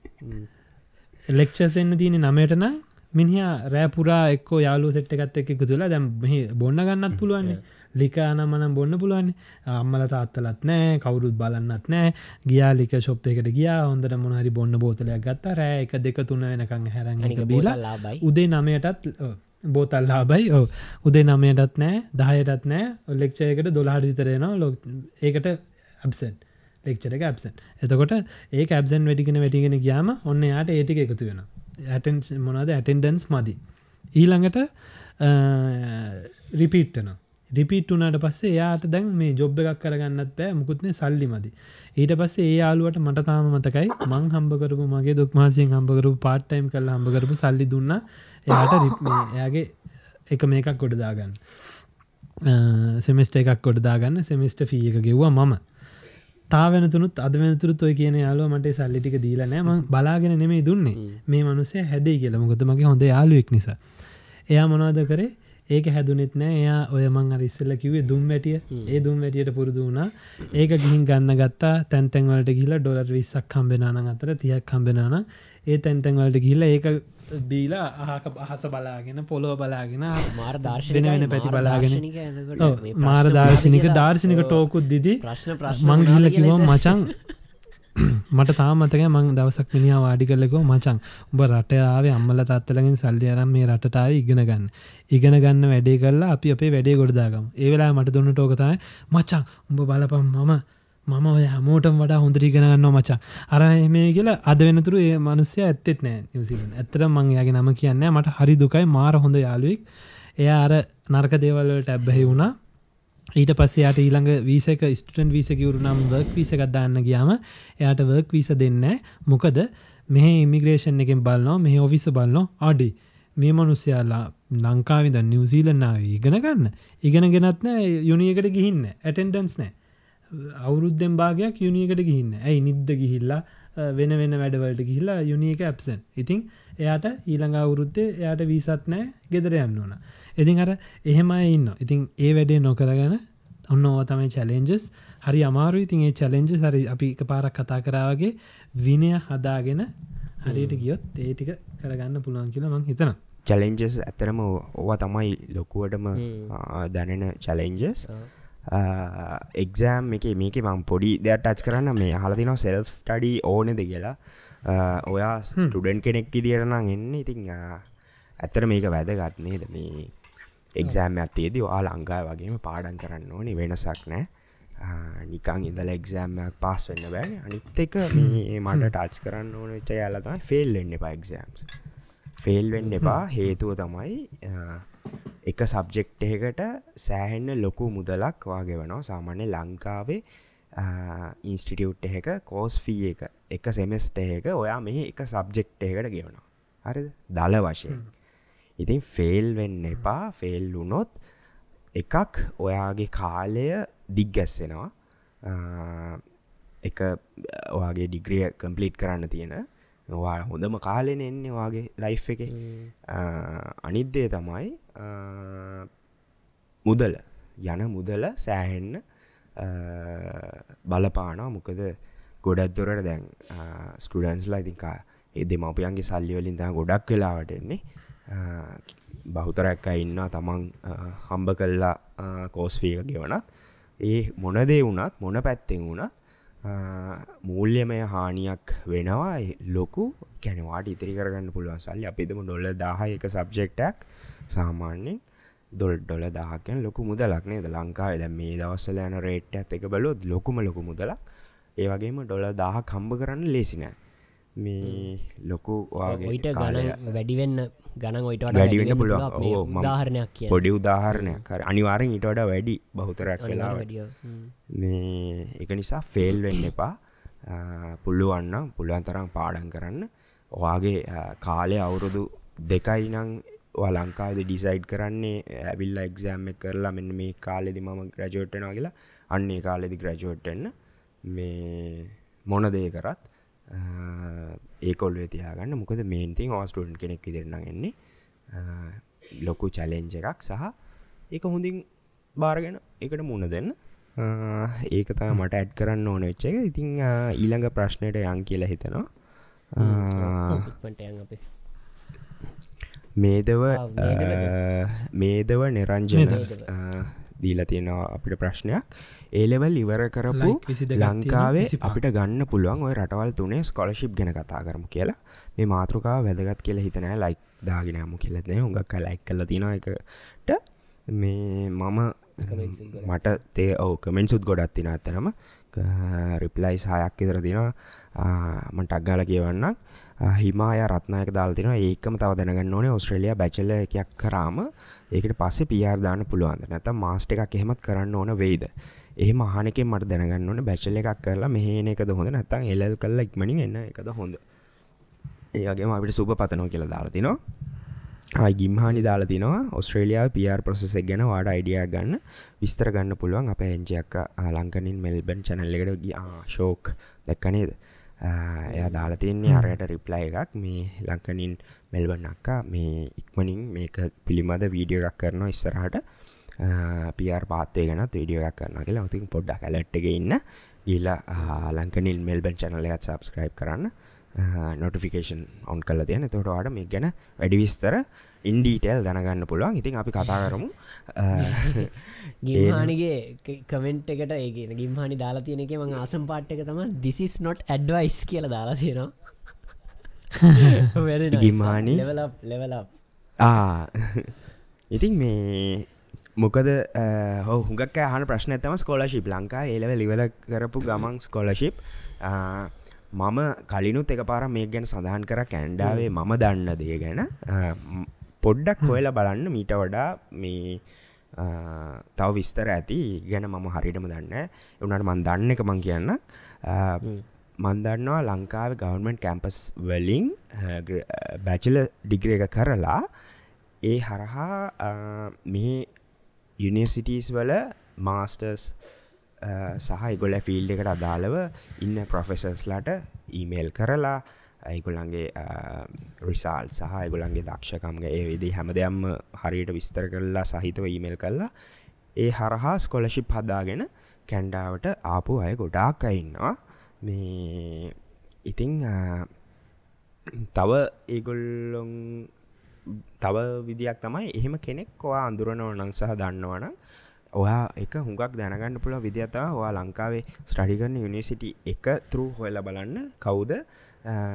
ලෙක්ෂස් එන්න තියෙන නමයටන මිනිහ රෑපුරා එක්ක යාලු සෙට් එකත් එක් එක තුලා දැම් බොන්න ගන්නත් පුළුවන්නේ ලිකාන මනම් බොන්න පුළුවන්. අම්මල තාත්තලත් නෑ කවුරුත් බලන්නත් නෑ. ගියාලික ශොප් එකට ගියා හොඳට මොනහරි බොන්න බෝතලයක් ගත්තා. රෑ එක දෙක තුන වෙනකං හැරඟ බීලා උදේ නමයටත් බෝතල්ලාබයි ඕ උදේ නමයටත් නෑ දහයටත් නෑ. ලෙක්ෂයකට දොලාහට විතරයනවා ලො ඒකට ඇබසන් ලෙක්චර එක ඇබසන් එතකොට ඒ ඇබසන් වැඩිගෙන වැඩිගෙන ගයාම ඔන්න යාට ඒටික එකතු වෙන ඇටන් මොනද ඇටෙන්ඩන්ස් මදි. ඊළඟට රිපීට්ටනවා රිපිට් වනාට පස්සේ යාට දැන් මේ ජොබ් එකක් කරගන්නත් බෑ මුකුත්නේ සල්ලි මදි ඊට පස්සේ ඒ යාලුවට මට තාම මතකයි මං හම්බකරපු මගේ දුක්මාසියෙන් හම්බකරපු පාට්ටයිම් කල් හම්බකරපු සල්ලි දුන්න. එයාට එයාගේ එක මේකක් ගොඩදාගන්න සෙමිස්ට එකක් ගොඩදාගන්න සෙමිස්ට ෆී එක ගෙව්වා මම. තාවෙනතුනුත් අද වෙනතුරුත් ඔය කියන යාලුව මට සල්ලිටික දීලනෑ ම බලාගෙන නෙමේ දුන්නේ. මේ මනුසේ හැදේ කියලමකොත මගේ හොඳ යාලුවෙක් නිසා. එයා මොනවාද කරේ ඒක හැදුනෙත් නෑ. එයා ඔය මං අර ඉස්සල්ල කිවේ දුම් වැටිය. ඒ දුම් වැටියට පුරුදු වුණා. ඒක ගිහින් ගන්න ගත්තා. තැන්තැන්වලට කියලා ඩොලර් විස්සක් කම්බෙනන අතර තියක් කම්බෙනන ඒ තැන්තැන්වලට ගිහිල්ල ඒක බීලා ආහක අහස බලාගෙන පොලොව බලාගෙන මාර වෙන දර්ශන වෙන පැති බලාගෙන. මාර දර්ශනික දාර්ශනික ටෝකුත් දිදී ප්‍රශ්න ප්‍රශ්න මං ගිල්ල කිවෝ මචන් මට තාමතක මං දවසක් මිනිා වාඩි කරලකෝ මචන් උඹ රටයාවේ අම්මල තත්වලකින් සල්ලි අරම් මේ රටාව ඉගෙන ගන්න. ඉගෙන ගන්න වැඩේ කරලා අපි අපේ වැඩේ ගොඩදාගම් ඒවෙලා මට දුන්න ටෝකතයි මචන් උඹ බලපම් මම. මම ඔය හමෝටම් වඩා හොඳරි ගෙනගන්න මචා. අර මේ කියලා අද වෙනතුරු ඒ මනුස්්‍යය ඇත්තෙත් නෑ නිවසිලන් ඇත්තර මංයාගේ නම කියන්න මට හරි දුකයි. මාර හොඳ යාලුවෙක් එයා අර නර්ක දේවල්වලට ඇබ්බැහි වුණා. ඊට පස්සයාට ඊළඟ වීසක ස්ටන් වීසකවරු නම් වර්ක් වීස ගත්දාන්න ගියාම එයාට වර්ක් වීස දෙන්න මොකද මෙහ ඉමිග්‍රේෂන් එකෙන් බලනවා මෙහ ඔෆිස බලන්නෝ අඩි. මේ මනුස්්‍යයාලා ලංකාවිද නිවසීලන්නාව ඉගෙන ගන්න. ඉගෙන ගෙනත්න යුනියකට ගිහින්න ඇටෙන්ඩන්ස් නෑ අවුරුද්ධෙන් භාගයක් යුනියකට ගිහින්න ඇයි නිද්ද ගිහිල්ලා වෙන වෙන වැඩවලට ගිහිල්ලා යුනියක ඇප්සන් ඉතිං එයාට ඊළඟ අවුරුත්තේ එයාට වීසත් නෑ ගෙදර යන්න ඕන. ඉතින් අර එහෙමයි ඉන්න. ඉතින් ඒ වැඩේ නොකරගන ඔන්න ඕ තමයි චලෙන්ජස් හරි අමාරු ඉතින් ඒ චලෙන්ජ හරි අපි පාරක් කතා කරාවගේ විනය හදාගෙන හරියට ගියොත් ඒටික කරගන්න පුළුවන් කියලා මං හිතන චලෙන්ජස් ඇතරම ඕවා තමයි ලොකුවටම දැනෙන චලෙන්ජස් එක්සෑම් එක මේක මං පොඩි දෙයක් ටච් කරන්න. මේ හලතින සෙල්ෆ් ටඩි ඕනෙද කියලා. ඔයා ස්ටඩන් කෙනෙක් ඉදිරනම් එන්න. ඉතිං ඇත්තර මේක වැදගත්නේද මේ එක්සෑම් ඇත්තේද වා ලංකාය වගේම පාඩන් කරන්න ඕනි වෙනසක් නෑ. නිකං ඉදල එක්සෑම්මයක් පස් වෙන්න බෑ අනිත් එක මට ටච් කරන්න ඕන ච යාලතයි ෆෙල් වෙන්න එපා එක්සෑම්ස් ෆෙල් වෙන්න එපා. හේතුව තමයි එක සබ්ජෙක්් එකට සෑහෙන්න ලොකු මුදලක් වගේ වනවා. සාමාන්‍ය ලංකාවේ ඉන්ස්ටිටියුට් එක කෝස් ෆී එක එක සෙමස්ට එක ඔයා මෙහ එක සබ්ජෙක්් එකට ගෙවනවා. හරි දල වශයෙන් ඉතින් ෆෙල් වෙන්න එපා. ෆෙල් වුනොත් එකක් ඔයාගේ කාලය දිග්ගැස්සෙනවා. එක ඔයාගේ ඩිග්‍රිය කම්පලිට් කරන්න තියෙන. වා හොඳම කාලෙන එන්නේ වගේ ලයිෆ් එක. අනිද්දේ තමයි මුදල. යන මුදල සෑහෙන්න බලපානා මොකද ගොඩත් දොරට දැන් ස්ටඩන්ස්ලා ඉතින්කා ඒ දෙමපියන්ගේ සල්ලිවලින් තා ගොඩක් වෙලාවට එන්නේ බහුතරැක්ක ඉන්න තමන් හම්බ කල්ලා කෝස්ෆීක ගෙවනත්. ඒ මොනදේ වුණත් මොන පැත්තෙන් වුණත් මූල්‍යමය හානියක් වෙනවා ලොකු. කැනවාට ඉතිරි කරගන්න පුළුවන් සල්ලි. අපිතම ඩොල්ල දාහ එක සබ්ජෙක්ටක් සාමාන්‍යෙන් දොල් ඩොල දාහකෙන් ලොකු මුදලක්නේ ද ලංකාව දැ මේ දවස්සල යන රේට් ඇත් එක බලොත් ලොකුම ලොකු මුදලක්. ඒවගේම ඩොල දාහ කම්බ කරන්න ලේසිනෑ මේ ලොකු ඔයිට ගණ වැඩිවෙන්න ගණන් ඔයිට වැඩිවෙන්න පුළුවන්. උදාහරණයක් කිය පොඩි උදාහරණයක්. අනිවාරෙන් ඉට වඩ වැඩි බහුතරයක් වැඩිය මේ එක නිසා ෆෙල් වෙන්න එපා. පුළුවන්න පුළුවන් තරම් පාඩන් කරන්න. ඔයාගේ කාලය අවුරුදු දෙකයි නං ලංකාද ඩිසයිඩ් කරන්නේ ඇවිල්ල එක්සෑම් එක කරලා මෙන්න මේ කාලෙදි මම ග්‍රජෝට්ටනා කියලා. අන්නේ කාලෙදි ග්‍රජෝට්ටන්න මේ මොන දේ කරත් ඒකොල්ේ තියාගන්න. මොකද මේන්තින් ඕස්ටන් කෙනෙක් ඉදිරන්න එන්නේ. ලොකු චලෙන්ජ එකක් සහ ඒක හොඳින් බාරගෙන එකට මුණ දෙන්න. ඒක තම මට ඇඩ් කරන්න ඕන වෙච්ච එක. ඉතිං ඊළඟ ප්‍රශ්නයට යන් කියලා හිතනවා. මේදව මේදව නිරංජන දීලා තියෙනවා අපිට ප්‍රශ්නයක් ඒලෙවල් ඉවර කරපු ලංකාවේ අපිට ගන්න පුළුවන් ඔය රටවල් තුනේ ස්කොලශිප් ගැන කතා කරමු කියලා. මේ මාතෘකාව වැදගත් කියලා හිතනෑ ලයික් දාගෙනයමු කියලත්න හුඟක් ලයික් කල තින එකට මේ මම මට තේ ඔව කමෙන්සුත් ගොඩත් තින ඇතනම රිප්ලයි සායක් විතර තිනවා. මටක් ගාල කියවන්න හිමාය රත්නායක දාල්තින ඒකම තව දැනගන්න ඕනේ. ඔස්ට්‍රලිය බැචල එකයක් කරාම ඒකට පස්සේ පියාර්දාන පුළුවන්ද? නැත මාස්ට එකක් එහෙමත් කරන්න ඕන වෙයිද ඒ මහනක මට දැනගන්න ඕන. බැචල එකක් කරලා මෙහන එකද හොඳ නැතන් එල් කල්ල ඉක්මනින් එන්න එකද හොඳ. ඒගේම අපිට සුප පතනෝ කියලා දාලතිනවා ගිම්හානි දාලා තිනවා. ඔස්ට්‍රේලියයා පියර් ප්‍රසෙක් ගැන වාඩ අයිඩිය ගන්න. විස්තර ගන්න පුළුවන්. අප එංචියක්ක ලංකනින් මෙල්බන් චැනල්ලෙකට ශෝක් දැක්කනේද එය දාලා තියන්නේ අරයට රිප්ලයි එකක්. මේ ලංකනින් මෙල්බන් අක්කා මේ ඉක්මනින් මේක පිළිමද වීඩියෝ එකක් කරනවා ඉස්සරහට පියර් පාත්තය ගැන වීඩියෝ එකක් කරන කියලා. ඔතින් පොඩ්ඩක් කලට්ටක ඉන්න. ගීලා ලංකනිල් මෙල්බන් චනලයත් සබස්ක්‍රයිබ් කරන්න. නොටිෆිකේෂන් ඔන් කල තියන. තොට වාට මේ ගැන වැඩි විස්තර ඉන්ඩීටෙල් දැනගන්න පුළුවන්. ඉතින් අපි කතා කරමු. ගිම්හානිගේ කමෙන්ට් එකට ඒගෙන ගිම්හනි දාලා තියෙන එක මං ආසම් පාට් එක තම දිසිස් නොට් ඇඩ්වයිස් කියල දාලා තියෙනවා. ගිම්හානි. ලෙවල ඉතින් මේ මොකද හුඟක් හන ප්‍රශ්න ඇතම ස්කෝලශිප් ලංකා ඒලව ලිවල කරපු ගමන් ස්කෝලශිප් මම කලිනුත් එක පාර මේ ගැන සඳහන් කර කැන්ඩාවේ මම දන්න දේ ගැන. පොඩ්ඩක් හොයලා බලන්න මීට වඩා මේ තව විස්තර ඇති. ගැන මම හරිටම දන්න එවනට මන් දන්න එක මං කියන්න මන්දන්නවා ලංකාව ගවර්මන්ට් කැම්පස් වලින් බැචල ඩිග්‍ර එක කරලා ඒ හරහා මේ යුනිසිටස් වල මාස්ටර්ස් uh, සහ ඉගොල ෆිල්ඩ එකට අදාළව ඉන්න ප්‍රොෆෙසර්ස්ලාට ඊමේල් කරලා uh, ඇයිගොලන්ගේ රිසාල් uh, සහ ගොලන්ගේ දක්ෂකම්ගේ ඒ විදි හැම දෙයම්ම හරියට විස්තර කරලා සහිතව ඊමේල් කරලා ඒ හරහා ස්කොලශිප් හදාගෙන කැන්ඩාවට ආපු අය ගොඩාක් අඉන්නවා මේ ඉතිං තව ඒගොල්ලොන් තව විදියක් තමයි එහෙම කෙනෙක් ඔයා අඳුරනව නං සහ දන්නවන ඔයා එක හුඟක් දැනගන්න පුළ විදිහතා ඔයා ලංකාවේ ස්ටඩිගන්න යුනිසිටි එක තරු හොයල බලන්න. කවුද?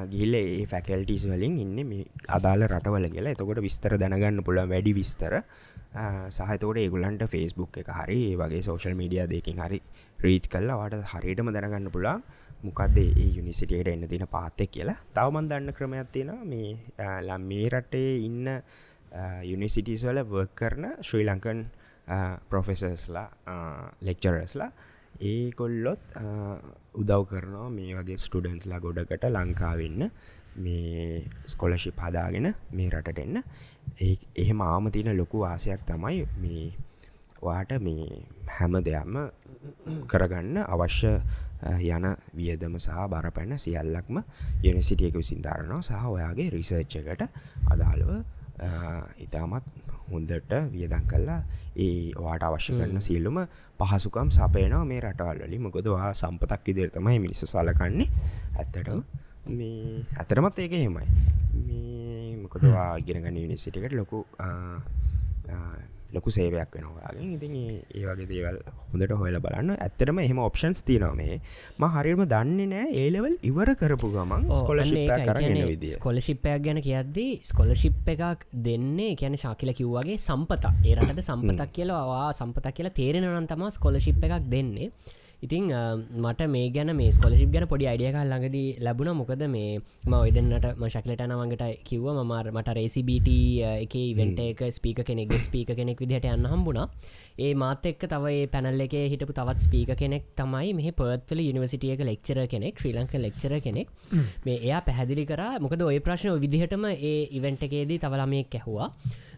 ගිල්ල ඒ ෆැකල්ටිස් වලින් ඉන්න මේ අදාල රටවල කියලා. එතකොට විස්තර දැනගන්න පුළ වැඩි විස්තර. සහතෝට ඒගුලන්ට ෆෙස්බුක් එක හරි වගේ සෝශල් මීඩිය දෙකින් හරි රීච් කල්ලා වට හරියටම දැනගන්න පුළා මොකක්ද ඒ යුනිසිටියට එන්න තින පාත්තෙක් කියලා. තවමන් දන්න ක්‍රමයක් තියෙන මේ ලම් මේ රටේ ඉන්න යුනිසිටිස් වල වර්ක් කරන ශ්‍රී ලංකන් ප්‍රොෆෙසර්ස්ලා ලෙක්චරස්ලා ඒ කොල්ලොත් උදව් කරනවා මේ වගේ ස්ටඩන්ස්ලා ගොඩකට ලංකාවෙන්න මේ ස්කොලශිප් හදාගෙන මේ රටට එන්න. ඒ එහෙම ආම තියෙන ලොකු වාසයක් තමයි මේ වාට මේ හැම දෙයක්ම කරගන්න අවශ්‍ය යන වියදම සහ බරපැන සියල්ලක්ම යනිසිටියක විසින්ධාරනවා සහ ඔයාගේ රිසර්ච්චකට අදාළව ඉතාමත් හොන්දට වියදන් කල්ලා ඒ වාට අවශ්‍ය කරන සියල්ලුම පහසුකම් සපයනවා මේ රටවල් වලි මොකදවා සම්පතක් ඉදිර තමයි මිනිස්සු සලකන්නේ. ඇත්තටම මේ ඇතරමත් ඒක එහෙමයි. මේ මොකදවා ඉගෙනගන්න නිසිටිකට ලොකු ලොකු සේවයක් වෙනවාගේ ඉතින් ඒ- වගේ දේවල් හොඳට හොල බලන්න. ඇත්තරම එහම ඔප්ෂන්ස් තියනොමේ ම. හරිම දන්නේ නෑ ඒලවල් ඉවර කරපු ගමන් ස්කොලශිප ස්කොලශිප්පයක් ගැන කියද්දී ස්කොලශිප් එකක් දෙන්නේ ගැන ශාකිල කිව්වාගේ සම්පතක්. ඒරට සම්පතක් කියලවා සම්පතක් කියලා තේරෙනවනන් තම ස්කොලශිප් එකක් දෙන්නේ ඉතිං මට මේ ගැන මේ ස්කොලශිප් ගැන පොඩි අයිඩියක ළඟදී ලැබුණ. මොකද මේ ම ඔයදන්නට මශකලට නවන්ගට කිව්ව. මමාර මට රේසිබට එක ඉවෙන්ට එක ස්පීක කෙනෙක් ස්පීක කෙනෙක් විදිහට යන්න හම්බුණා. ඒ මාත එක්ක තව ඒ පැනල් එක හිටපු තවත් ස්පීක කෙනෙක් තමයි මෙහ පර්ත්වල යනිවසිටියක ලෙක්චර කෙනෙක් ශ්‍රී ලංක ලෙක්චර කෙනෙක්. මේ එයා පැහැදිලි කර. මොකද ඔය ප්‍රශ්න විදිහටම ඒ ඉවෙන්ට එකේදී තවලමයෙක් ඇහවා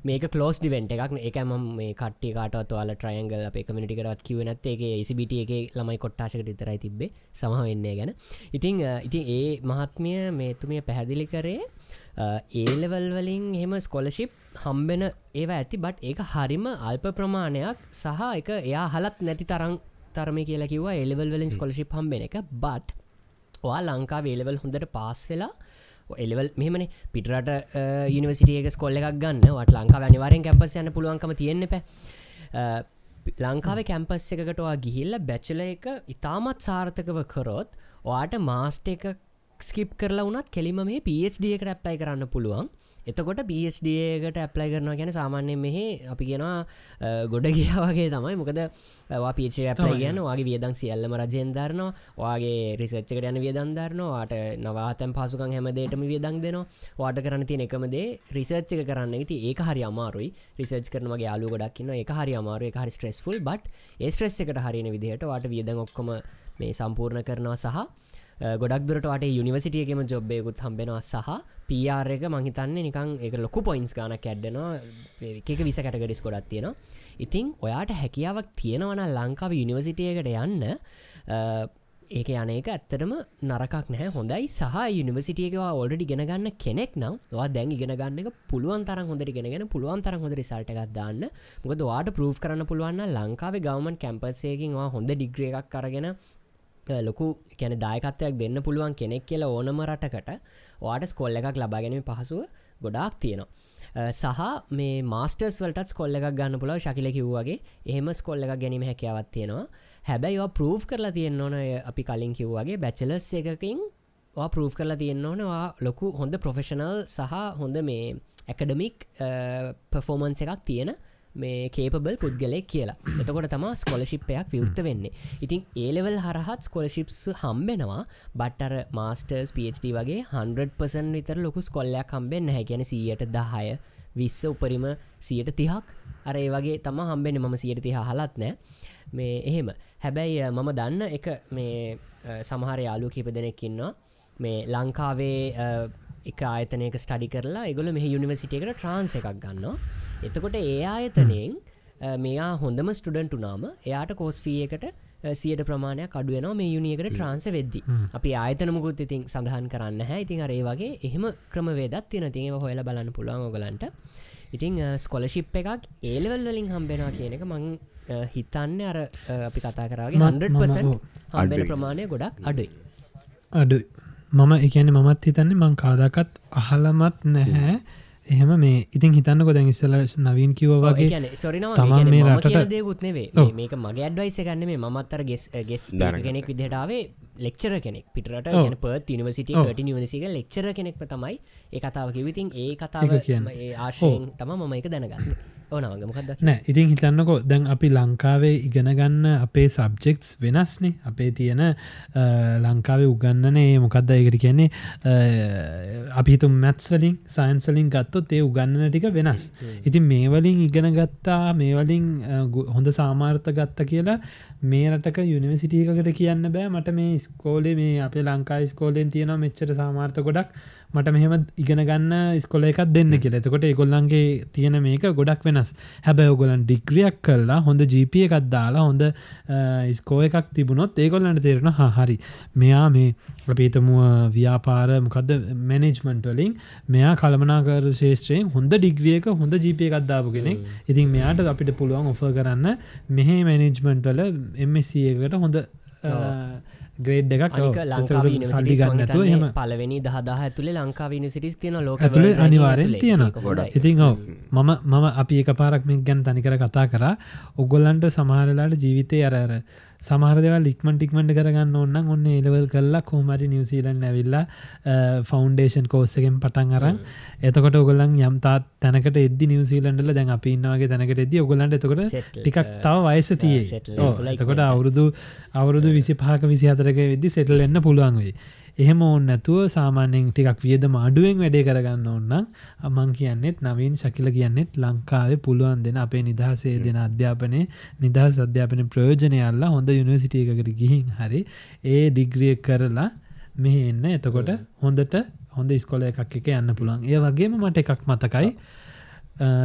මේක කලෝස් ඩිවෙන්ට එකක්. එකම මේ කට්ටි කාටත් වාල ට්‍රයන්ගල් අප කමිටිකරත් කිව නැත් ඒ ඒසිබිට එක ළමයි කොට්ටාශකට විතරයි තිබේ සමහ වෙන්නේ ගැන. ඉතිං අ, ඉතින් ඒ මහත්මිය මේතුමිය පැහැදිලි කරේ ඒලවල් වලින් එහෙම ස්කොලශිප් හම්බෙන ඒවා ඇති. බට් ඒක හරිම අල්ප ප්‍රමාණයක් සහ එක එයා හලත් නැති තරං තරම කියලා කිවවා. එලවල් වලින් ස්කොලශිප් හම්බෙන එක. බට් ඔයා ලංකා වේලවල් හොඳට පාස් වෙලා එලවල් මෙමන පිටරට යනිවසිටියක ස්කොල්ල එකක් ගන්න. වට ලංකා අනිවාරෙන් කැම්පස් යන්න පුළුවන්කම තියෙන්න පැ ලංකාව කැම්පස් එකකටවා ගිහිල්ල බැච්චල එක ඉතාමත් සාර්ථකව කරොත් ඔයාට මාස්ට එක ස්කිප් කරලා වනත් කෙලිම මේ PhD එකට ඇප්ලයි කරන්න පුළුවන්. එතකොට PhDකට ඇප්ලයි කරනවා ගැන සාමාන්‍ය මෙහ අපි කියෙනවා ගොඩ ගියාවගේ තමයි. මොකද පිච ඇප්ලයි කියන වගේ වියදන් සියල්ලම රජයෙන් දරනවා. වගේ රිසච්චකට යන වියදන් දරනවා. වාට නවාතැන් පසුකන් හැමදේටම වියදන් දෙනවා. වාට කරන්න තිය එකමදේ රිසච්චක කරන්න. ති ඒක හරි අමාරුයි. රිසච් කරනගේ යාලු ගොඩක්න්න එක හරි අමාරු එක හරි ස්ට්‍රෙස්ෆුල් බට් ඒ ස්ට්‍රෙස් එකට හරින විදිහට වාට වියදන් ඔක්කොම මේ සම්පූර්ණ කරනවා සහ ගොඩක් දුරටට යුනිවසිටියගේම ජොබ්බයකුත් හම්බෙනවා සහ පR එක මහිතන්නේ නිකං එක ලොකු පොයින්ස් ගාන කැඩ්ඩනවා එක විස කැටගරිස් ගොඩත් තියෙනවා. ඉතිං ඔයාට හැකියාවක් තියෙනවන ලංකාව යුනිවසිටියකට යන්න ඒක යනක ඇත්තටම නරකක් නෑ හොඳයි. සහ යුනිවසිටියකවා ඔල්ඩි ගෙනගන්න කෙනෙක් නම් වා දැන් ඉගෙනගන්න එක පුළුවන් තරම් හොඳට ගෙනගෙන පුළුවන් තරම් හොඳ රිසල්ට එකක් දාන්න. මොකද වාට ප්‍රූ් කරන්න පුළුවන් ලංකාවේ ගවමන් කැම්පස්සයකින් වා හොඳ ඩිග්‍රිය එකක් කරගෙන ලොකු කැන දායකත්වයක් දෙන්න පුළුවන් කෙනෙක් කියලා ඕනම රටකට වාට ස්කොල්ල එකක් ලබාගැනීම පහසුව ගොඩාක් තියෙනවා. සහ මේ මාස්ටර්ස් වලටත් ස්කොල්ල එකක් ගන්න පුලාව ශකිල කිව්වගේ එහෙම ස්කොල්ල එකක් ගැනීම හැකවත් තියෙනවා. හැබැයි ප්‍රූ් කරලා තියෙන්න්න ඕන අපි කලින් කිව්වගේ බැචලස් එකකින් ප්‍රූ් කරලා තියෙන්න්න ඕනවා ලොකු හොඳ ප්‍රොෆෙෂනල් සහ හොඳ මේ ඇකඩමික් පෆෝමන්ස එකක් තියෙන මේ කේපබල් පුද්ගලෙක් කියලා. එතකොට තම ස්කොලශිප්පයක් විවෘත වෙන්නේ. ඉතින් ඒලෙවල් හරහත් ස්කොලශිප්ස් හම්බෙනවා. බට්ටර මාස්ටර්ස් PhD වගේ 100පසන් විතර ලොකු ස්කොල්ලයක් හම්බෙන් හැකැන සියට දහය විස්ස උපරිම සියට තිහක්. අර ඒ වගේ තම හම්බෙන මම සියට තිහ හලත් නෑ මේ එහෙම. හැබැයි අ, මම දන්න එක මේ අ, සමහර යාලු කිප දෙනෙක්කින්නවා මේ ලංකාවේ අ, එක ආයතනයක ස්ටඩි කරලා එගොල මෙහ යුනිවසිටයකට ට්‍රන්ස එකක් ගන්නවා. එතකොට ඒ ආයතනයෙන් මෙයා හොඳම ස්ටඩන්ට් නාම එයාට කෝස්ෆියකට සියට ප්‍රමාණයක් අඩුවනවා මේ යුනියකට ට්‍රන්ස වෙද්දි. අපි ආයතනමුකුත් ඉතින් සඳහන් කරන්න හැ ඉතින් අරේ වගේ එහෙම ක්‍රමවේදත් තින තිව හොල බලන්න පුළුවන් ඔගලන්ට ඉතින් ස්කොලශිප් එකක් ඒලවල් වලින් හම්බෙනවා කියන එක මං හිතන්න අර අපි කතා කරගේ ම- 100% මම- ඔව්. හම්බෙන. ප්‍රමාණය ගොඩක් අඩුයි. අඩු මම එකන මමත් හිතන්නේ මං කාදකත් අහලමත් නැහැ එහෙම මේ ඉතින් හිතන්න කොදැන් ඉස්සල නවීන් කිව වගේ සොරිනවා තමන් මේ නෙවේ ඔව්. මේක මගේ අඩ්වයිස ගන්න මේ මත්තර ගෙස් ගෙස්. කෙනෙක් විදිහටාවේ ලෙක්චර කෙනෙක් පිටරට. ගැන පත් නිවසිට. ට නිවසික ලෙක්චර කෙනෙක්ම තමයි ඒ කතාව කිවිතින් ඒ කතාව ආශයෙන් තම මම එක දැනගන්න ඕනවගමකක්ද නෑ ඉතින් හිතන්නකෝ දැන් අපි ලංකාවේ ඉගෙනගන්න අපේ සබ්ජෙක්ස් වෙනස්නේ. අපේ තියෙන ලංකාවේ උගන්නනේ මොකක්ද ඒකට කියන්නේ? අපිතු මැත්ස් වලින් සයින්සලින් ගත්තොත් ඒ උගන්නන ටික වෙනස්. ඉතින් මේවලින් ඉගෙන ගත්තා මේවලින් හොඳ සාමාර්ථ ගත්ත කියලා මේ රටක යුනිවසිටියකට කියන්න බෑ. මට මේ ස්කෝලේ මේ අපේ ලංකා ස්කෝලෙන් තියෙනවා මෙච්චර සාමාර්ථ ගොඩක් මට මෙහෙම ඉගෙන ගන්න ස්කොල එකක් දෙන්න කියලා. එතකොට ඒගොල්ලන්ගේ තියෙන මේක ගොඩක් වෙනස්. හැබැ ඔගොලන් ඩිග්‍රියක් කරලා හොඳ ජීප එකක් දාලා හොඳ ස්කෝ එකක් තිබුණොත් ඒගොල්ලන්ට තේරෙන හරි. මෙයා මේ අපිතමුව ව්‍යාපාර මොකක්ද මැනෙජ්මන්ට වලින් මෙයා කළමනාකර ශේෂත්‍රයෙන් හොඳ ඩිග්‍රියක හොඳ ජීප එකක් දාපු කෙනෙක්. ඉතින් මෙයාට අපිට පුළුවන් ඔෆ කරන්න මෙහෙ මැනෙජ්මන්ට් වල එමසකට හොඳ ග්‍රේඩ් එකක්. ඔව්. අනික ලංකාව එතකොට සල්ලි ගන්න නැතුව එහෙම. පලවෙනි දහදහ ඇතුළේ ලංකා විනිසිටිස් තියන ලෝක ඇතුළේ අනිවාර්යෙන් තියෙනවා. ගොඩ ඉතින් ඔව. මම මම අපි එක පාරක් මේ ගැන් තනිකර කතා කරා. ඔගොල්ලන්ට සමහරලාට ජීවිතය අරර සමහරදව ලික්මන් ටික්මට කරගන්න ඔන්න ඔන්න ඒලවල් කල්ලා කෝමරි නිවසිීලන් ඇවිල්ලා ෆෞන්ඩේෂන් කෝස්සකෙන් පටන් අරන්. එතකොට ඔගොලන් යම්තා තැනකට එද නිවසිීලන්ඩල දැන් අපි ඉන්නවගේ තැනකට එද ඔගොලන්ට එතකොට ටිකක් තව වයස තියේ එතකොට අවුරුදු අවුරුදු විසි පාක විසි අතරක වෙදදි සෙටල් එන්න පුළුවන් වෙයි එහෙම ඕන්න නැතුව සාමාන්‍යෙන් ටිකක් වියද මාඩුවෙන් වැඩේ කරගන්න ඔන්න අමං කියන්නෙත් නවීන් ශකිල කියන්නෙත් ලංකාවේ පුළුවන් දෙන අපේ නිදහසේ දෙන අධ්‍යාපනය නිදහස් අධ්‍යාපන ප්‍රයෝජනය අල්ලා හොඳ යුනිසිටියකට ගිහින් හරි ඒ ඩිග්‍රිය කරලා මෙහ එන්න. එතකොට හොඳට හොඳ ස්කොල එකක් එක යන්න පුළුවන්. ඒ වගේම මට එකක් මතකයි.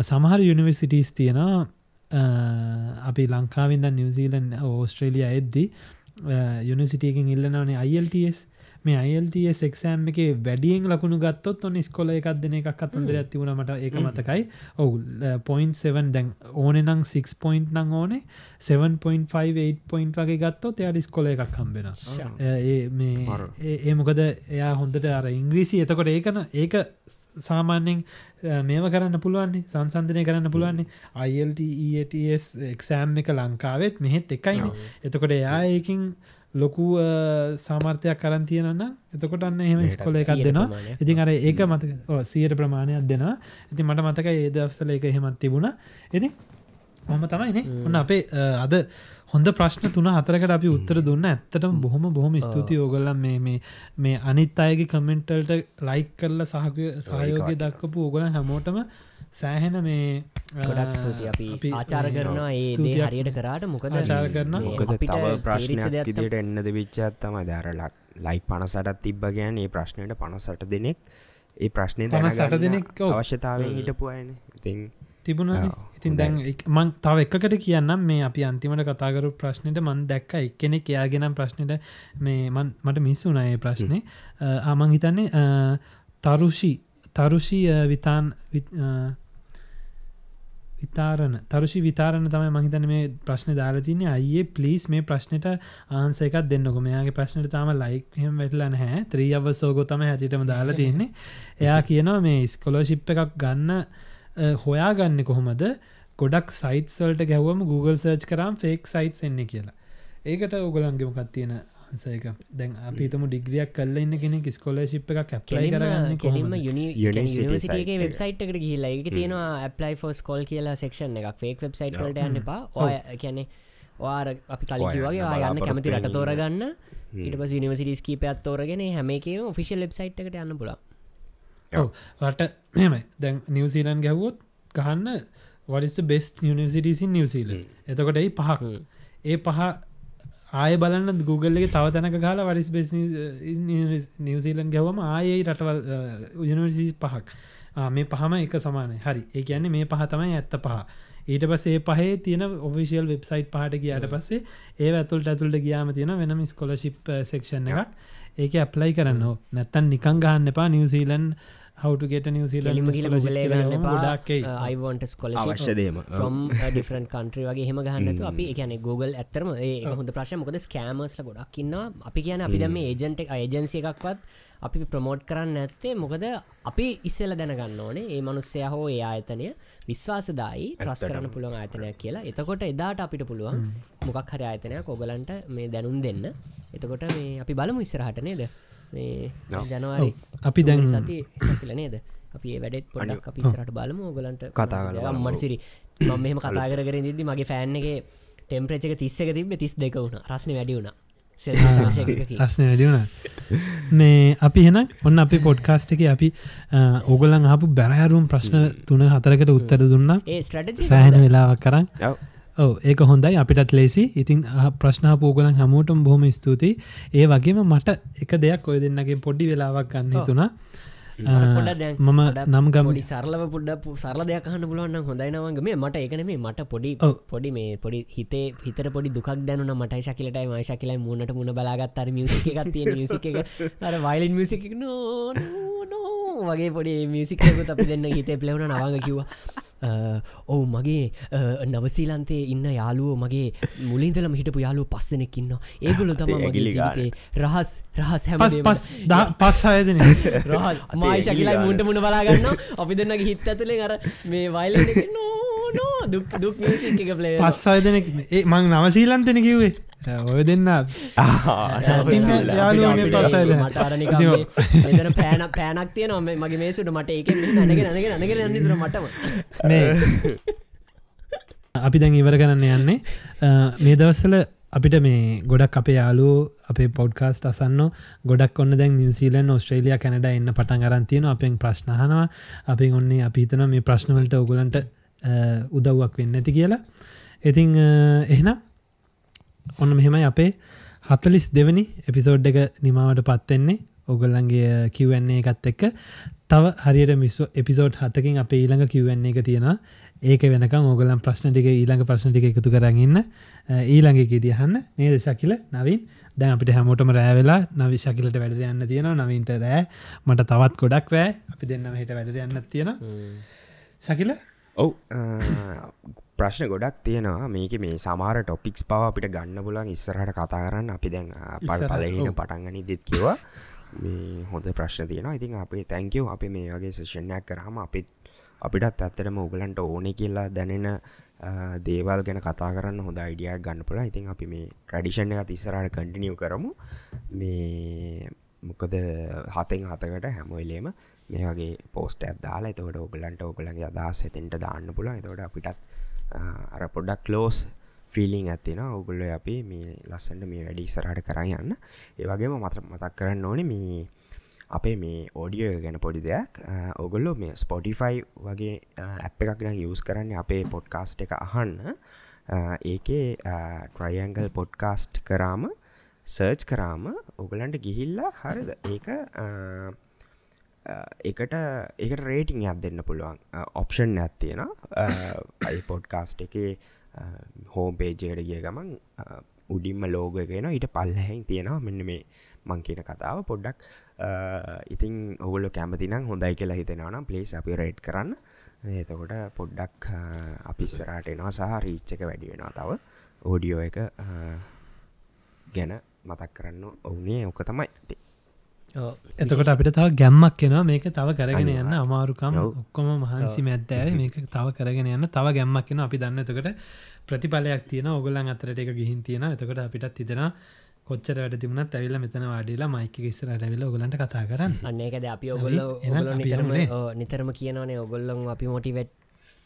සමහර යුනිවර්සිටස් තියෙනවා. අපි ලංකාවින්ද නිවසීලන් ඕස්ට්‍රේලිය එද්දි යුනිසිටියකින් ඉල්ලනවනේ අයිල්ටස් මේ අයිල්ටස් එක්ෂෑම් එක වැඩියෙන් ලකුණු ගත්තොත් ඔන්න ස්කොල එකක් දෙන එකක් අතන්දර ඇතිවුණමට ඒක මතකයි. ඔවු පොයින්් 7 දැන් ඕන නම් 6 පොයින්් නං ඕනේ. 7.5 පොයින්් වගේ ගත්තොත් එයා ඩිස්කොල එකක් කම්බෙන ඒ මොකද එයා හොඳට අර ඉංග්‍රීසි. එතකොට ඒකන ඒක සාමාන්‍යෙන් මේම කරන්න පුළුවන්නේ සංසන්ධනය කරන්න පුළුවන්නේ අයිල්ටස් එක්සෑම් එක ලංකාවෙත්. මෙහෙත් එකයින. එතකොට එයා ඒකින් ලොකු සාමර්ථයක් කරන් තියනන්න එතකොට අන්න එහෙම ස්කොල එකක් දෙනවා. ඉතින් අර ඒක මතක සියට ප්‍රමාණයක් දෙනවා. ඉති මට මතක ඒදවසල එක එහෙමත් තිබුණ. ඉති මොම තමයිනේ ඔන්න අපේ අද හොඳ ප්‍රශ්න තුන හතරකට අපි උත්තර දුන්න. ඇත්තටම බොහොම බොහොම ස්තුති ඕගල්ලම් මේ මේ අනිත් අයගේ කමෙන්ටල්ට ලයික් කරල සහක සහයෝගය දක්කපු ඕගල හැමෝටම සෑහෙන මේ ගොඩක් ස්තුති අපි ආචාර කරනවා ඒ දේ හරියට කරාට. මොකද ආචාර කරන මොකද තව ප්‍රශ්නයක් ඉදිට එන්නද විච්චත් තම දරලක් ලයි පනසටත් තිබ්බ ගෑන් ඒ ප්‍රශ්නයට පනසට දෙනෙක් ඒ ප්‍රශ්නය සට දෙනෙක් අවශ්‍යතාවෙන් හිටපු අයන ඉතින් තිබුණ ඉතින් දැන් මං තව එකට කියන්නම්. මේ අපි අන්තිමට කතාකරු ප්‍රශ්නයට මන් දැක්ක. එක්කෙනෙ එයාගෙනම් ප්‍රශ්නයට මේ මන් මට මිස්සුනායේ ප්‍රශ්නය ආමං හිතන්නේ තරුෂි තරුෂි විතාන් විතාරණ. තරුෂි විතාරණ තමයි මහිතන මේ ප්‍රශ්න දාලතින්නේ අයේ පලිස් මේ ප්‍රශ්නයට ආන්සයකක් දෙන්නක. මෙයාගේ ප්‍රශ්නට තම ලයික්හම වැටලන හැ ත්‍රී අව සෝගොතම හැටිටම දාලා තියන්නේ එයා කියනවා මේ ස්කොලෝශිප් එකක් ගන්න හොයා ගන්න කොහොමද? ගොඩක් සයිට්සල්ට ගැවම Google සර්ච් කරම් ෆෙක් සයිට් එන්නේ කියලා. ඒකට ඔගලන්ගෙමකත් තියෙන ආන්සයක දැන් අපිතම ඩිග්‍රියක් කල්ල ඉන්න කෙනෙ ස්කොලශිප් එකක් ඇප්ලයි කරන්න කෙලින්ම යනිසිටගේ වෙබ්සයිට් එකට ගිහිල්ලා. එක තියෙනවා ඇප්ලයි ෆෝස් කොල් කියලා සෙක්ෂන් එකක්. ෆේක් වෙබ්සයිට් වලට යන්න එපා. ඔය කියැනෙ වාර අපි කලිකිවගේ යන්න කැමති රට තෝරගන්න. ඊට පස් නිවසිටිස් කීපයක් තෝරගෙන හැම එකම ෆිසිල් වෙබ්සයිට් එකට යන්න පුලා රට මෙමයි දැන් නිවසීලන් ගැහුවොත් ගහන්න වඩිස්ට බෙස් නිවසිටිසින් නිවසීල එතකොට ඒ පහක්. ඒ පහ ආය බලන්න Googleගේ තව තැනක කාලා වරිස් බෙස් නිවසිීලන් ගැවම ආයේ රටවල් යනිවර්සි පහක්. මේ පහම එක සමානය. හරි. ඒ කියන්නේ මේ පහ තමයි ඇත්ත පහ. ඊට පසේ පහේ තියෙන ඔෆිසිල් වෙබ්සයිට් පහට කියට පස්සේ ඒ ඇතුල්ට ඇතුළට ගියාම තියෙන වෙනම ස්කොලශිප් සෙක්ෂන් එකක්. ඒක ඇප්ලයි කරන්න නැත්තන් නිකං ගහන්න එපා නිවසීලන් හවටුගේට නිවසිීලම අයිවන්ට ස්කොල අවශ්‍යදේම ම් ඩිෆරන් කන්ට්‍රි වගේ හෙම ගහන්නතු අපි එකන Google ඇත්තරම ඒ හොඳ ප්‍රශ් මොකද ස්කෑමස්ල ගොඩක් ඉන්න අපි කියන අපි දම ඒජන්ට ඒජන්සිය එකක්වත් අපි ප්‍රමෝට් කරන්න ඇත්තේ මොකද අපි ඉස්සෙල දැනගන්න ඕනේ ඒ මනුස්සය හෝ ඒ ආයතනය විශ්වාසදායි ත්‍රස් කරන්න පුළුවන් ආයතනයක් කියලා. එතකොට එදාට අපිට පුළුවන් මොකක් හරි ආයතනයක් ඔගලන්ට මේ දැනුම් දෙන්න. එතකොට මේ අපි බලමු ඉස්සරහට නේද මේ ජනවාරි අපි දැන් සති කියල නේද? අපි වැඩෙත් පොඩක් අපි සරට බලමු. ඕගලන්ට කතා කරලා මට සිරි මම මෙහම කතා කර දිදි මගේ ෆෑන් එක ටෙම්ප්‍රේචක තිස්සක තිබ තිස් දෙක වුණ. රස්න වැඩි වුණ. රස්න වැඩියුණ මේ අපි හෙන ඔන්න අපි පොඩ්කාස්ට එක අපි ඕගලන් ආපු බැරහරුම් ප්‍රශ්න තුන හතරකට උත්තර දුන්නා. සෑහෙන වෙලාවක් කරන්න ඔව ඒක හොඳයි. අපිටත් ලේසි ඉතින් ප්‍රශ්න පූගලන් හමුවටම බොහොම ස්තුතියි. ඒ වගේම මට එක දෙයක් ඔය දෙන්නගේ පොඩ්ඩි වෙලාවක් ගන්න තුනා මම නම් ගමඩි සරලව පුඩ සරල දෙයක්හන්න පුළුවන්න හොඳයිනවගේ මේ මට එකන මේ මට පොඩි පොඩි මේ පොඩි හිතේ හිතර පොඩි දුක් දැනුන මට ශකිලටයි මශකිලයි මුණට මුණ බලාගත්තර මියසික එකක් තියෙන මියසික එක. අර වයිලන් මියසික නෝ වගේ පොඩි මියසිකකුත් අපි දෙන්න හිතේ පලවුණ නවාග කිව්වා ඔවු මගේ නවසීලන්තේ ඉන්න යාලුවෝ මගේ මුලින්දලම හිටපු යාලුව පස් දෙනෙක් ඉන්න ඒගොලු තම මගේ. ජීවිතේ රහස් රහස් හැම පස් අයදන රහල් මයි ශකිලයි ඇගිලි මුන්ට මුණ බලාගන්න අපි දෙන්නගේ හිත් ඇතුලේ අර මේ වයිල නෝ දුක් දුක් පස් අයදන මං නවසීලන්තෙන කිව්වේ ඔය දෙන්න. යාළුවනේ පස් පෑන පෑනක් තිය නොම මගේ මේසුට මට ඒක නැනක නක නක නන්නතුර මටම. මේ. අපි දැන් ඉවර කරන්න යන්නේ. මේ දවස්සල අපිට මේ ගොඩක් අපේ යාලු අපේ පොඩ්කාස්ට අසන්න ගොඩක් ඔන්න දැන් නිවසිීලන් ඔස්ට්‍රේලිය කැනඩ එන්න පටන් අරන්තියන අපෙන් ප්‍රශ්නහනවා අපි ඔන්නේ අපිතන මේ ප්‍රශ්නවලට ඔගුලන්ට උදව්වක් වෙන්න ඇති කියලා. ඉතිං එහෙනම් ඔන්න මෙහෙමයි අපේ හතලිස් දෙවනි එපිසෝඩ් එක නිමාවට පත්වෙන්නේ ඔගොල්ලන්ගේ කිවන්නේ එකත් එක්ක. තව හරියට මිස් එපිසෝඩ් හතකින් අප ඊළඟ කිවන්නේ එක තියෙන ඒක වෙනක ඕගලන් ප්‍රශ්න ටික ඊළඟ ප්‍රශ්න ටික එකතු කරගන්න ඊළඟ කිදියහන්න නේද ශකිල? නවින්. දැන් අපිට හැමෝටම රෑවෙලා නවි ශකිලට වැඩ යන්න තියෙන නවින්ට රෑ. මට තවත් ගොඩක් රෑ. අපි දෙන්න හිට වැඩ යන්න තියෙන ශකිල ඔව්. ප්‍රශ්න ගොඩක් තියෙනවා. මේක මේ සමාර ටොපික්ස් පව අපිට ගන්න පුලන් ඉස්සරහට කතා කරන්න. අපි දැන් පල් ඔව්. පටන්ගනි දෙත් කිවා මේ හොඳ ප්‍රශ්න තියෙන ඉතින් අපේ තැංකව අපි මේ වගේ සේෂණයක් කරහම අපිත් අපිටත් ඇත්තරම උගලන්ට ඕනෙ කියලා දැනෙන දේවල් ගැන කතා කරන්න හොඳ අයිඩියක් ගන්න පුලා ඉතින් අපි මේ ට්‍රඩිෂණ එක තිස්සරට කටිනියව කරමු. මේ මොකද හතෙන් හතකට හැමොයිලේම මේ වගේ පෝස්ට ඇදාලා එතකට ඔගලන්ට ඔගලන්ගේ අදහස් එතෙන්ට දාන්න පුලා එතකට අපිටත් අ, අර පොඩක් ලෝස් ෆිලිං ඇතින ඔගුල්ල අපි මේ ලස්සන්ට මේ වැඩි සරට කරන්න යන්න. ඒවගේම මත මතක් කරන්න ඕනේ මේ අපේ මේ ඕඩියෝ ගැන පොඩි දෙයක්. ඔගොල්ලො මේ ස්පොටිෆයි වගේ ඇප් එකක්න යස් කරන්න අපේ පොඩ්කාස්ට් එක අහන්න. ඒකේ ට්‍රයිඇංගල් පොඩ්කාස්ට් කරාම සර්ච් කරාම ඔගලන්ට ගිහිල්ලා හරිද? ඒක එකට එකට රේටිං ඇත් දෙන්න පුළුවන්. ඔප්ෂන් ඇත්තියෙන අයි පොඩ්කාස්ට් එක හෝම් පේජයට ගිය ගමන් උඩින්ම ලෝගගෙන ඊට පල්ලහැන් තියෙනවා. මෙන්න මේ මං කියන කතාව පොඩ්ඩක්. ඉතින් ඔගුල කැමතිනම් හොඳයි කියලා හිතෙනවනම් පලේස් අපි රේට් කරන්න. එතකොට පොඩ්ඩක් අපිස්සරට එනවා සහ රීච්චක වැඩි වෙනවා තව. ඕඩියෝ එක අ, ගැන මතක් කරන්න ඔවුනේ ඕක තමයි. එතකොට අපිට තව ගැම්මක් කෙනවා මේක තව කරගෙන යන්න. අමාරුකම්. ඔක්කොම මහන්සි මැද්දෑ මේක තව කරගෙන යන්න. තව ගැම්මක් කෙන අපි දන්න. එතකට ප්‍රතිඵලයක් තියෙන ඔගොල්ලන් අතරට එක ගිහින් තියෙන එතකට අපිටත් තිදෙන කොච්චර වැඩ තිබුණත් ඇවිල්ල මෙතන වාඩිලා මයික ඉස්සර ඇවිල ඔගලන්ට කතා කරන්න. අන්නේකද අපි ඔගොල්ල නිතරම නිතරම කියනවනේ. ඔගොල්ලොන් අපි මොටිවෙට්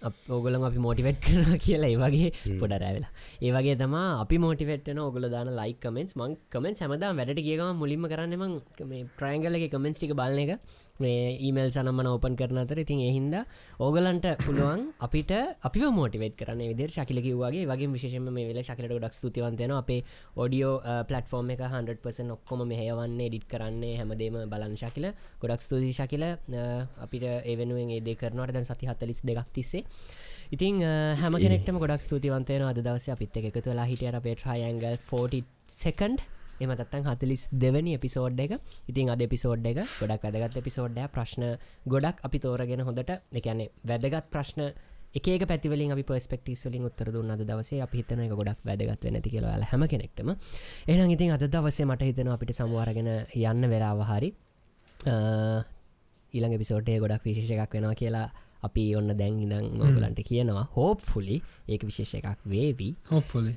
ඕගොලන් අපි මෝටිවෙට් කරන කියලා ඒවගේ පොඩ රැවෙලා ඒවගේ තම අපි මෝටිවෙට්න ඔගොල දාන ලයි කමෙන්ස් මං කමෙන් සැමදා වැඩට කියගම මුලින්ම කරන්නම මේ ප්‍රයිංගලගේ කමෙන්ස් ටික බලන එක මේ ඊමල් සනම්මන ඕපන් කරන අතර ඉතින් එහින්ද ඕගලන්ට පුළුවන් අපිට අපි මෝටිවෙට කරන විදර ශකිලකිවගේ වගේ විශේෂම මේ වෙල ශකලට ගොඩක් ස්තුතිවන්තයන අපේ ඔඩියෝ පලටෆෝර්ම් එක 100% ඔක්කොම මෙහයවන්නේ ඩිට් කරන්නේ හැමදේම බලන් ශකිල. ගොඩක් ස්තුති ශකිල. අපිට ඒවෙනුවෙන් ඒදේ කරනවට. දැන් සති හත්තලිස් දෙකක් තිස්සේ. ඉතින් හැම කෙනෙක්ටම ගොඩක් ස්තුතිවන්තයන අද දවස අපිත් එක එකතු වෙලා හිටියට අපේ ට්‍රයන්ගල් 40 සෙකන්ඩ් එමතත්තන් හතලිස් දෙවැනි එපිසෝඩ් එක. ඉතින් අද එපිසෝඩ් එක ගොඩක් වැදගත් එපිසෝඩ්ඩ ප්‍රශ්න ගොඩක් අපි තෝරගෙන හොඳට එකන්නේ වැදගත් ප්‍රශ්න එක පැතිවලින් අපි පස්පෙක්ටස් වලින් උත්තර දුන්න අද දවසේ අපි හිතන එක ගොඩක් වැදගත් වෙනති කියලවල හැම කෙනෙක්ටම. එනම් ඉතින් අද දවසේ මට හිතන අපිට සමවාරගෙන යන්න වෙලාව හරි. ඊළඟ පිසෝටේ ගොඩක් විශේෂ එකක් වෙනවා කියලා අපි ඔන්න දැන් ඉඳං ඔගලන්ට කියනවා. හෝප්ෆුලි ඒක විශේෂ එකක් වේවී. හොප්ෆොලි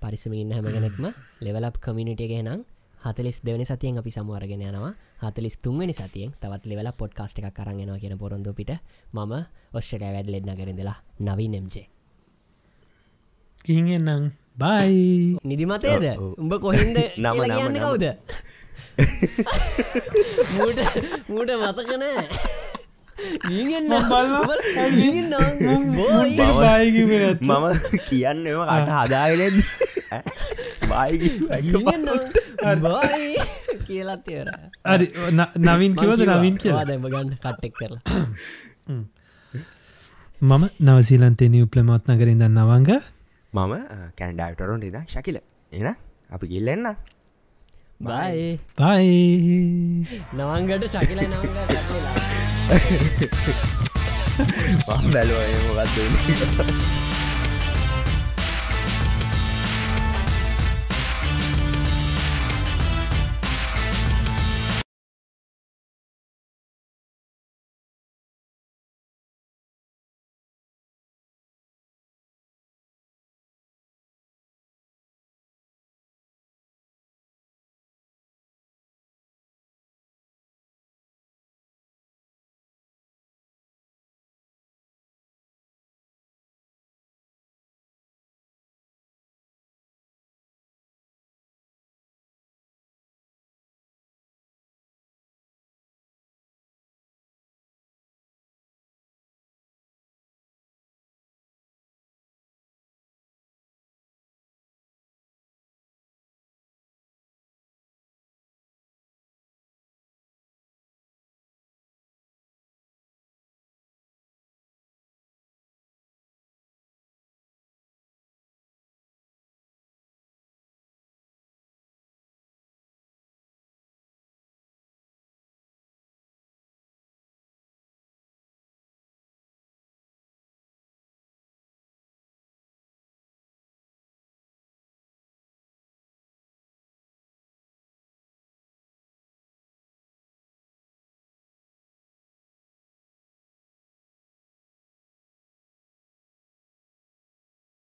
පරිසම ඉන්න හැම කෙනෙක්ම ලෙවලප් කමිනිටිය ගෙනම් හතලිස් දෙවනි සතියෙන් අපි සමවාරගෙන යනවා. හතලිස් තුන්වනි සතියෙන් තවත් ලෙවල පොඩ්කාස්ට එකක් කරන්ගෙනවා කියන පොරොන්දු පිට මම ඔස්ට්‍රලයා වැඩ ලෙඩ්න කරදලා නවී නෙම්ජේ කිහිගෙන්නම් බයි ඔව්. උඹ කොහින්ද නම, නම. කවුද? මූට මූට මතකනෑ මම කියන්න එම කට හදාගෙනෙද? බයි කියලත් තේර අරි නවින් කිවද නවින් කියලා? දැම ගන්න කට්ටෙක් කරලා. මම නවසීලන්තේ නිවප්ලමත් නගරින් දන්න අවංග මම කැන්ඩයිටරොන් ඉද ශකිල. එන අපි ගිල්ලෙන්න. බයි බයි නවංගට ශකිල නවංග බැලුව මොකක්ද